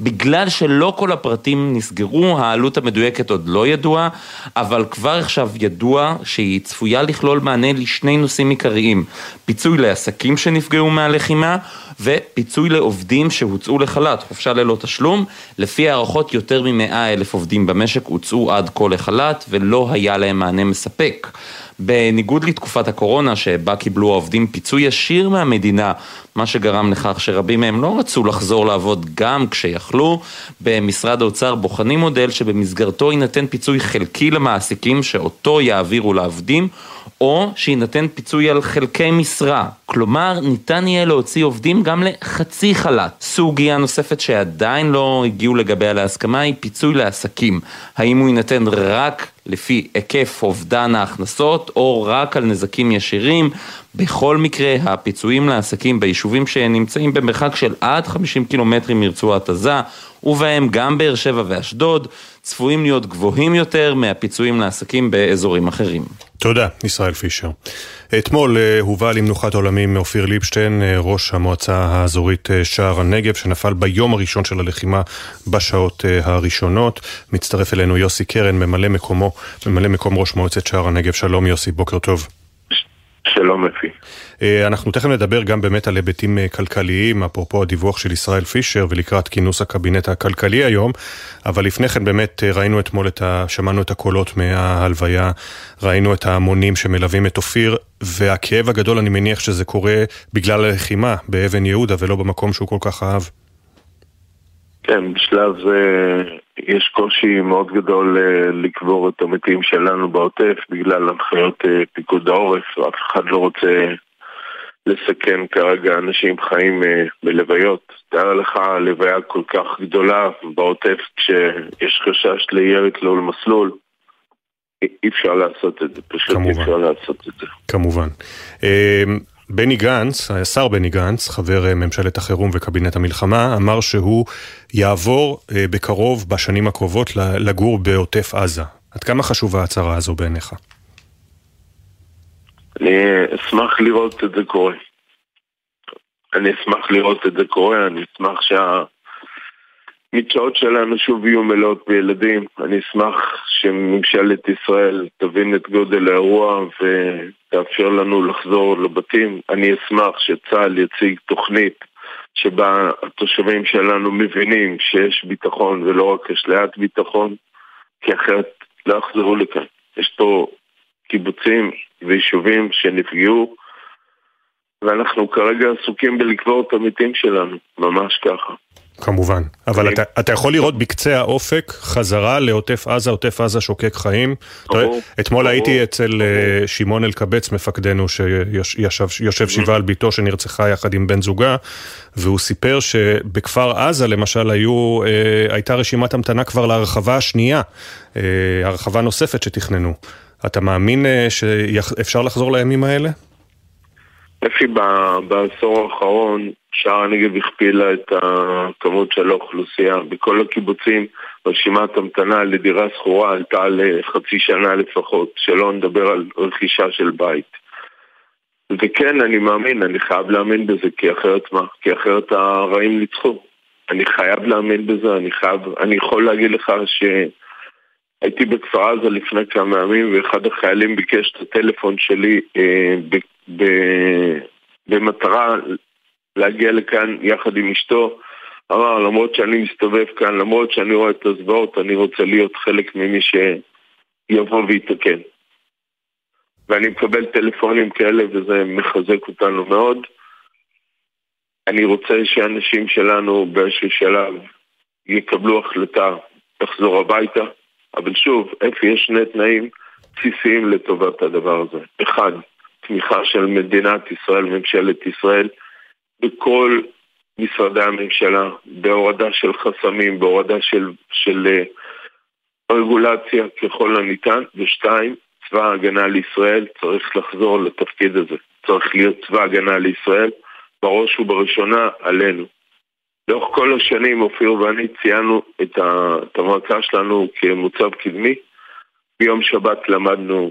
בגלל שלא כל הפרטים נסגרו, העלות המדויקת עוד לא ידועה, אבל כבר עכשיו ידוע שהיא צפויה לכלול מענה לשני נושאים עיקריים. פיצוי לעסקים שנפגעו מהלחימה ופיצוי לעובדים שהוצאו לחל"ת, חופשה ללא תשלום. לפי הערכות יותר מ-100 אלף עובדים במשק הוצאו עד כה לחל"ת ולא היה להם מענה מספק. בניגוד לתקופת הקורונה שבה קיבלו העובדים פיצוי ישיר מהמדינה, מה שגרם לכך שרבים מהם לא רצו לחזור לעבוד גם כשיכלו, במשרד האוצר בוחנים מודל שבמסגרתו יינתן פיצוי חלקי למעסיקים שאותו יעבירו לעובדים או שיינתן פיצוי על חלקי משרה, כלומר ניתן יהיה להוציא עובדים גם לחצי חל"ת. סוגיה נוספת שעדיין לא הגיעו לגביה להסכמה היא פיצוי לעסקים. האם הוא יינתן רק לפי היקף אובדן ההכנסות או רק על נזקים ישירים? בכל מקרה, הפיצויים לעסקים ביישובים שנמצאים במרחק של עד 50 קילומטרים מרצועת עזה, ובהם גם באר שבע ואשדוד, צפויים להיות גבוהים יותר מהפיצויים לעסקים באזורים אחרים. תודה, ישראל פישר. אתמול אה, הובא למנוחת עולמים מאופיר ליבשטיין, אה, ראש המועצה האזורית אה, שער הנגב, שנפל ביום הראשון של הלחימה בשעות הראשונות. מצטרף אלינו יוסי קרן, ממלא מקומו, ממלא מקום ראש מועצת שער הנגב. שלום יוסי, בוקר טוב. שלום אפי. אה, אנחנו תכף נדבר גם באמת על היבטים אה, כלכליים, אפרופו הדיווח של ישראל פישר ולקראת כינוס הקבינט הכלכלי היום, אבל לפני כן באמת אה, ראינו אתמול את ה... שמענו את הקולות מההלוויה, ראינו את ההמונים שמלווים את אופיר, והכאב הגדול, אני מניח שזה קורה בגלל הלחימה באבן יהודה ולא במקום שהוא כל כך אהב. כן, בשלב זה יש קושי מאוד גדול לקבור את המתים שלנו בעוטף בגלל הנחיות פיקוד העורף, אף אחד לא רוצה לסכן כרגע אנשים חיים אה, בלוויות. תאר לך לוויה כל כך גדולה בעוטף כשיש חשש לירי תלול מסלול. אי אפשר לעשות את זה, פשוט כמובן. אי אפשר לעשות את זה. כמובן. אה, בני גנץ, השר בני גנץ, חבר אה, ממשלת החירום וקבינט המלחמה, אמר שהוא יעבור בקרוב, בשנים הקרובות, לגור בעוטף עזה. עד כמה חשובה ההצהרה הזו בעיניך? אני אשמח לראות את זה קורה. אני אשמח לראות את זה קורה, אני אשמח שהמדשאות שלנו שוב יהיו מלאות בילדים. אני אשמח שממשלת ישראל תבין את גודל האירוע ותאפשר לנו לחזור לבתים. אני אשמח שצה"ל יציג תוכנית שבה התושבים שלנו מבינים שיש ביטחון ולא רק אשליית ביטחון, כי אחרת לא יחזרו לכאן. יש פה קיבוצים ויישובים שנפגעו, ואנחנו כרגע עסוקים בלקבור את המתים שלנו, ממש ככה. כמובן, אבל. אתה, אתה יכול לראות בקצה האופק חזרה לעוטף עזה, עוטף עזה שוקק חיים. ברור, אתמול ברור, הייתי אצל ברור. אה, שמעון אלקבץ, מפקדנו, שיושב שבעה על ביתו שנרצחה יחד עם בן זוגה, והוא סיפר שבכפר עזה למשל היו, אה, הייתה רשימת המתנה כבר להרחבה השנייה, אה, הרחבה נוספת שתכננו. אתה מאמין אה, שאפשר לחזור לימים האלה? אפי, בעשור האחרון שער הנגב הכפילה את הכמות של האוכלוסייה. בכל הקיבוצים רשימת המתנה לדירה שכורה עלתה לחצי שנה לפחות, שלא נדבר על רכישה של בית. וכן, אני מאמין, אני חייב להאמין בזה, כי אחרת מה? כי אחרת הרעים ניצחו. אני חייב להאמין בזה, אני חייב, אני יכול להגיד לך ש... הייתי בכפר עזה לפני כמה ימים ואחד החיילים ביקש את הטלפון שלי אה, ב, ב, במטרה להגיע לכאן יחד עם אשתו. אמר, למרות שאני מסתובב כאן, למרות שאני רואה את הזוועות, אני רוצה להיות חלק ממי שיבוא ויתקן. ואני מקבל טלפונים כאלה וזה מחזק אותנו מאוד. אני רוצה שאנשים שלנו באיזשהו שלב יקבלו החלטה לחזור הביתה. אבל שוב, איפה יש שני תנאים, בסיסיים לטובת הדבר הזה. אחד, תמיכה של מדינת ישראל, ממשלת ישראל, בכל משרדי הממשלה, בהורדה של חסמים, בהורדה של, של uh, רגולציה ככל הניתן, ושתיים, צבא ההגנה לישראל צריך לחזור לתפקיד הזה. צריך להיות צבא הגנה לישראל, בראש ובראשונה עלינו. לאורך כל השנים אופיר ואני ציינו את, המועצה שלנו כמוצב קדמי. ביום שבת למדנו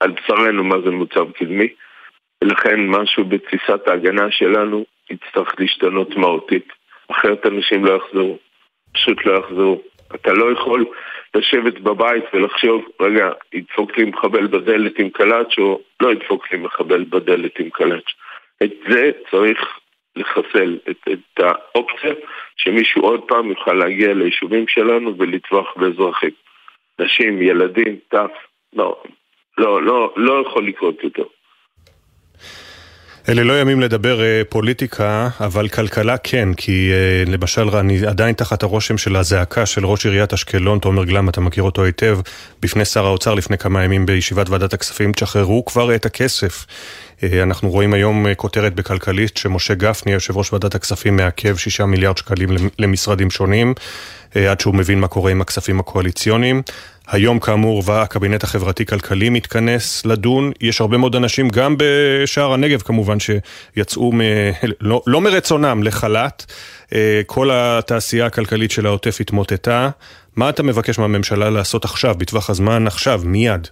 על בשרנו מה זה מוצב קדמי, ולכן משהו בתפיסת ההגנה שלנו יצטרך להשתנות מהותית. אחרת אנשים לא יחזרו, פשוט לא יחזרו. אתה לא יכול לשבת בבית ולחשוב, רגע, ידפוק לי מחבל בדלת עם קלאץ' או לא ידפוק לי מחבל בדלת עם קלאץ'. את זה צריך לחסל, את, את האופציה שמישהו עוד פעם יוכל להגיע ליישובים שלנו ולטבוח באזרחים. נשים, ילדים, טף, לא, לא, לא, לא יכול לקרות יותר. אלה לא ימים לדבר uh, פוליטיקה, אבל כלכלה כן, כי uh, למשל אני עדיין תחת הרושם של הזעקה של ראש עיריית אשקלון, תומר גלם, אתה מכיר אותו היטב, בפני שר האוצר לפני כמה ימים בישיבת ועדת הכספים, תשחררו כבר את הכסף. Uh, אנחנו רואים היום uh, כותרת בכלכליסט שמשה גפני, יושב ראש ועדת הכספים, מעכב שישה מיליארד שקלים למשרדים שונים, uh, עד שהוא מבין מה קורה עם הכספים הקואליציוניים. היום כאמור והקבינט החברתי-כלכלי מתכנס לדון. יש הרבה מאוד אנשים, גם בשער הנגב כמובן, שיצאו מ... [LAUGHS] לא, לא מרצונם לחל"ת. אה, כל התעשייה הכלכלית של העוטף התמוטטה. מה אתה מבקש מהממשלה לעשות עכשיו, בטווח הזמן עכשיו, מיד?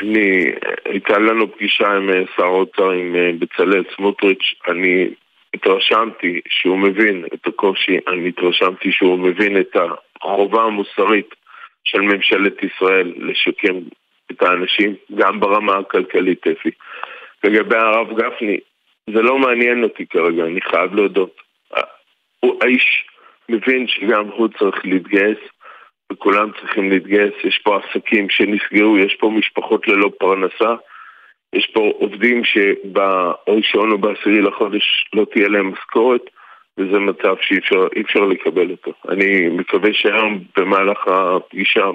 אני, הייתה לנו פגישה עם אה, שר האוצר, עם אה, בצלאל סמוטריץ', אני התרשמתי שהוא מבין את הקושי, אני התרשמתי שהוא מבין את החובה המוסרית של ממשלת ישראל לשקם את האנשים, גם ברמה הכלכלית, אפי. לגבי הרב גפני, זה לא מעניין אותי כרגע, אני חייב להודות. הוא, האיש מבין שגם הוא צריך להתגייס, וכולם צריכים להתגייס. יש פה עסקים שנסגרו, יש פה משפחות ללא פרנסה, יש פה עובדים שבראשון או בעשירי לחודש לא תהיה להם משכורת. וזה מצב שאי אפשר, אפשר לקבל אותו. אני מקווה שהיום במהלך הפגישה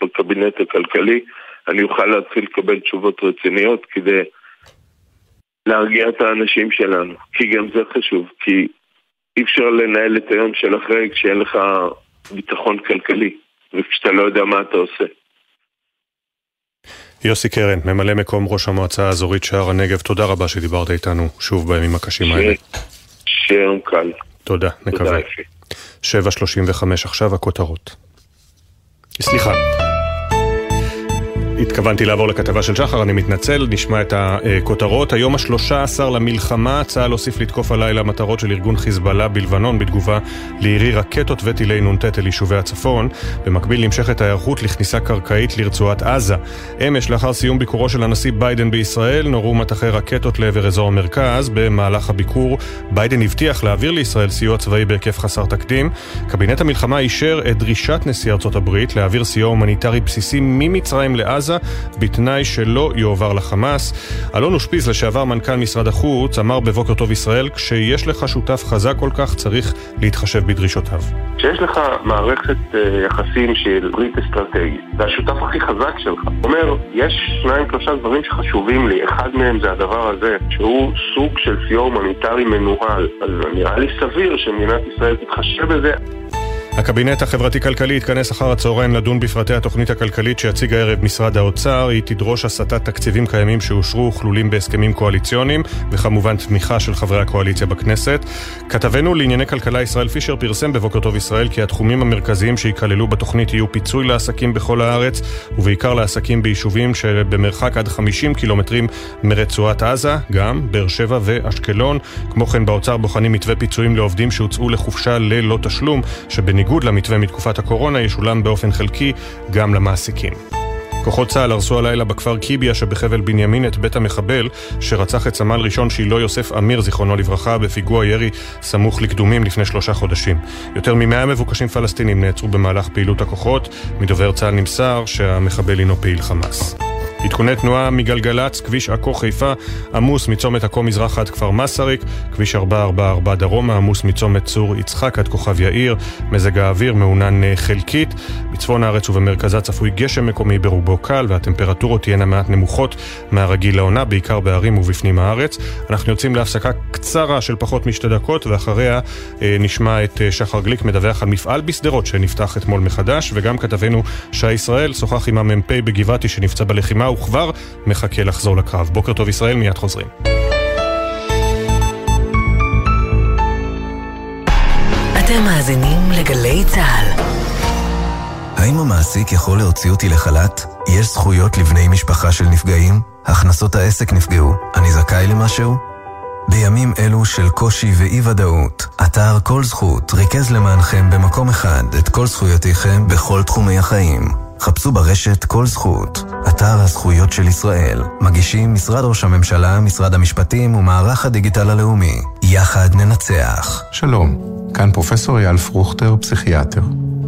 בקבינט הכלכלי אני אוכל להתחיל לקבל תשובות רציניות כדי להרגיע את האנשים שלנו, כי גם זה חשוב, כי אי אפשר לנהל את היום של אחרי כשאין לך ביטחון כלכלי וכשאתה לא יודע מה אתה עושה. יוסי קרן, ממלא מקום ראש המועצה האזורית שער הנגב, תודה רבה שדיברת איתנו שוב בימים הקשים האלה. שיהיה קל. תודה, נקווה. 7.35 עכשיו הכותרות. סליחה. התכוונתי לעבור לכתבה של שחר, אני מתנצל, נשמע את הכותרות. היום השלושה עשר למלחמה, צה"ל הוסיף לתקוף הלילה מטרות של ארגון חיזבאללה בלבנון בתגובה לירי רקטות וטילי נ"ט אל יישובי הצפון. במקביל נמשכת ההיערכות לכניסה קרקעית לרצועת עזה. אמש, לאחר סיום ביקורו של הנשיא ביידן בישראל, נורו מטחי רקטות לעבר אזור המרכז. במהלך הביקור, ביידן הבטיח להעביר לישראל סיוע צבאי בהיקף חסר תקדים. קבינט המלחמה אישר את דרישת נשיא ארצות הברית להעביר סיוע הומניטרי בסיסי ממצרים לעזה. עזה, בתנאי שלא יועבר לחמאס. אלון אושפיז, לשעבר מנכ"ל משרד החוץ, אמר בבוקר טוב ישראל, כשיש לך שותף חזק כל כך, צריך להתחשב בדרישותיו. כשיש לך מערכת uh, יחסים של ברית אסטרטגית, זה השותף הכי חזק שלך. אומר, יש שניים שלושה דברים שחשובים לי, אחד מהם זה הדבר הזה, שהוא סוג של סיוע הומניטרי מנוהל. אז נראה לי סביר שמדינת ישראל תתחשב בזה. הקבינט החברתי-כלכלי יתכנס אחר הצהריים לדון בפרטי התוכנית הכלכלית שיציג הערב משרד האוצר. היא תדרוש הסטת תקציבים קיימים שאושרו וכלולים בהסכמים קואליציוניים, וכמובן תמיכה של חברי הקואליציה בכנסת. כתבנו לענייני כלכלה ישראל פישר פרסם בבוקר טוב ישראל כי התחומים המרכזיים שייכללו בתוכנית יהיו פיצוי לעסקים בכל הארץ, ובעיקר לעסקים ביישובים שבמרחק עד 50 קילומטרים מרצועת עזה, גם באר שבע ואשקלון. כמו כן באוצר בוחנים מתווה פיצויים לעובדים שהוצאו לחופשה ללא תשלום, בניגוד למתווה מתקופת הקורונה, ישולם באופן חלקי גם למעסיקים. כוחות צה"ל הרסו הלילה בכפר קיביה שבחבל בנימין את בית המחבל שרצח את סמל ראשון שילה יוסף אמיר, זיכרונו לברכה, בפיגוע ירי סמוך לקדומים לפני שלושה חודשים. יותר ממאה מבוקשים פלסטינים נעצרו במהלך פעילות הכוחות. מדובר צה"ל נמסר שהמחבל הינו פעיל חמאס. עדכוני תנועה מגלגלצ, כביש עכו חיפה, עמוס מצומת עכו מזרח עד כפר מסריק, כביש 444 דרומה, עמוס מצומת צור יצחק עד כוכב יאיר, מזג האוויר מעונן אה, חלקית, בצפון הארץ ובמרכזה צפוי גשם מקומי ברובו קל, והטמפרטורות תהיינה מעט נמוכות מהרגיל לעונה, בעיקר בערים ובפנים הארץ. אנחנו יוצאים להפסקה קצרה של פחות משתי דקות, ואחריה אה, נשמע את אה, שחר גליק מדווח על מפעל בשדרות שנפתח אתמול מחדש, וגם כתבנו שי ישראל שוחח עם המ"פ בגבעתי שנפצע בלחימה וכבר מחכה לחזור לקרב. בוקר טוב ישראל, מיד חוזרים. אתם מאזינים לגלי צה"ל. האם המעסיק יכול להוציא אותי לחל"ת? יש זכויות לבני משפחה של נפגעים? הכנסות העסק נפגעו. אני זכאי למשהו? בימים אלו של קושי ואי-ודאות, אתר כל זכות ריכז למענכם במקום אחד את כל זכויותיכם בכל תחומי החיים. חפשו ברשת כל זכות, אתר הזכויות של ישראל. מגישים משרד ראש הממשלה, משרד המשפטים ומערך הדיגיטל הלאומי. יחד ננצח. שלום, כאן פרופסור אייל פרוכטר, פסיכיאטר.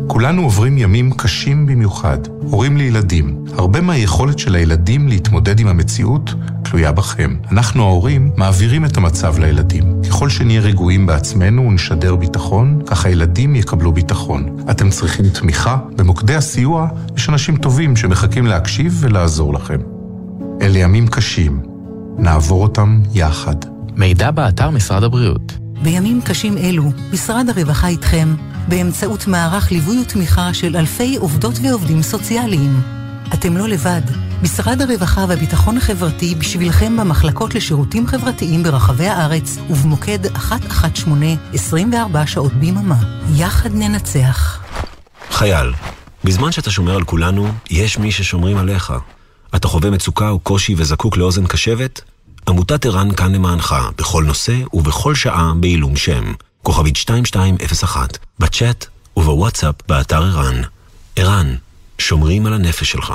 כולנו עוברים ימים קשים במיוחד, הורים לילדים. הרבה מהיכולת של הילדים להתמודד עם המציאות תלויה בכם. אנחנו ההורים מעבירים את המצב לילדים. ככל שנהיה רגועים בעצמנו ונשדר ביטחון, כך הילדים יקבלו ביטחון. אתם צריכים תמיכה. במוקדי הסיוע יש אנשים טובים שמחכים להקשיב ולעזור לכם. אלה ימים קשים. נעבור אותם יחד. מידע באתר משרד הבריאות. בימים קשים אלו, משרד הרווחה איתכם, באמצעות מערך ליווי ותמיכה של אלפי עובדות ועובדים סוציאליים. אתם לא לבד. משרד הרווחה והביטחון החברתי בשבילכם במחלקות לשירותים חברתיים ברחבי הארץ ובמוקד 118 24 שעות ביממה. יחד ננצח. חייל, בזמן שאתה שומר על כולנו, יש מי ששומרים עליך. אתה חווה מצוקה או קושי וזקוק לאוזן קשבת? עמותת ער"ן כאן למענך, בכל נושא ובכל שעה בעילום שם. כוכבית 2201, בצ'אט ובוואטסאפ באתר ער"ן. ער"ן, שומרים על הנפש שלך.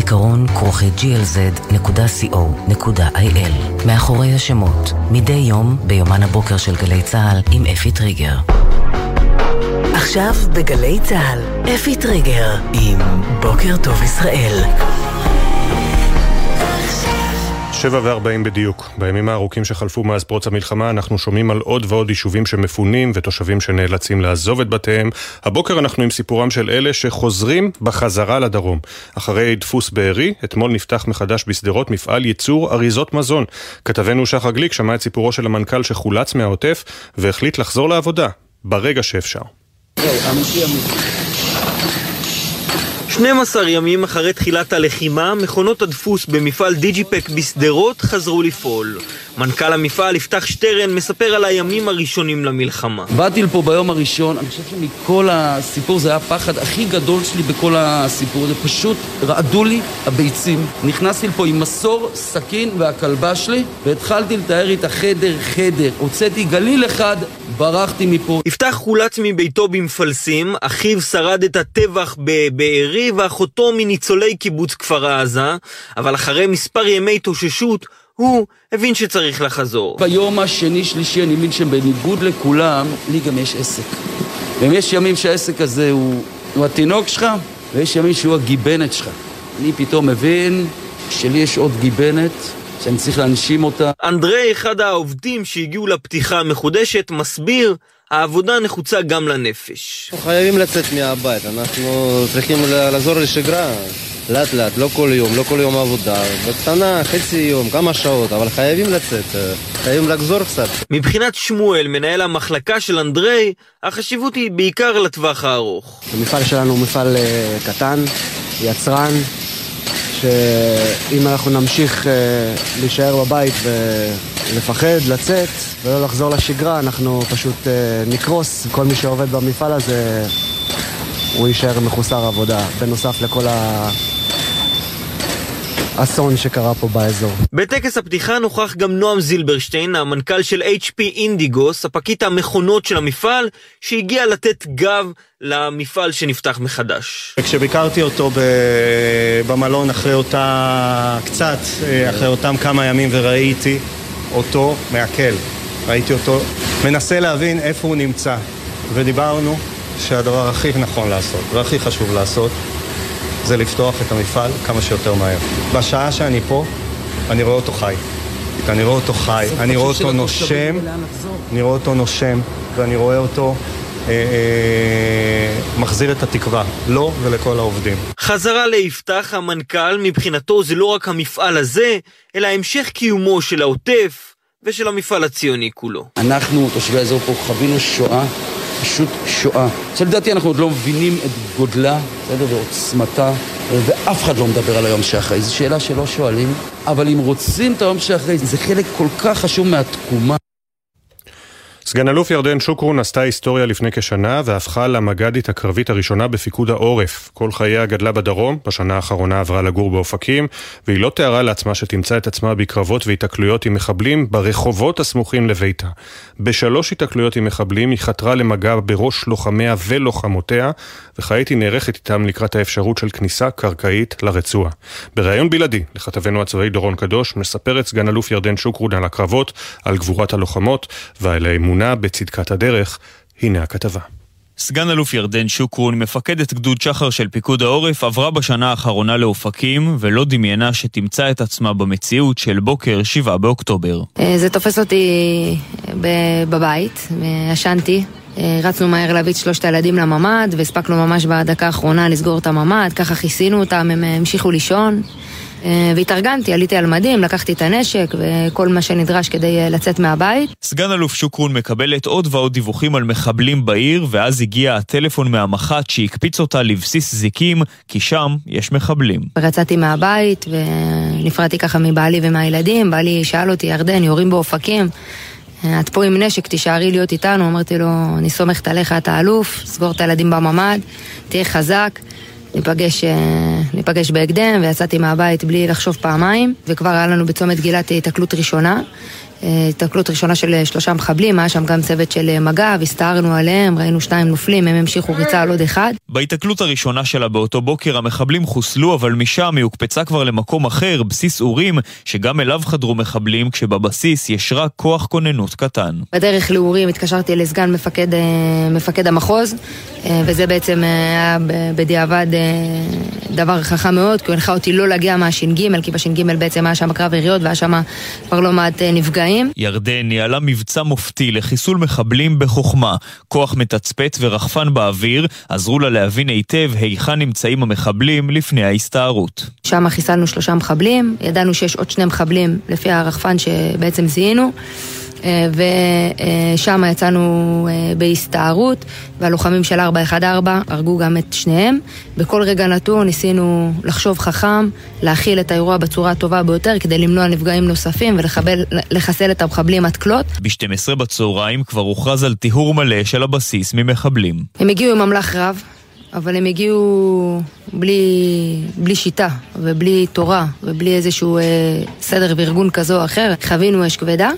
זיכרון כרוכי glz.co.il מאחורי השמות, מדי יום ביומן הבוקר של גלי צה"ל עם אפי טריגר. עכשיו בגלי צה"ל, אפי טריגר עם בוקר טוב ישראל. שבע וארבעים בדיוק. בימים הארוכים שחלפו מאז פרוץ המלחמה אנחנו שומעים על עוד ועוד יישובים שמפונים ותושבים שנאלצים לעזוב את בתיהם. הבוקר אנחנו עם סיפורם של אלה שחוזרים בחזרה לדרום. אחרי דפוס בארי, אתמול נפתח מחדש בשדרות מפעל ייצור אריזות מזון. כתבנו שחר גליק שמע את סיפורו של המנכ"ל שחולץ מהעוטף והחליט לחזור לעבודה, ברגע שאפשר. 12 ימים אחרי תחילת הלחימה, מכונות הדפוס במפעל דיג'יפק בשדרות חזרו לפעול. מנכ"ל המפעל יפתח שטרן מספר על הימים הראשונים למלחמה. באתי לפה ביום הראשון, אני חושב שמכל הסיפור זה היה הפחד הכי גדול שלי בכל הסיפור הזה. פשוט רעדו לי הביצים. נכנסתי לפה עם מסור, סכין והכלבה שלי, והתחלתי לתאר איתה חדר חדר. הוצאתי גליל אחד, ברחתי מפה. יפתח חולץ מביתו במפלסים, אחיו שרד את הטבח בבארי ואחותו מניצולי קיבוץ כפר עזה, אבל אחרי מספר ימי התאוששות הוא הבין שצריך לחזור. ביום השני שלישי אני מבין שבניגוד לכולם, לי גם יש עסק. ויש ימים שהעסק הזה הוא, הוא התינוק שלך, ויש ימים שהוא הגיבנת שלך. אני פתאום מבין שלי יש עוד גיבנת שאני צריך להנשים אותה. אנדרי, אחד העובדים שהגיעו לפתיחה המחודשת, מסביר העבודה נחוצה גם לנפש. אנחנו חייבים לצאת מהבית, אנחנו צריכים לעזור לשגרה. לאט לאט, לא כל יום, לא כל יום עבודה, בקטנה, חצי יום, כמה שעות, אבל חייבים לצאת, חייבים לחזור קצת. מבחינת שמואל, מנהל המחלקה של אנדרי, החשיבות היא בעיקר לטווח הארוך. המפעל שלנו הוא מפעל קטן, יצרן, שאם אנחנו נמשיך להישאר בבית ולפחד, לצאת ולא לחזור לשגרה, אנחנו פשוט נקרוס. כל מי שעובד במפעל הזה, הוא יישאר מחוסר עבודה, בנוסף לכל ה... האסון שקרה פה באזור. בטקס הפתיחה נוכח גם נועם זילברשטיין, המנכ"ל של HP אינדיגו, ספקית המכונות של המפעל, שהגיע לתת גב למפעל שנפתח מחדש. כשביקרתי אותו במלון אחרי אותה, קצת, אחרי אותם כמה ימים וראיתי אותו מעכל. ראיתי אותו מנסה להבין איפה הוא נמצא. ודיברנו שהדבר הכי נכון לעשות והכי חשוב לעשות זה לפתוח את המפעל כמה שיותר מהר. בשעה שאני פה, אני רואה אותו חי. אני רואה אותו חי, אני רואה אותו נושם, אני רואה אותו נושם, ואני רואה אותו אה, אה, מחזיר את התקווה, לו ולכל העובדים. חזרה ליפתח המנכ"ל, מבחינתו זה לא רק המפעל הזה, אלא המשך קיומו של העוטף ושל המפעל הציוני כולו. אנחנו, תושבי האזור פה, חווינו שואה, פשוט שואה. שלדעתי אנחנו עוד לא מבינים את גודלה, בסדר, ועוצמתה, ואף אחד לא מדבר על היום שאחרי. זו שאלה שלא שואלים, אבל אם רוצים את היום שאחרי, זה חלק כל כך חשוב מהתקומה. סגן אלוף ירדן שוקרון עשתה היסטוריה לפני כשנה והפכה למג"דית הקרבית הראשונה בפיקוד העורף. כל חייה גדלה בדרום, בשנה האחרונה עברה לגור באופקים, והיא לא תיארה לעצמה שתמצא את עצמה בקרבות והיתקלויות עם מחבלים ברחובות הסמוכים לביתה. בשלוש היתקלויות עם מחבלים היא חתרה למגע בראש לוחמיה ולוחמותיה, וכעת היא נערכת איתם לקראת האפשרות של כניסה קרקעית לרצועה. בריאיון בלעדי לכתבנו הצבאי דורון קדוש, מספרת סגן אלוף ירדן שוקרון על הקרבות, על גבורת הלוחמות ועל האמונה בצדקת הדרך. הנה הכתבה. סגן אלוף ירדן שוקרון, מפקדת גדוד שחר של פיקוד העורף, עברה בשנה האחרונה לאופקים ולא דמיינה שתמצא את עצמה במציאות של בוקר 7 באוקטובר. זה תופס אותי בבית, ישנתי. רצנו מהר להביא את שלושת הילדים לממ"ד והספקנו ממש בדקה האחרונה לסגור את הממ"ד, ככה כיסינו אותם, הם המשיכו לישון. והתארגנתי, עליתי על מדים, לקחתי את הנשק וכל מה שנדרש כדי לצאת מהבית. סגן אלוף שוקרון מקבלת עוד ועוד דיווחים על מחבלים בעיר, ואז הגיע הטלפון מהמח"ט שהקפיץ אותה לבסיס זיקים, כי שם יש מחבלים. יצאתי מהבית ונפרדתי ככה מבעלי ומהילדים, בעלי שאל אותי, ירדן, יורים באופקים. את פה עם נשק, תישארי להיות איתנו. אמרתי לו, אני סומכת עליך, אתה אלוף, סגור את הילדים בממ"ד, תהיה חזק. ניפגש, ניפגש בהקדם, ויצאתי מהבית בלי לחשוב פעמיים, וכבר היה לנו בצומת גילת התקלות ראשונה. התקלות ראשונה של שלושה מחבלים, היה שם גם צוות של מג"ב, הסתערנו עליהם, ראינו שניים נופלים, הם המשיכו ריצה על עוד אחד. בהתקלות הראשונה שלה באותו בוקר המחבלים חוסלו, אבל משם היא הוקפצה כבר למקום אחר, בסיס אורים, שגם אליו חדרו מחבלים, כשבבסיס יש רק כוח כוננות קטן. בדרך לאורים התקשרתי לסגן מפקד, מפקד המחוז, וזה בעצם היה בדיעבד דבר חכם מאוד, כי הוא הנחה אותי לא להגיע מהש"ג, כי בש"ג בעצם היה שם קרב יריות והיה שם כבר לא מעט נפגעים. ירדן ניהלה מבצע מופתי לחיסול מחבלים בחוכמה. כוח מתצפת ורחפן באוויר עזרו לה להבין היטב היכן נמצאים המחבלים לפני ההסתערות. שם חיסלנו שלושה מחבלים, ידענו שיש עוד שני מחבלים לפי הרחפן שבעצם זיהינו. ושם יצאנו בהסתערות, והלוחמים של 414 הרגו גם את שניהם. בכל רגע נתון ניסינו לחשוב חכם, להכיל את האירוע בצורה הטובה ביותר כדי למנוע נפגעים נוספים ולחסל את המחבלים עד כלות. ב-12 בצהריים כבר הוכרז על טיהור מלא של הבסיס ממחבלים. הם הגיעו עם אמל"ח רב. אבל הם הגיעו בלי, בלי שיטה ובלי תורה ובלי איזשהו אה, סדר וארגון כזה או אחר. חווינו אש כבדה.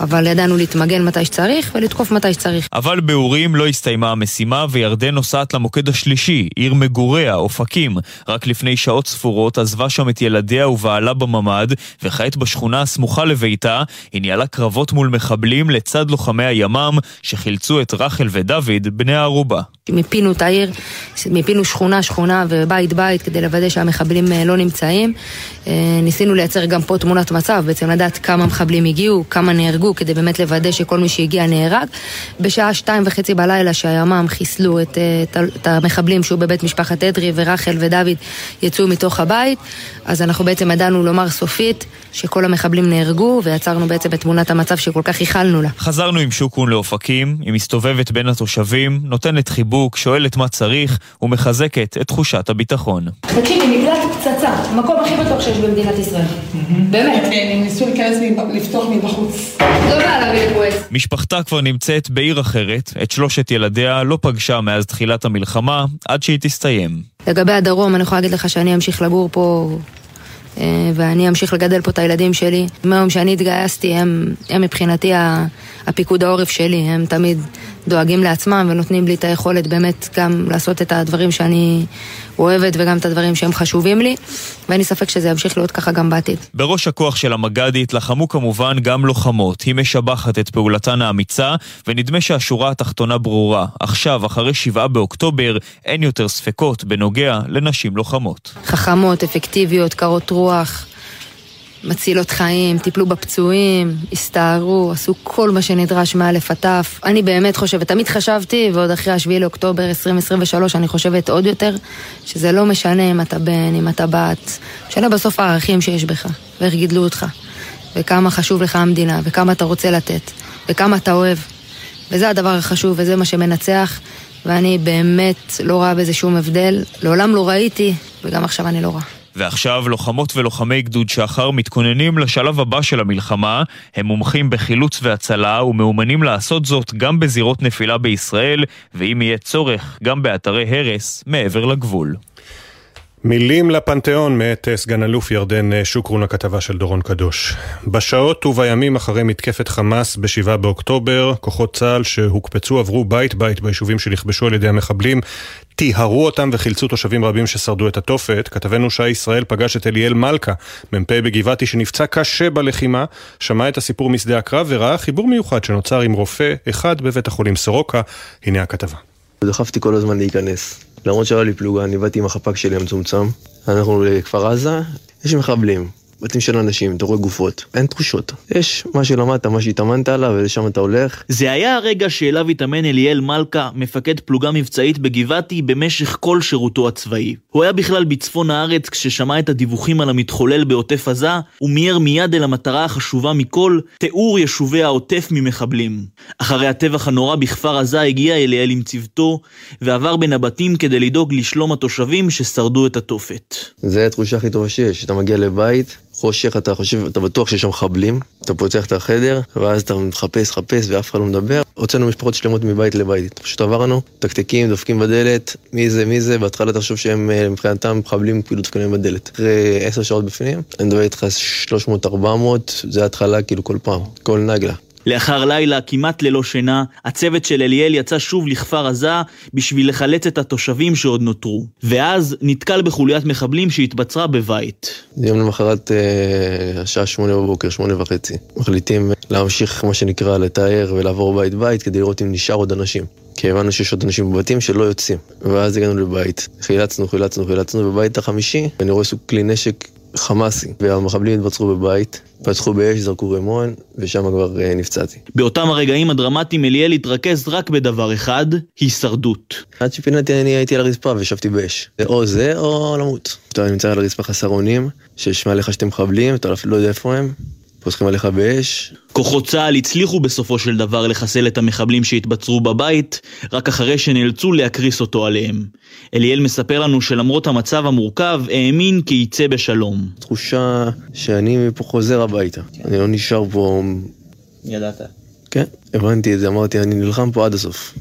אבל ידענו להתמגן מתי שצריך ולתקוף מתי שצריך. אבל באורים לא הסתיימה המשימה וירדן נוסעת למוקד השלישי, עיר מגוריה, אופקים. רק לפני שעות ספורות עזבה שם את ילדיה ובעלה בממ"ד, וכעת בשכונה הסמוכה לביתה היא ניהלה קרבות מול מחבלים לצד לוחמי הימ"מ שחילצו את רחל ודוד, בני הערובה. מיפינו את העיר, מיפינו שכונה שכונה ובית בית כדי לוודא שהמחבלים לא נמצאים. ניסינו לייצר גם פה תמונת מצב, בעצם לדעת כמה מחבלים הגיעו, כמה נהרגו, כדי באמת לוודא שכל מי שהגיע נהרג. בשעה שתיים וחצי בלילה שהימ"מ חיסלו את, את, את המחבלים שהוא בבית משפחת אדרי ורחל ודוד יצאו מתוך הבית, אז אנחנו בעצם ידענו לומר סופית שכל המחבלים נהרגו ויצרנו בעצם את תמונת המצב שכל כך ייחלנו לה. חזרנו עם שוקון לאופקים, היא מסתובבת בין התושבים, נותנת חיבוק, שואלת מה צריך ומחזקת את תחושת הביטחון. תקשיבי, מקלט פצצה, המקום הכי בטוח שיש במדינת ישראל. באמת. הם ניסו להיכנס, לפתוח מבחוץ. לא בא להביא לפרויקט. משפחתה כבר נמצאת בעיר אחרת, את שלושת ילדיה לא פגשה מאז תחילת המלחמה, עד שהיא תסתיים. לגבי הדרום, אני יכולה להגיד לך שאני אמשיך לגור פה ואני אמשיך לגדל פה את הילדים שלי. מהיום שאני התגייסתי, הם, הם מבחינתי הפיקוד העורף שלי, הם תמיד דואגים לעצמם ונותנים לי את היכולת באמת גם לעשות את הדברים שאני אוהבת וגם את הדברים שהם חשובים לי, ואין לי ספק שזה ימשיך להיות ככה גם בעתיד. בראש הכוח של המג"דית לחמו כמובן גם לוחמות. היא משבחת את פעולתן האמיצה, ונדמה שהשורה התחתונה ברורה. עכשיו, אחרי שבעה באוקטובר, אין יותר ספקות בנוגע לנשים לוחמות. חכמות, אפקטיביות, קרות רוח. מצילות חיים, טיפלו בפצועים, הסתערו, עשו כל מה שנדרש מאלף עד תף. אני באמת חושבת, תמיד חשבתי, ועוד אחרי השביעי לאוקטובר 2023 אני חושבת עוד יותר, שזה לא משנה אם אתה בן, אם אתה בת, משנה בסוף הערכים שיש בך, ואיך גידלו אותך, וכמה חשוב לך המדינה, וכמה אתה רוצה לתת, וכמה אתה אוהב. וזה הדבר החשוב, וזה מה שמנצח, ואני באמת לא רואה בזה שום הבדל. לעולם לא ראיתי, וגם עכשיו אני לא רואה. ועכשיו לוחמות ולוחמי גדוד שחר מתכוננים לשלב הבא של המלחמה, הם מומחים בחילוץ והצלה ומאומנים לעשות זאת גם בזירות נפילה בישראל, ואם יהיה צורך, גם באתרי הרס מעבר לגבול. מילים לפנתיאון מאת סגן אלוף ירדן שוקרון, הכתבה של דורון קדוש. בשעות ובימים אחרי מתקפת חמאס ב-7 באוקטובר, כוחות צה"ל שהוקפצו עברו בית בית ביישובים שנכבשו על ידי המחבלים, טיהרו אותם וחילצו תושבים רבים ששרדו את התופת. כתבנו שי ישראל פגש את אליאל מלכה, מ"פ בגבעתי שנפצע קשה בלחימה, שמע את הסיפור משדה הקרב וראה חיבור מיוחד שנוצר עם רופא אחד בבית החולים סורוקה. הנה הכתבה. דחפתי כל הזמן להיכנס. למרות שהיה לי פלוגה, אני באתי עם החפ"ק שלי המצומצם. אנחנו לכפר עזה, יש מחבלים. בתים של אנשים, אתה רואה גופות, אין תחושות. יש מה שלמדת, מה שהתאמנת עליו, ולשם אתה הולך. זה היה הרגע שאליו התאמן אליאל מלכה, מפקד פלוגה מבצעית בגבעתי, במשך כל שירותו הצבאי. הוא היה בכלל בצפון הארץ כששמע את הדיווחים על המתחולל בעוטף עזה, ומיהר מיד אל המטרה החשובה מכל, תיאור יישובי העוטף ממחבלים. אחרי הטבח הנורא בכפר עזה הגיע אליאל עם צוותו, ועבר בין הבתים כדי לדאוג לשלום התושבים ששרדו את התופת. זה התחושה הכי טובה שיש, אתה מגיע לבית, חושך, אתה חושב, אתה בטוח שיש שם מחבלים, אתה פותח את החדר, ואז אתה מחפש, חפש, ואף אחד לא מדבר. הוצאנו משפחות שלמות מבית לבית. פשוט עברנו, תקתקים, דופקים בדלת, מי זה, מי זה, בהתחלה תחשוב שהם מבחינתם מחבלים, כאילו דופקים בדלת. אחרי עשר שעות בפנים, אני מדבר איתך 300-400, זה התחלה כאילו כל פעם, כל נגלה. לאחר לילה כמעט ללא שינה, הצוות של אליאל יצא שוב לכפר עזה בשביל לחלץ את התושבים שעוד נותרו. ואז נתקל בחוליית מחבלים שהתבצרה בבית. יום למחרת, אה, השעה שמונה בבוקר, שמונה וחצי. מחליטים להמשיך, מה שנקרא, לתאר ולעבור בית בית כדי לראות אם נשאר עוד אנשים. כי הבנו שיש עוד אנשים בבתים שלא יוצאים. ואז הגענו לבית. חילצנו, חילצנו, חילצנו, בבית החמישי, אני רואה סוג כלי נשק חמאסי, והמחבלים התבצרו בבית, פתחו באש, זרקו רימון, ושם כבר אה, נפצעתי. באותם הרגעים הדרמטיים אליאל התרכז רק בדבר אחד, הישרדות. עד שפינתי אני הייתי על הרצפה וישבתי באש. זה או זה או למות. אתה נמצא על הרצפה חסר אונים, שיש מעליך שתי מחבלים, אתה אפילו לא יודע איפה הם. פוסחים עליך באש. כוחות צה"ל הצליחו בסופו של דבר לחסל את המחבלים שהתבצרו בבית, רק אחרי שנאלצו להקריס אותו עליהם. אליאל מספר לנו שלמרות המצב המורכב, האמין כי יצא בשלום. תחושה שאני מפה חוזר הביתה. אני לא נשאר פה... ידעת. כן, הבנתי את זה, אמרתי, אני נלחם פה עד הסוף.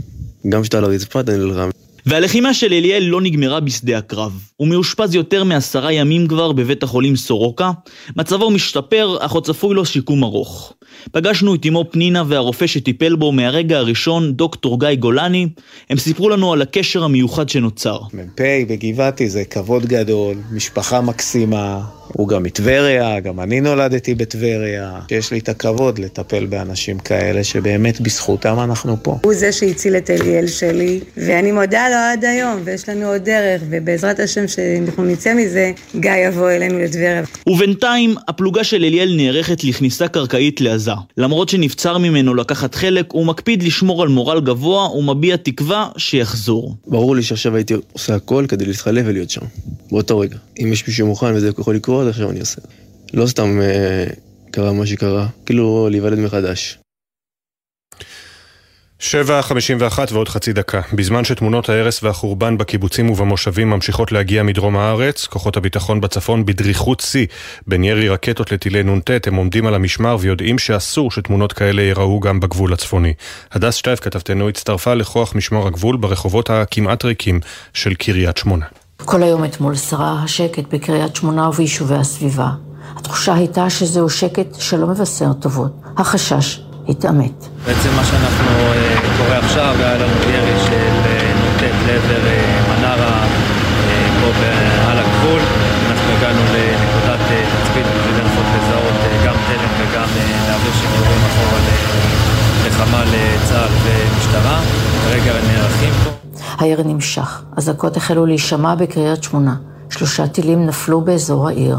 גם כשאתה על הרצפה, אתה נלחם. והלחימה של אליאל לא נגמרה בשדה הקרב. הוא מאושפז יותר מעשרה ימים כבר בבית החולים סורוקה. מצבו משתפר, אך עוד צפוי לו שיקום ארוך. פגשנו את אמו פנינה והרופא שטיפל בו מהרגע הראשון, דוקטור גיא גולני. הם סיפרו לנו על הקשר המיוחד שנוצר. מ"פ בגבעתי זה כבוד גדול, משפחה מקסימה. הוא גם מטבריה, גם אני נולדתי בטבריה. יש לי את הכבוד לטפל באנשים כאלה שבאמת בזכותם אנחנו פה. הוא זה שהציל את אליאל שלי, ואני מודה לו עד היום, ויש לנו עוד דרך, ובעזרת השם שאנחנו נצא מזה, גיא יבוא אלינו לטבריה. ובינתיים, הפלוגה של אליאל נערכת לכניסה קרקעית לעזה. למרות שנבצר ממנו לקחת חלק, הוא מקפיד לשמור על מורל גבוה ומביע תקווה שיחזור. ברור לי שעכשיו הייתי עושה הכל כדי להתחלף ולהיות שם, באותו רגע. אם יש מישהו מוכן וזה יכול לקרות, עכשיו אני עושה. לא סתם אה, קרה מה שקרה, כאילו להיוולד מחדש. שבע חמישים ואחת ועוד חצי דקה. בזמן שתמונות ההרס והחורבן בקיבוצים ובמושבים ממשיכות להגיע מדרום הארץ, כוחות הביטחון בצפון בדריכות שיא. בין ירי רקטות לטילי נ"ט, הם עומדים על המשמר ויודעים שאסור שתמונות כאלה ייראו גם בגבול הצפוני. הדס שטייף כתבתנו הצטרפה לכוח משמר הגבול ברחובות הכמעט ריקים של קריית שמונה. כל היום אתמול שרה השקט בקריית שמונה וביישובי הסביבה. התחושה הייתה שזהו שקט שלא מבשר טובות. החשש התעמת. בעצם מה שאנחנו אה, קורה עכשיו, היה לנו ירי של אה, נוטט לעבר אה, מנרה פה על הגבול. אנחנו הגענו לנקודת תצפית בשביל לנסות לזהות גם תלם וגם להעביר שידורים אחורה לחמ"ל צה"ל ומשטרה. כרגע נערכים פה. הירי נמשך, אזעקות החלו להישמע בקריית שמונה. שלושה טילים נפלו באזור העיר.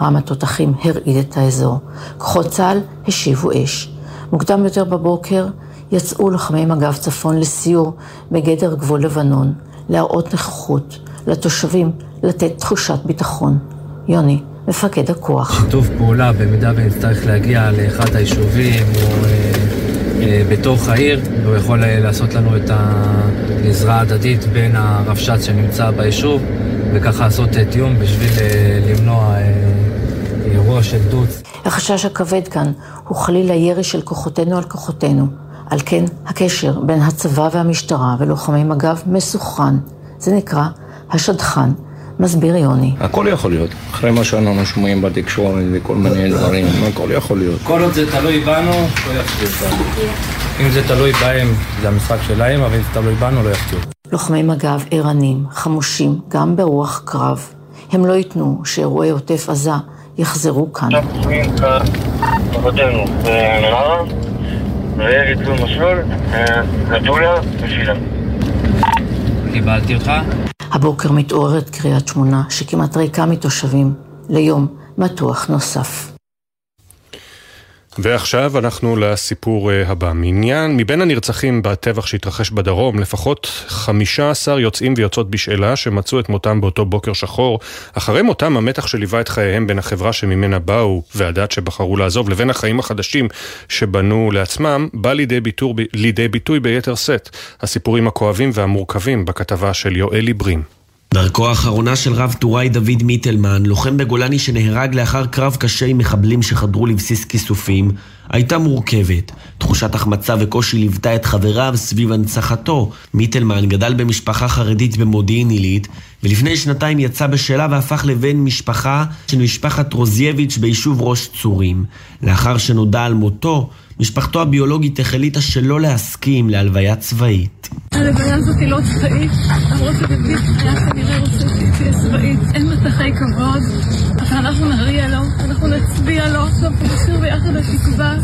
רם התותחים הרעיד את האזור. כוחות צה"ל השיבו אש. מוקדם יותר בבוקר יצאו לוחמי מג"ב צפון לסיור בגדר גבול לבנון, להראות נוכחות לתושבים, לתת תחושת ביטחון. יוני, מפקד הכוח. שיתוף פעולה במידה ונצטרך להגיע לאחד היישובים או אה, אה, בתוך העיר, הוא יכול אה, לעשות לנו את העזרה ההדדית בין הרבש"ץ שנמצא ביישוב וככה לעשות אה, תיאום בשביל אה, למנוע אה, אירוע של דוץ. החשש הכבד כאן הוא חלילה ירי של כוחותינו על כוחותינו. על כן, הקשר בין הצבא והמשטרה ולוחמי מג"ב מסוכן. זה נקרא השדכן. מסביר יוני. הכל יכול להיות. אחרי מה שאנחנו שומעים בתקשורת וכל מיני דברים, הכל יכול להיות. כל עוד זה תלוי בנו, לא יפתיעו אותנו. אם זה תלוי בהם, זה המשחק שלהם, אבל אם זה תלוי בנו, לא יפתיעו. לוחמי מג"ב ערנים, חמושים, גם ברוח קרב. הם לא ייתנו שאירועי עוטף עזה יחזרו כאן. קיבלתי אותך. הבוקר מתעוררת קריית שמונה, שכמעט ריקה מתושבים, ליום מתוח נוסף. ועכשיו אנחנו לסיפור אה, הבא. מעניין, מבין הנרצחים בטבח שהתרחש בדרום, לפחות 15 יוצאים ויוצאות בשאלה שמצאו את מותם באותו בוקר שחור. אחרי מותם, המתח שליווה את חייהם בין החברה שממנה באו והדת שבחרו לעזוב, לבין החיים החדשים שבנו לעצמם, בא לידי, ביטור, לידי ביטוי ביתר שאת. הסיפורים הכואבים והמורכבים בכתבה של יואלי ברים. דרכו האחרונה של רב טוראי דוד מיטלמן, לוחם בגולני שנהרג לאחר קרב קשה עם מחבלים שחדרו לבסיס כיסופים, הייתה מורכבת. תחושת החמצה וקושי ליוותה את חבריו סביב הנצחתו. מיטלמן גדל במשפחה חרדית במודיעין עילית, ולפני שנתיים יצא בשאלה והפך לבן משפחה של משפחת רוזייביץ' ביישוב ראש צורים. לאחר שנודע על מותו, משפחתו הביולוגית החליטה שלא להסכים להלוויה צבאית. הלוויה הזאת היא לא צבאית, למרות שבביט היה כנראה רוצה שתהיה צבאית. אין מטחי כבוד, אבל אנחנו נריע לו, אנחנו נצביע לו, אנחנו נשאיר ביחד התקווה.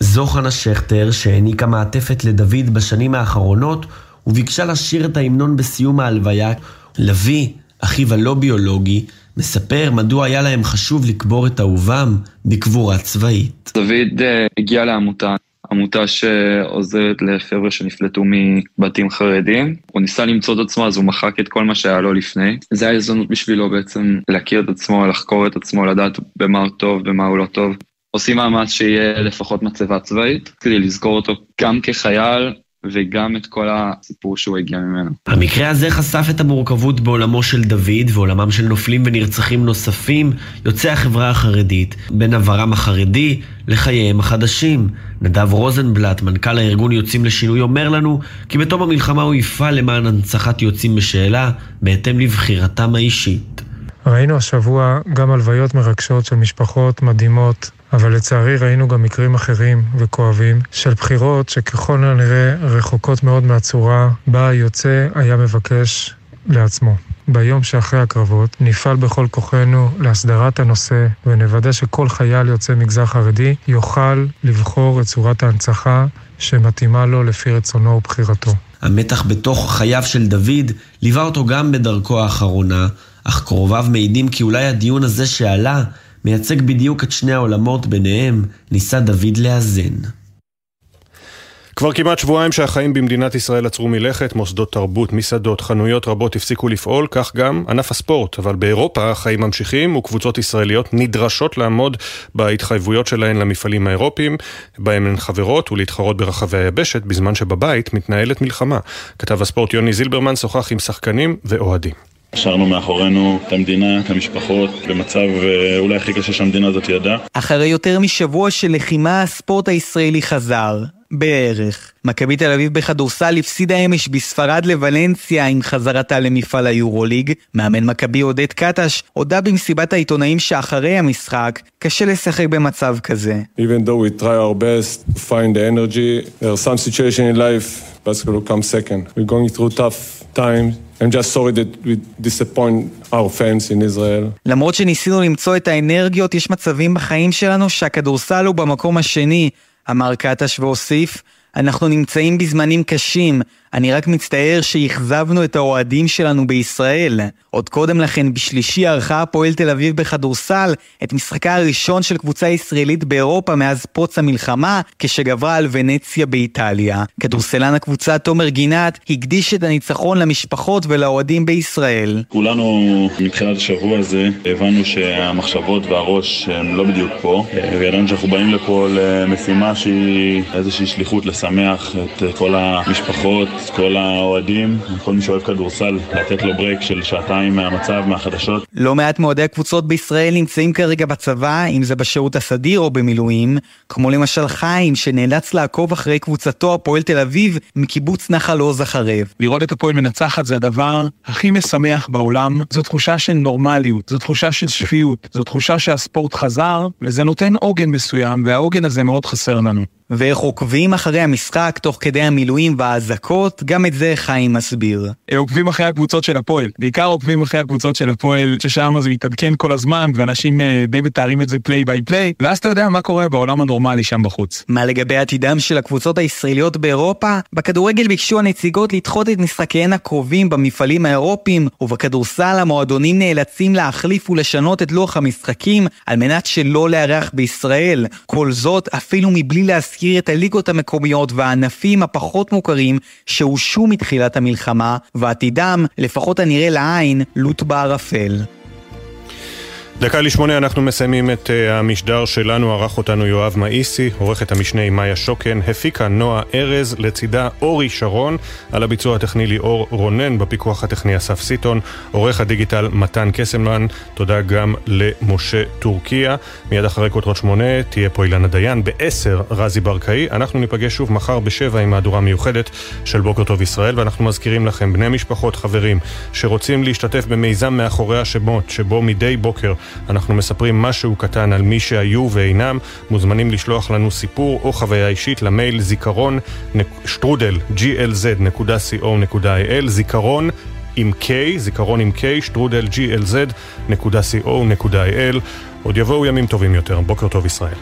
זו חנה שכטר, שהעניקה מעטפת לדוד בשנים האחרונות, וביקשה לשיר את ההמנון בסיום ההלוויה. לביא, אחיו הלא ביולוגי, מספר מדוע היה להם חשוב לקבור את אהובם בקבורה צבאית. דוד uh, הגיע לעמותה, עמותה שעוזרת לחבר'ה שנפלטו מבתים חרדים. הוא ניסה למצוא את עצמו, אז הוא מחק את כל מה שהיה לו לפני. זה היה הזדמנות בשבילו בעצם להכיר את עצמו, לחקור את עצמו, לדעת במה הוא טוב, במה הוא לא טוב. עושים מאמץ שיהיה לפחות מצבה צבאית, כדי לזכור אותו גם כחייל וגם את כל הסיפור שהוא הגיע ממנו. המקרה הזה חשף את המורכבות בעולמו של דוד ועולמם של נופלים ונרצחים נוספים, יוצאי החברה החרדית, בין עברם החרדי לחייהם החדשים. נדב רוזנבלט, מנכ"ל הארגון יוצאים לשינוי, אומר לנו כי בתום המלחמה הוא יפעל למען הנצחת יוצאים בשאלה, בהתאם לבחירתם האישית. ראינו השבוע גם הלוויות מרגשות של משפחות מדהימות אבל לצערי ראינו גם מקרים אחרים וכואבים של בחירות שככל הנראה רחוקות מאוד מהצורה בה היוצא היה מבקש לעצמו. ביום שאחרי הקרבות נפעל בכל כוחנו להסדרת הנושא ונוודא שכל חייל יוצא מגזר חרדי יוכל לבחור את צורת ההנצחה שמתאימה לו לפי רצונו ובחירתו. המתח בתוך חייו של דוד ליווה אותו גם בדרכו האחרונה, אך קרוביו מעידים כי אולי הדיון הזה שעלה מייצג בדיוק את שני העולמות ביניהם, ניסה דוד לאזן. כבר כמעט שבועיים שהחיים במדינת ישראל עצרו מלכת, מוסדות תרבות, מסעדות, חנויות רבות הפסיקו לפעול, כך גם ענף הספורט. אבל באירופה החיים ממשיכים וקבוצות ישראליות נדרשות לעמוד בהתחייבויות שלהן למפעלים האירופיים, בהם הן חברות ולהתחרות ברחבי היבשת, בזמן שבבית מתנהלת מלחמה. כתב הספורט יוני זילברמן שוחח עם שחקנים ואוהדים. השארנו מאחורינו את המדינה, את המשפחות, במצב אולי הכי קשה שהמדינה הזאת ידעה. אחרי יותר משבוע של לחימה, הספורט הישראלי חזר. בערך. מכבי תל אביב בכדורסל הפסידה אמש בספרד לוולנסיה עם חזרתה למפעל היורוליג. מאמן מכבי עודד קטש הודה במסיבת העיתונאים שאחרי המשחק קשה לשחק במצב כזה. Even though we try our best to find the energy, there are some situations in life basketball will come second. We're going through tough just that we disappoint our fans in Israel. למרות שניסינו למצוא את האנרגיות, יש מצבים בחיים שלנו שהכדורסל הוא במקום השני, אמר קטש והוסיף, אנחנו נמצאים בזמנים קשים, אני רק מצטער שאכזבנו את האוהדים שלנו בישראל. עוד קודם לכן, בשלישי ערכה הפועל תל אביב בכדורסל את משחקה הראשון של קבוצה ישראלית באירופה מאז פרוץ המלחמה, כשגברה על ונציה באיטליה. כדורסלן הקבוצה תומר גינת הקדיש את הניצחון למשפחות ולאוהדים בישראל. כולנו מתחילת השבוע הזה הבנו שהמחשבות והראש הם לא בדיוק פה, וידענו שאנחנו באים לפה למשימה שהיא איזושהי שליחות לשמח את כל המשפחות. כל האוהדים, כל מי שאוהב כדורסל, לתת לו ברייק של שעתיים מהמצב, מהחדשות. לא מעט מאוהדי הקבוצות בישראל נמצאים כרגע בצבא, אם זה בשירות הסדיר או במילואים, כמו למשל חיים, שנאלץ לעקוב אחרי קבוצתו הפועל תל אביב מקיבוץ נחל עוז החרב. לראות את הפועל מנצחת זה הדבר הכי משמח בעולם, זו תחושה של נורמליות, זו תחושה של שפיות, זו תחושה שהספורט חזר, וזה נותן עוגן מסוים, והעוגן הזה מאוד חסר לנו. ואיך עוקבים אחרי המשחק תוך כדי המילואים והאזעקות, גם את זה חיים מסביר. עוקבים אחרי הקבוצות של הפועל, בעיקר עוקבים אחרי הקבוצות של הפועל, ששם זה מתעדכן כל הזמן, ואנשים אה, די מתארים את זה פליי ביי פליי, ואז אתה יודע מה קורה בעולם הנורמלי שם בחוץ. מה לגבי עתידם של הקבוצות הישראליות באירופה? בכדורגל ביקשו הנציגות לדחות את משחקיהן הקרובים במפעלים האירופיים, ובכדורסל המועדונים נאלצים להחליף ולשנות את לוח המשחקים על מנת שלא לארח בישראל. כל זאת אפילו מבלי להזכיר להזכיר את הליגות המקומיות והענפים הפחות מוכרים שהושו מתחילת המלחמה, ועתידם, לפחות הנראה לעין, לוט בערפל. דקה לשמונה אנחנו מסיימים את uh, המשדר שלנו, ערך אותנו יואב מאיסי, עורכת המשנה מאיה שוקן, הפיקה נועה ארז, לצידה אורי שרון, על הביצוע הטכני ליאור רונן, בפיקוח הטכני אסף סיטון, עורך הדיגיטל מתן קסמלן, תודה גם למשה טורקיה. מיד אחרי כותרות שמונה תהיה פה אילנה דיין, בעשר רזי ברקאי. אנחנו ניפגש שוב מחר בשבע עם מהדורה מיוחדת של בוקר טוב ישראל, ואנחנו מזכירים לכם, בני משפחות, חברים, שרוצים להשתתף במיזם מאחורי השמות, שבו מדי בוקר אנחנו מספרים משהו קטן על מי שהיו ואינם, מוזמנים לשלוח לנו סיפור או חוויה אישית למייל זיכרון שטרודל glz.co.il זיכרון עם K, זיכרון עם K, שטרודל glz.co.il עוד יבואו ימים טובים יותר. בוקר טוב ישראל.